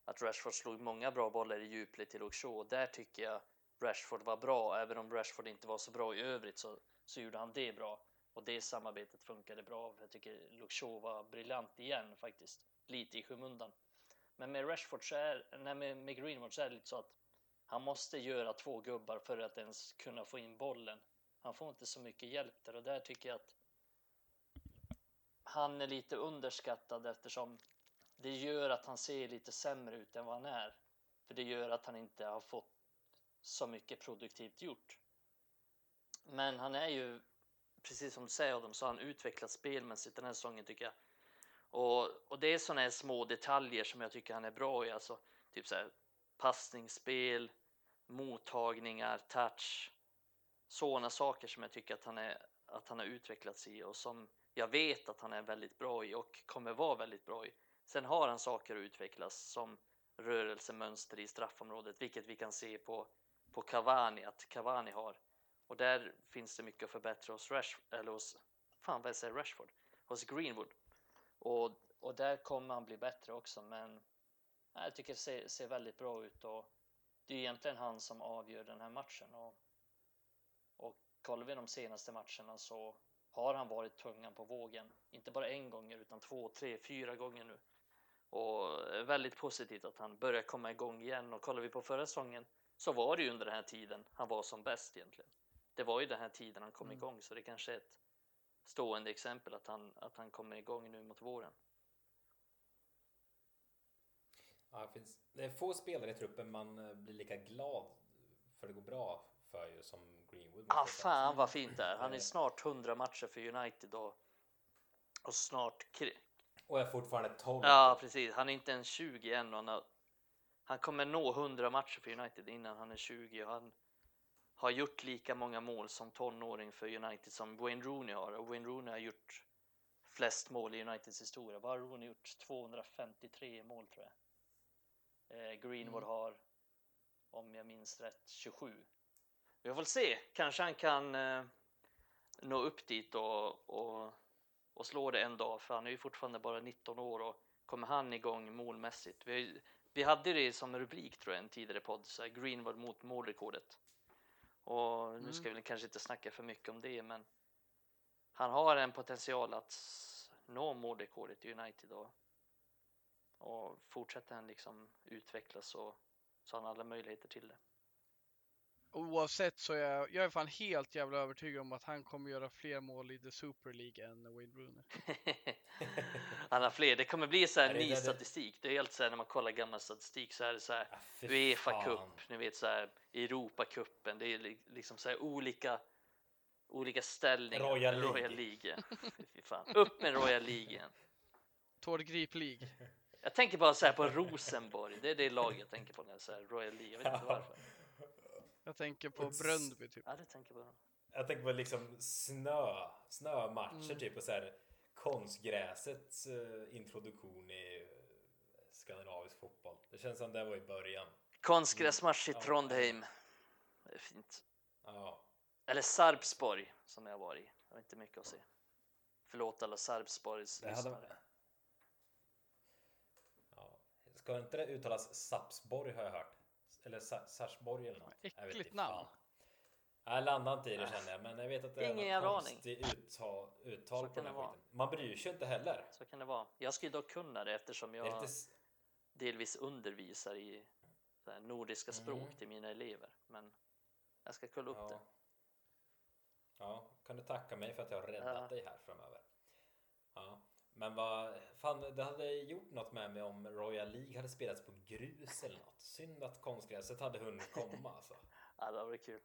att Rashford slog många bra bollar i djupled till Luke Shaw och där tycker jag Rashford var bra. Även om Rashford inte var så bra i övrigt så, så gjorde han det bra. Och det samarbetet funkade bra. Jag tycker Luke Shaw var briljant igen faktiskt. Lite i skymundan. Men med Rashford så är, nej, med, med Greenwood så är det lite så att han måste göra två gubbar för att ens kunna få in bollen. Han får inte så mycket hjälp där och där tycker jag att han är lite underskattad eftersom det gör att han ser lite sämre ut än vad han är. För det gör att han inte har fått så mycket produktivt gjort. Men han är ju, precis som du säger Adam, så har han utvecklat spelmässigt den här säsongen tycker jag. Och, och det är sådana här små detaljer som jag tycker han är bra i. Alltså, typ så här, passningsspel, mottagningar, touch. Sådana saker som jag tycker att han, är, att han har utvecklats i och som jag vet att han är väldigt bra i och kommer vara väldigt bra i. Sen har han saker att utvecklas som rörelsemönster i straffområdet, vilket vi kan se på, på Cavani, att Cavani har. Och där finns det mycket att förbättra hos Rashford, eller hos, fan vad säger Rashford? Hos Greenwood. Och, och där kommer han bli bättre också, men nej, jag tycker det ser, ser väldigt bra ut och det är egentligen han som avgör den här matchen. Och, och kollar vi de senaste matcherna så har han varit tungan på vågen. Inte bara en gång utan två, tre, fyra gånger nu. Och väldigt positivt att han börjar komma igång igen. Och kollar vi på förra säsongen så var det ju under den här tiden han var som bäst egentligen. Det var ju den här tiden han kom Mm. igång så det kanske är ett stående exempel att han, att han kommer igång nu mot våren. Ja, det, finns, det är få spelare i truppen man eh, blir lika glad för det går bra för ju som Greenwood. Ah, säga. fan vad fint det är. Han är Eh, snart 100 matcher för United och, och snart... Och är fortfarande 12. Ja, precis. Han är inte ens 20 än han, har, han kommer nå 100 matcher för United innan han är 20 och han har gjort lika många mål som tonåring för United som Wayne Rooney har och Wayne Rooney har gjort flest mål i Uniteds historia. Vad har Rooney gjort? 253 mål tror jag. Eh, Greenwood har, om jag minns rätt, 27. Vi får se, kanske han kan eh, nå upp dit och, och, och slå det en dag, för han är ju fortfarande bara 19 år och kommer han igång målmässigt. Vi, vi hade det som rubrik tror jag en tidigare podd, så här, Greenwood mot målrekordet. Och nu ska vi kanske inte snacka för mycket om det, men han har en potential att nå målrekordet i United och, och fortsätter han liksom utvecklas så, så har han alla möjligheter till det. Oavsett så är jag, jag är fan helt jävla övertygad om att han kommer göra fler mål i The Super League än Wayne Rooney. Han har fler. Det kommer bli så här ny statistik. Det är helt så här när man kollar gammal statistik så är det så här fy Uefa. Cup, ni vet så här Europacupen. Det är li- liksom så här olika olika ställningar. Royal League. Royal League. Fan. Upp med Royal League igen. Tord Grip League. Jag tänker bara så här på Rosenborg. Det är det lag jag tänker på när jag säger Royal League. Jag vet inte varför. Jag tänker på Bröndby typ. Ja, det tänker jag på. Jag tänker på liksom snö, snömatcher Mm. typ och så här konstgräsets eh, introduktion i eh, skandinavisk fotboll. Det känns som det var i början. Konstgräsmatch i Ja. Trondheim. Det är fint. Ja, Eller Sarpsborg som jag var i. Det var inte mycket att se. Förlåt alla Sarpsborgs det hade lyssnare. ja. Ska inte det uttalas Sapsborg har jag hört? Eller Sa- Sarsborg eller något? Äckligt namn. Jag landar inte i det känner jag, men jag vet att det är Ingen något jävla aning. konstigt uttal, uttal på den det här skiten. Man bryr sig inte heller. Så kan det vara. Jag skulle dock kunna det eftersom Det är jag s- delvis undervisar i nordiska språk Mm. till mina elever. Men jag ska kolla upp ja. det. Ja, kan du tacka mig för att jag har räddat Ja. dig här framöver. Ja, men vad fan, det hade gjort något med mig om Royal League hade spelats på grus eller något. Synd att konstgräset hade hunnit komma alltså. Ja, det var kul.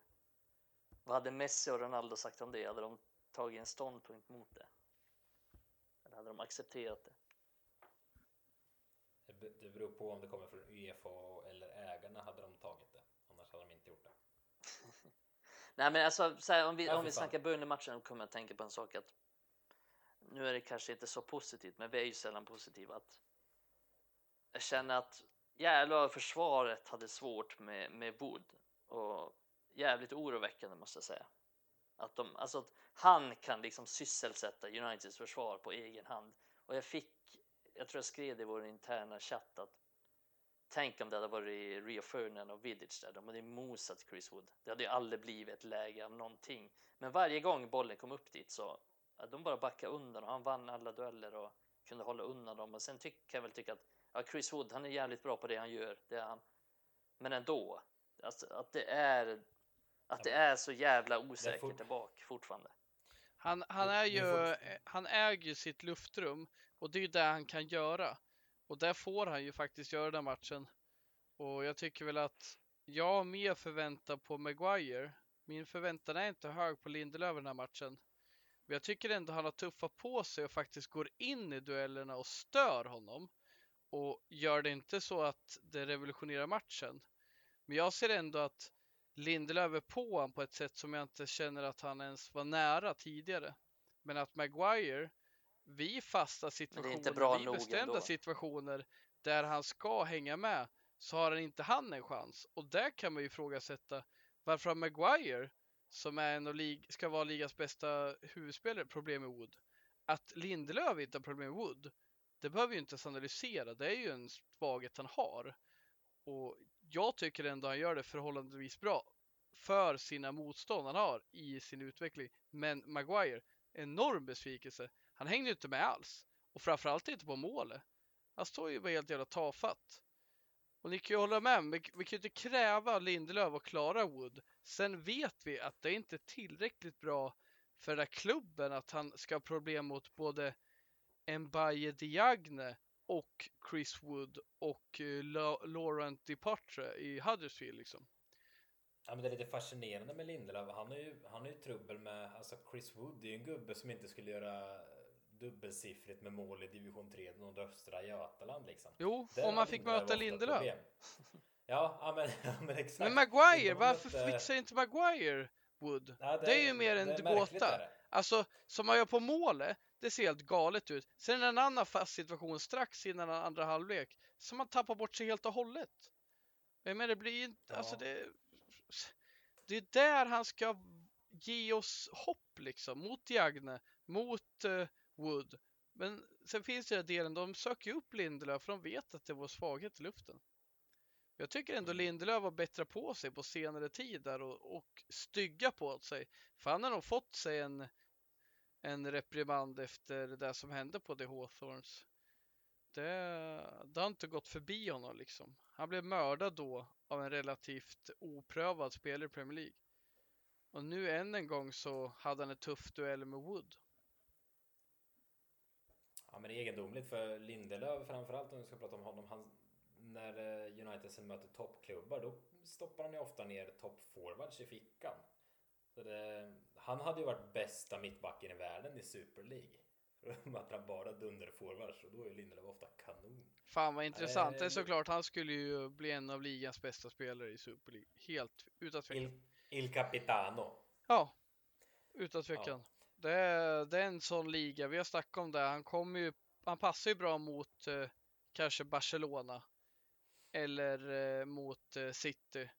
Vad hade Messi och Ronaldo sagt om det? Hade de tagit en ståndpunkt mot det? Eller hade de accepterat det? Det be- Det beror på om det kommer från Uefa eller ägarna hade de tagit det. Annars hade de inte gjort det. Nej, men alltså så här, om vi Ja, om vi snackar Burnley-matchen kommer jag att tänka på en sak att nu är det kanske inte så positivt, men vi är ju sällan positiva. Att jag känner att jävlar försvaret hade svårt med med Wood och jävligt oroväckande måste jag säga. Att de, alltså att han kan liksom sysselsätta Uniteds försvar på egen hand och jag fick, jag tror jag skrev det i vår interna chatt att Tänk om det hade varit Rio Ferdinand och Vidic där, de hade mosat Chris Wood. Det hade ju aldrig blivit ett läge av någonting. Men varje gång bollen kom upp dit så de bara backade undan och han vann alla dueller och kunde hålla undan dem. Och sen tyck, kan jag väl tycka att ja, Chris Wood, han är jävligt bra på det han gör, det är han. Men ändå, alltså, att det är att det är så jävla osäkert där bak fortfarande. Han, han, är ju, han äger ju sitt luftrum och det är ju det han kan göra. Och där får han ju faktiskt göra den matchen. Och jag tycker väl att jag har mer förväntan på Maguire. Min förväntan är inte hög på Lindelöf den här matchen. Men jag tycker ändå han har tuffat på sig och faktiskt går in i duellerna och stör honom. Och gör det inte så att det revolutionerar matchen. Men jag ser ändå att Lindelöf är på honom på ett sätt som jag inte känner att han ens var nära tidigare. Men att Maguire, vid fasta situationer, vid nog bestämda ändå. situationer där han ska hänga med, så har han inte han en chans. Och där kan man ju ifrågasätta varför har Maguire, som är en av lig- ska vara ligans bästa huvudspelare, problem med Wood. Att Lindelöf inte har problem med Wood, det behöver vi ju inte ens analysera. Det är ju en svaghet han har. Och jag tycker ändå han gör det förhållandevis bra för sina motstånd han har i sin utveckling. Men Maguire, enorm besvikelse. Han hängde ju inte med alls. Och framförallt inte på målet. Han står ju bara helt jävla tafatt. Och ni kan ju hålla med, vi, vi kan ju inte kräva Lindelöf att klara Wood. Sen vet vi att det inte är tillräckligt bra för den här klubben att han ska ha problem mot både Mbaye Diagne och Chris Wood och eh, La- Laurent Departre i Huddersfield liksom. Ja, men det är lite fascinerande med Lindelöf. Han har ju, han har ju trubbel med, alltså Chris Wood det är ju en gubbe som inte skulle göra dubbelsiffrigt med mål i division 3 nordöstra Götaland liksom. Jo, Där om man fick möta Lindelöf. Ja, ja, men, ja, men exakt. Men Maguire, varför mötte- fixar inte Maguire Wood? Ja, det är ju mer en det gåta. det. Alltså, som man gör på målet, det ser helt galet ut. Sen är det en annan fast situation strax innan andra halvlek, som man tappar bort sig helt och hållet. Menar, det blir inte, Ja. alltså det, det är där han ska ge oss hopp liksom, mot Diagne, mot eh, Wood. Men sen finns det den delen, de söker ju upp Lindelöf för de vet att det var svaghet i luften. Jag tycker ändå Mm. Lindelöf har bättre på sig på senare tid där och, och stygga på sig. För han har nog fått sig en, en reprimand efter det som hände på The Hawthorns. Det, det har inte gått förbi honom liksom. Han blev mördad då av en relativt oprövad spelare i Premier League. Och nu än en gång så hade han en tuff duell med Wood. Ja, men det är egendomligt för Lindelöf framförallt om vi ska prata om honom. Han, när eh, United sen möter toppklubbar då stoppar han ju ofta ner toppforwards i fickan. Det, han hade ju varit bästa mittbacken i världen i Super League. För då möter han bara dunderforwards och då är Lindelöf ofta kanon. Fan vad intressant. Eh, Det är såklart, han skulle ju bli en av ligans bästa spelare i Super League. Helt utan tvekan. Il, Il Capitano. Ja, utan tvekan. Det, är, det är en sån liga, vi har snackat om det. Han kommer ju, han passar ju bra mot eh, kanske Barcelona eller eh, mot eh, City.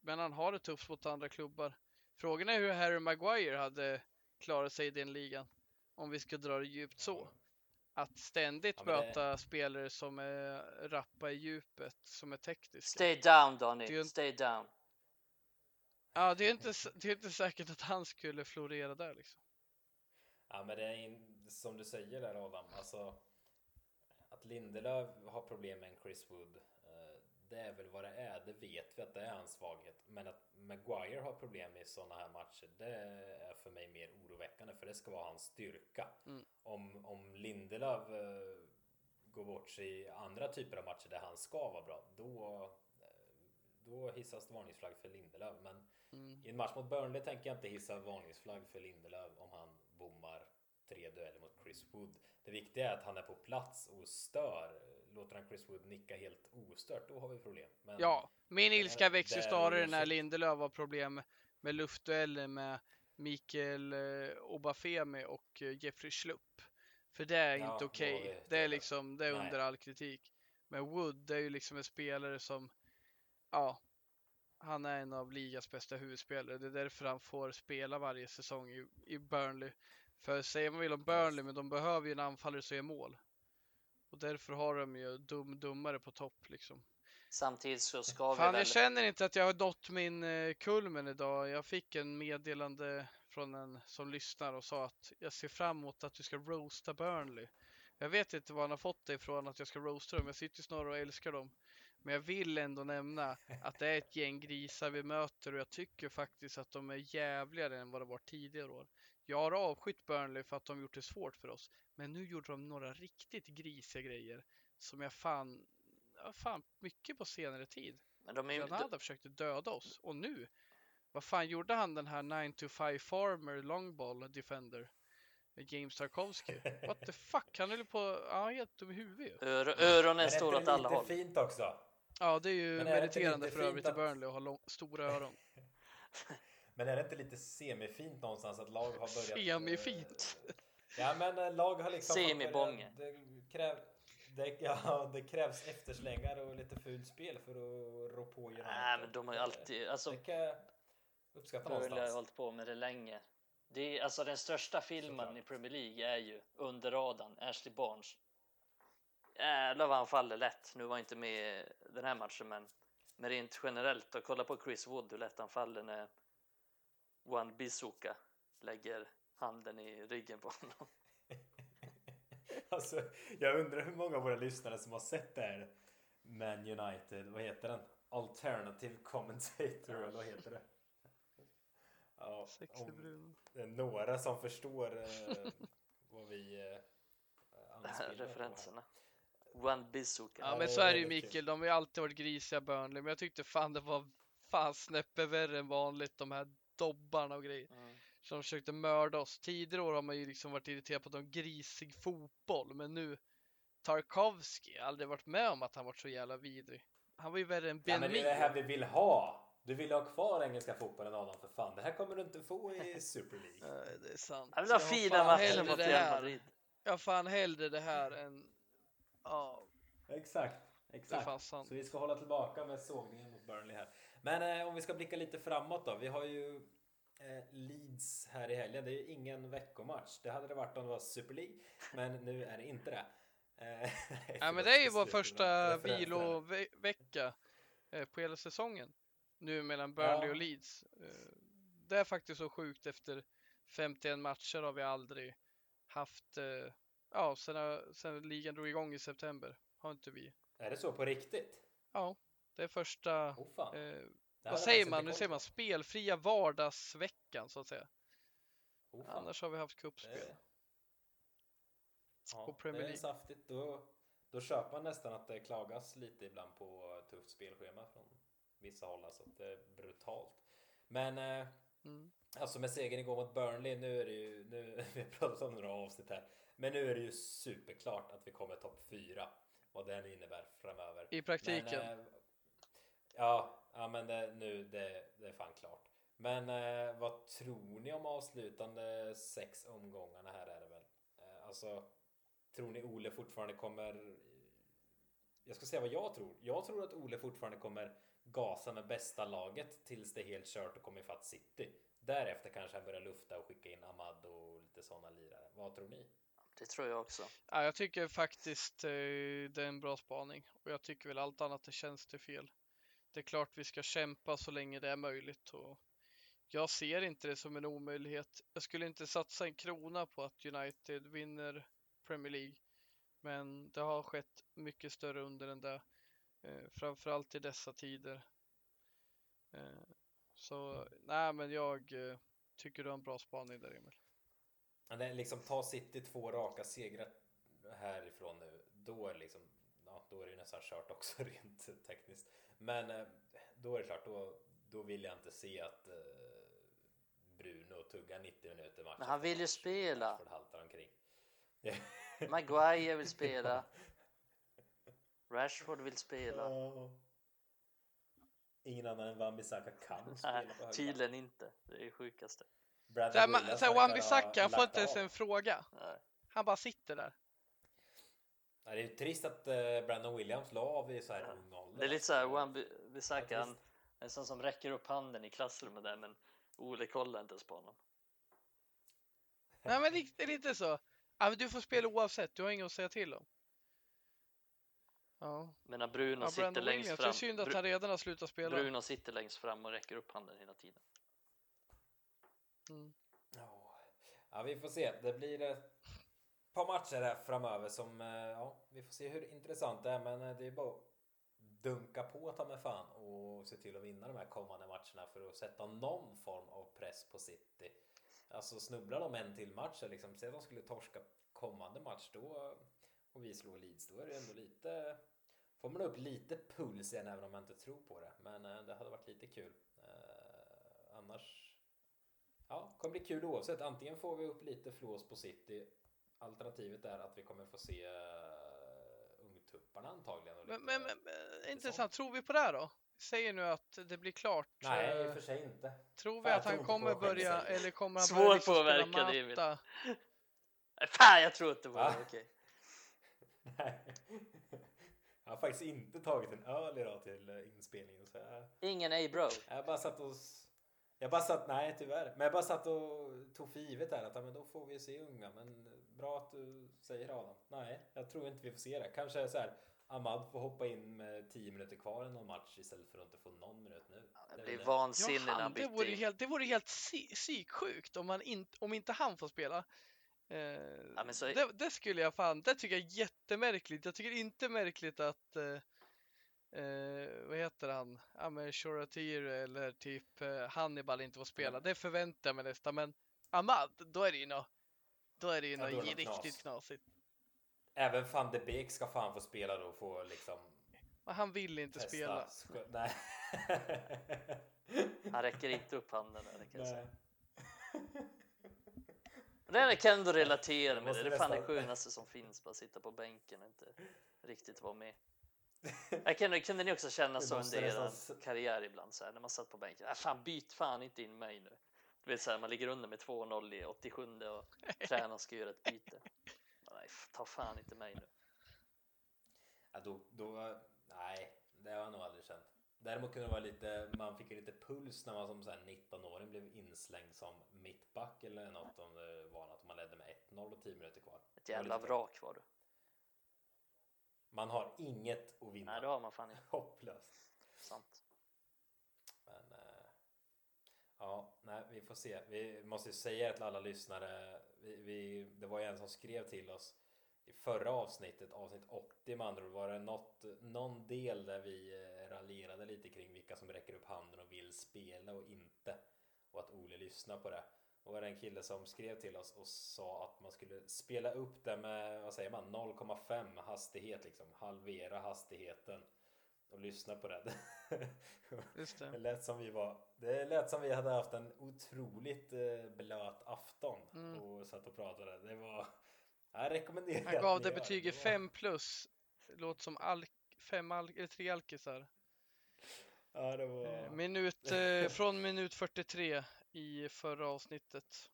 Men han har det tufft mot andra klubbar. Frågan är hur Harry Maguire hade klarat sig i den ligan. Om vi ska dra det djupt så. Att ständigt Ja, det- möta spelare som är rappa i djupet, som är tekniska. Stay down Donny, ju stay down. Ja, det är, inte, det är inte säkert att han skulle florera där liksom. Ja men det är in, som du säger där Adam, alltså att Lindelöf har problem med en Chris Wood, eh, det är väl vad det är, det vet vi att det är hans svaghet. Men att Maguire har problem i sådana här matcher, det är för mig mer oroväckande för det ska vara hans styrka. Mm. Om, om Lindelöf eh, går bort sig i andra typer av matcher där han ska vara bra, då, eh, då hissas det varningsflagg för Lindelöf. Men Mm. i en match mot Burnley tänker jag inte hissa varningsflagg för Lindelöf om han bommar tre dueller mot Chris Wood. Det viktiga är att han är på plats och stör. Låter han Chris Wood nicka helt ostört, då har vi problem. Men Ja, min det- ilska växer det snarare när Lindelöf har problem med luftdueller med Mikael eh, Obafemi och eh, Jeffrey Schlupp. För det är Ja, inte okej. har vi Det är liksom, det är Nej. under all kritik. Men Wood, det är ju liksom en spelare som, ja, han är en av ligas bästa huvudspelare. Det är därför han får spela varje säsong i, i Burnley. För säger man vill om Burnley, men de behöver ju en anfallare som gör mål. Och därför har de ju dum dummare på topp liksom. Samtidigt så ska vi Fan, väl... jag känner inte att jag har nått min eh, kulmen idag. Jag fick en meddelande från en som lyssnar och sa att jag ser fram emot att du ska roasta Burnley. Jag vet inte var han har fått det ifrån att jag ska roasta dem. Jag sitter snarare och älskar dem. Men jag vill ändå nämna att det är ett gäng grisar vi möter och jag tycker faktiskt att de är jävligare än vad det var tidigare år. Jag har avskytt Burnley för att de gjort det svårt för oss. Men nu gjorde de några riktigt grisiga grejer som jag fan, ja, fan mycket på senare tid. Men de är, ju- Granada försökte döda oss och nu, vad fan gjorde han den här 9 to 5 farmer longball defender? Med James Tarkovsky. What the fuck, han höll på, ja helt dum i huvudet öronen är åt inte alla håll. fint också? Ja, det är ju Men är det inte meriterande för övrigt fint i att- Burnley att ha lång, stora öron. Men är det inte lite semifint någonstans att lag har börjat... eh, Semifint. Ja men eh, lag har liksom... Semibånge. Det, kräv, det, ja, det krävs efterslängar och lite fult spel för att rå på United. Nej, men de har ju alltid... Alltså, Det kan jag uppskatta Burnley har någonstans. hållit på med det länge. Det är, alltså den största filmen Såklart. i Premier League är ju under radarn, Ashley Barnes. Jävlar vad han faller lätt. Nu var han inte med den här matchen, men, men rent generellt och kolla på Chris Wood hur lätt han faller när Juan Bizuka lägger handen i ryggen på honom. Alltså, jag undrar hur många av våra lyssnare som har sett det här Man United, vad heter den? Alternative Commentator, eller vad heter det? Ja, om det är några som förstår eh, vad vi eh, anspelar på Juan Bizuka. Ja, Ja, men så är det ju Mikael, de har ju alltid varit grisiga Burnley, men jag tyckte fan det var fan snäppet värre än vanligt, de här dobbarna och grejer. Mm. som försökte mörda oss. Tidigare år har man ju liksom varit irriterad på att de grisig fotboll, men nu Tarkovsky, jag har aldrig varit med om att han varit så jävla vidrig. Han var ju värre än Ja, Ben men det är det här vi vill ha! Du vill ha kvar engelska fotbollen Adam för fan. Det här kommer du inte få i Super League. Det är sant. Han vill ha fina fan matcher hellre mot det Real här. Madrid. Jag fan hellre det här än... Ja, Exakt, exakt. Så vi ska hålla tillbaka med sågningen mot Burnley här. Men eh, om vi ska blicka lite framåt då. Vi har ju eh, Leeds här i helgen. Det är ju ingen veckomatch. Det hade det varit om det var Super League. Men nu är det inte det. Eh, Ja, men det är ju vår första vilovecka eh, på hela säsongen. Nu mellan Burnley Ja. och Leeds. Eh, Det är faktiskt så sjukt efter 51 matcher har vi aldrig haft, eh, ja, sen, sen ligan drog igång i september har inte vi. Är det så på riktigt? Ja, Det är första, Oh, eh, vad säger man? Nu säger man spelfria vardagsveckan så att säga. Oh. Annars har vi haft kuppspel. Det- Ja, på Premier det är League. saftigt. Då, då köper man nästan att det klagas lite ibland på tufft spelschema från vissa håll. Alltså att det är brutalt. Men eh, Mm. alltså med segern igår mot Burnley. Nu är det ju, nu, vi har pratat om några avsnitt här. Men nu är det ju superklart att vi kommer topp fyra. Vad den innebär framöver. I praktiken. Men, eh, ja, ja, men det, nu det, det är fan klart. Men eh, vad tror ni om avslutande sex omgångarna här är det väl? Eh, alltså, tror ni Ole fortfarande kommer? Jag ska säga vad jag tror. Jag tror att Ole fortfarande kommer gasa med bästa laget tills det är helt kört och kommer ifatt City. Därefter kanske han börjar lufta och skicka in Ahmad och lite sådana lirare. Vad tror ni? Det tror jag också. Ja, jag tycker faktiskt eh, det är en bra spaning och jag tycker väl allt annat är tjänstefel. Det är klart vi ska kämpa så länge det är möjligt och jag ser inte det som en omöjlighet. Jag skulle inte satsa en krona på att United vinner Premier League, men det har skett mycket större under än det, eh, framförallt i dessa tider. Eh, så nej, men jag eh, tycker du har en bra spaning där Emil. Men liksom ta City två raka segrar härifrån nu. Då är liksom, ja, då är det nästan kört också rent tekniskt. Men eh, då är det klart, då, då vill jag inte se att eh, Bruno tuggar 90 minuter match. Men han vill ju match. spela. Rashford haltar omkring. Maguire vill spela. Rashford vill spela. Ingen annan än Wan-Bissaka kan spela på högerback. tydligen inte. Det är det sjukaste. Wan-Bissaka, får inte ens en fråga. Nej. Han bara sitter där. Nej, det är ju trist att eh, Brandon Williams la av i så här ung ålder. Det är lite så här. Wan-Bissaka, han är en sån som räcker upp handen i klassrummet där, men Ole kollar inte ens på honom. Nej men det är lite så. Ja, men du får spela oavsett, du har inget att säga till om. Ja, Medan Bruno ja sitter längst Williams, det fram. är synd att han redan har slutat spela. Bruno sitter längst fram och räcker upp handen hela tiden. Mm. Ja. ja, vi får se. Det blir ett par matcher här framöver som, eh, ja, vi får se hur intressant det är, men eh, det är bara att dunka på ta med fan och se till att vinna de här kommande matcherna för att sätta någon form av press på City. Alltså snubblar de en till match, liksom, säg att de skulle torska kommande match då eh, och vi slår Leeds, då är det ändå lite Får man upp lite puls igen även om man inte tror på det. Men det hade varit lite kul. Annars Ja, kommer bli kul oavsett. Antingen får vi upp lite flås på City. Alternativet är att vi kommer få se uh, ungtupparna antagligen. Och Men, lite- men, men, men intressant, tror vi på det här då? Säger nu att det blir klart. Nej, i eh, och för sig inte. tror vi Fan, att han kommer själv börja, eller kommer han Svår börja liksom spela påverkan, matta? Nej, Fan, jag tror inte på det. Okej. Nej. Jag har faktiskt inte tagit en öl idag till eh, inspelningen. Så jag, Ingen A-bro. jag bara satt och... Jag bara satt, nej tyvärr. Men jag bara satt och tog för givet där att ja, men då får vi se unga. Men bra att du säger Adam. Nej, jag tror inte vi får se det. Kanske så här. Ahmad får hoppa in med 10 minuter kvar i någon match istället för att inte få någon minut nu. Det är blir när Ja, han det vore helt, det vore helt psy- psyksjukt om, in, om inte han får spela. Eh, Ja, men så- det, det skulle jag fan, det tycker jag är jättemärkligt. Jag tycker inte märkligt att, eh, eh, vad heter han, ja men Shoratir eller typ eh, Hannibal inte får spela. Det förväntar jag mig nästan, men Ahmad, då är det ju nå då är det ju Ja, något det något riktigt knas. knasigt. Även van de Beek ska fan få spela då och få liksom Men han vill inte testa. spela. Sko- Nej. Han räcker inte upp handen där, det kan jag säga. Nej. Men Det kan jag ändå relatera med. Det Det är fan det skönaste som finns, bara sitta på bänken och inte riktigt vara med. Jag kan, kunde ni också känna så under er nästan- karriär ibland, så här, när man satt på bänken? Äh, fan, byt fan inte in mig nu. Du vet, så här, man ligger under med 2-0 i 87 och tränaren ska göra ett byte. Nej, ta fan inte mig nu. Ja, då, då, nej, det har jag nog aldrig känt. Däremot kunde det vara lite, man fick lite puls när man som så här 19-åring blev inslängd som mittback eller något om det var något man ledde med 1-0 och 10 minuter kvar. Ett var jävla vrak var du. Man har inget att vinna. Nej, det har man fan inte. Hopplöst. Sant. Men eh, ja, nej, vi får se. Vi måste ju säga till alla lyssnare. Vi, vi, det var ju en som skrev till oss i förra avsnittet, avsnitt 80 med andra ord, var det något, någon del där vi eh, raljerade lite kring vilka som räcker upp handen och vill spela och inte. Och att Ole lyssnar på det. Då var det en kille som skrev till oss och sa att man skulle spela upp det med, vad säger man, 0,5 hastighet liksom. Halvera hastigheten. Och lyssna på det. Just Det det. lät som vi var Det lät som vi hade haft en otroligt eh, blöt afton Mm. och satt och pratade. Det var Jag rekommenderar Han gav det betyget var- 5 plus. Låter som alk, fem al, eller tre alkisar. Ja, det var Eh, Minut, eh, från minut 43 i förra avsnittet.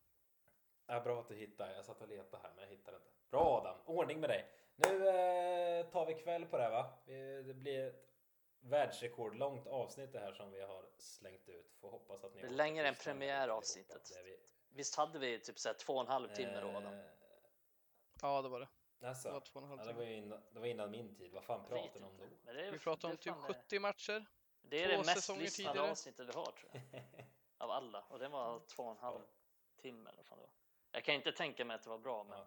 Ja, bra att du hittade. Jag satt och letade här men jag hittade inte. Bra Adam, ordning med dig. Nu eh, tar vi kväll på det här, va? Det blir ett världsrekordlångt avsnitt det här som vi har slängt ut. Får hoppas att ni Det längre än premiäravsnittet. vi- Visst hade vi typ så här två och en halv timme då Adam? Eh, Ja, det var det. Alltså, Det var två och en halv ja, det, var timme. ju innan, det var innan min tid. Vad fan pratar ni om då? Men det är, Vi pratade om typ fan 70 matcher. Det, är två det mest säsonger lyssnade avsnittet vi har tror jag. Av alla. Och det var två och en halv timme eller vad fan det var. Jag kan inte tänka mig att det var bra men Ja.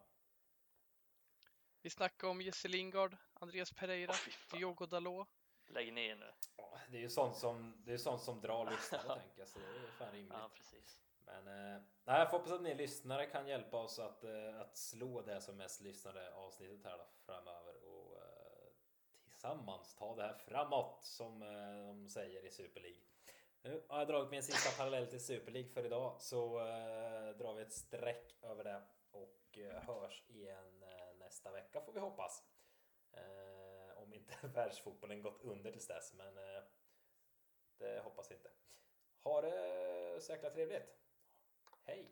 Vi snackade om Jesse Lingard, Andreas Pereira, fan. Diogo Dalot. lägg ner nu. Ja, Det är ju sånt som, det är sånt som drar lyssnare tänker jag, så det är fan rimligt. Ja precis. Men eh, nej, jag får hoppas att ni lyssnare kan hjälpa oss att, eh, att slå det som mest lyssnade avsnittet här då, framöver och eh, tillsammans ta det här framåt som eh, de säger i Super League. Nu har jag dragit min sista parallell till Super League för idag så eh, drar vi ett streck över det och eh, hörs igen eh, nästa vecka får vi hoppas. Eh, om inte världsfotbollen gått under tills dess, men eh, det hoppas vi inte. Ha det så jäkla trevligt. Hej!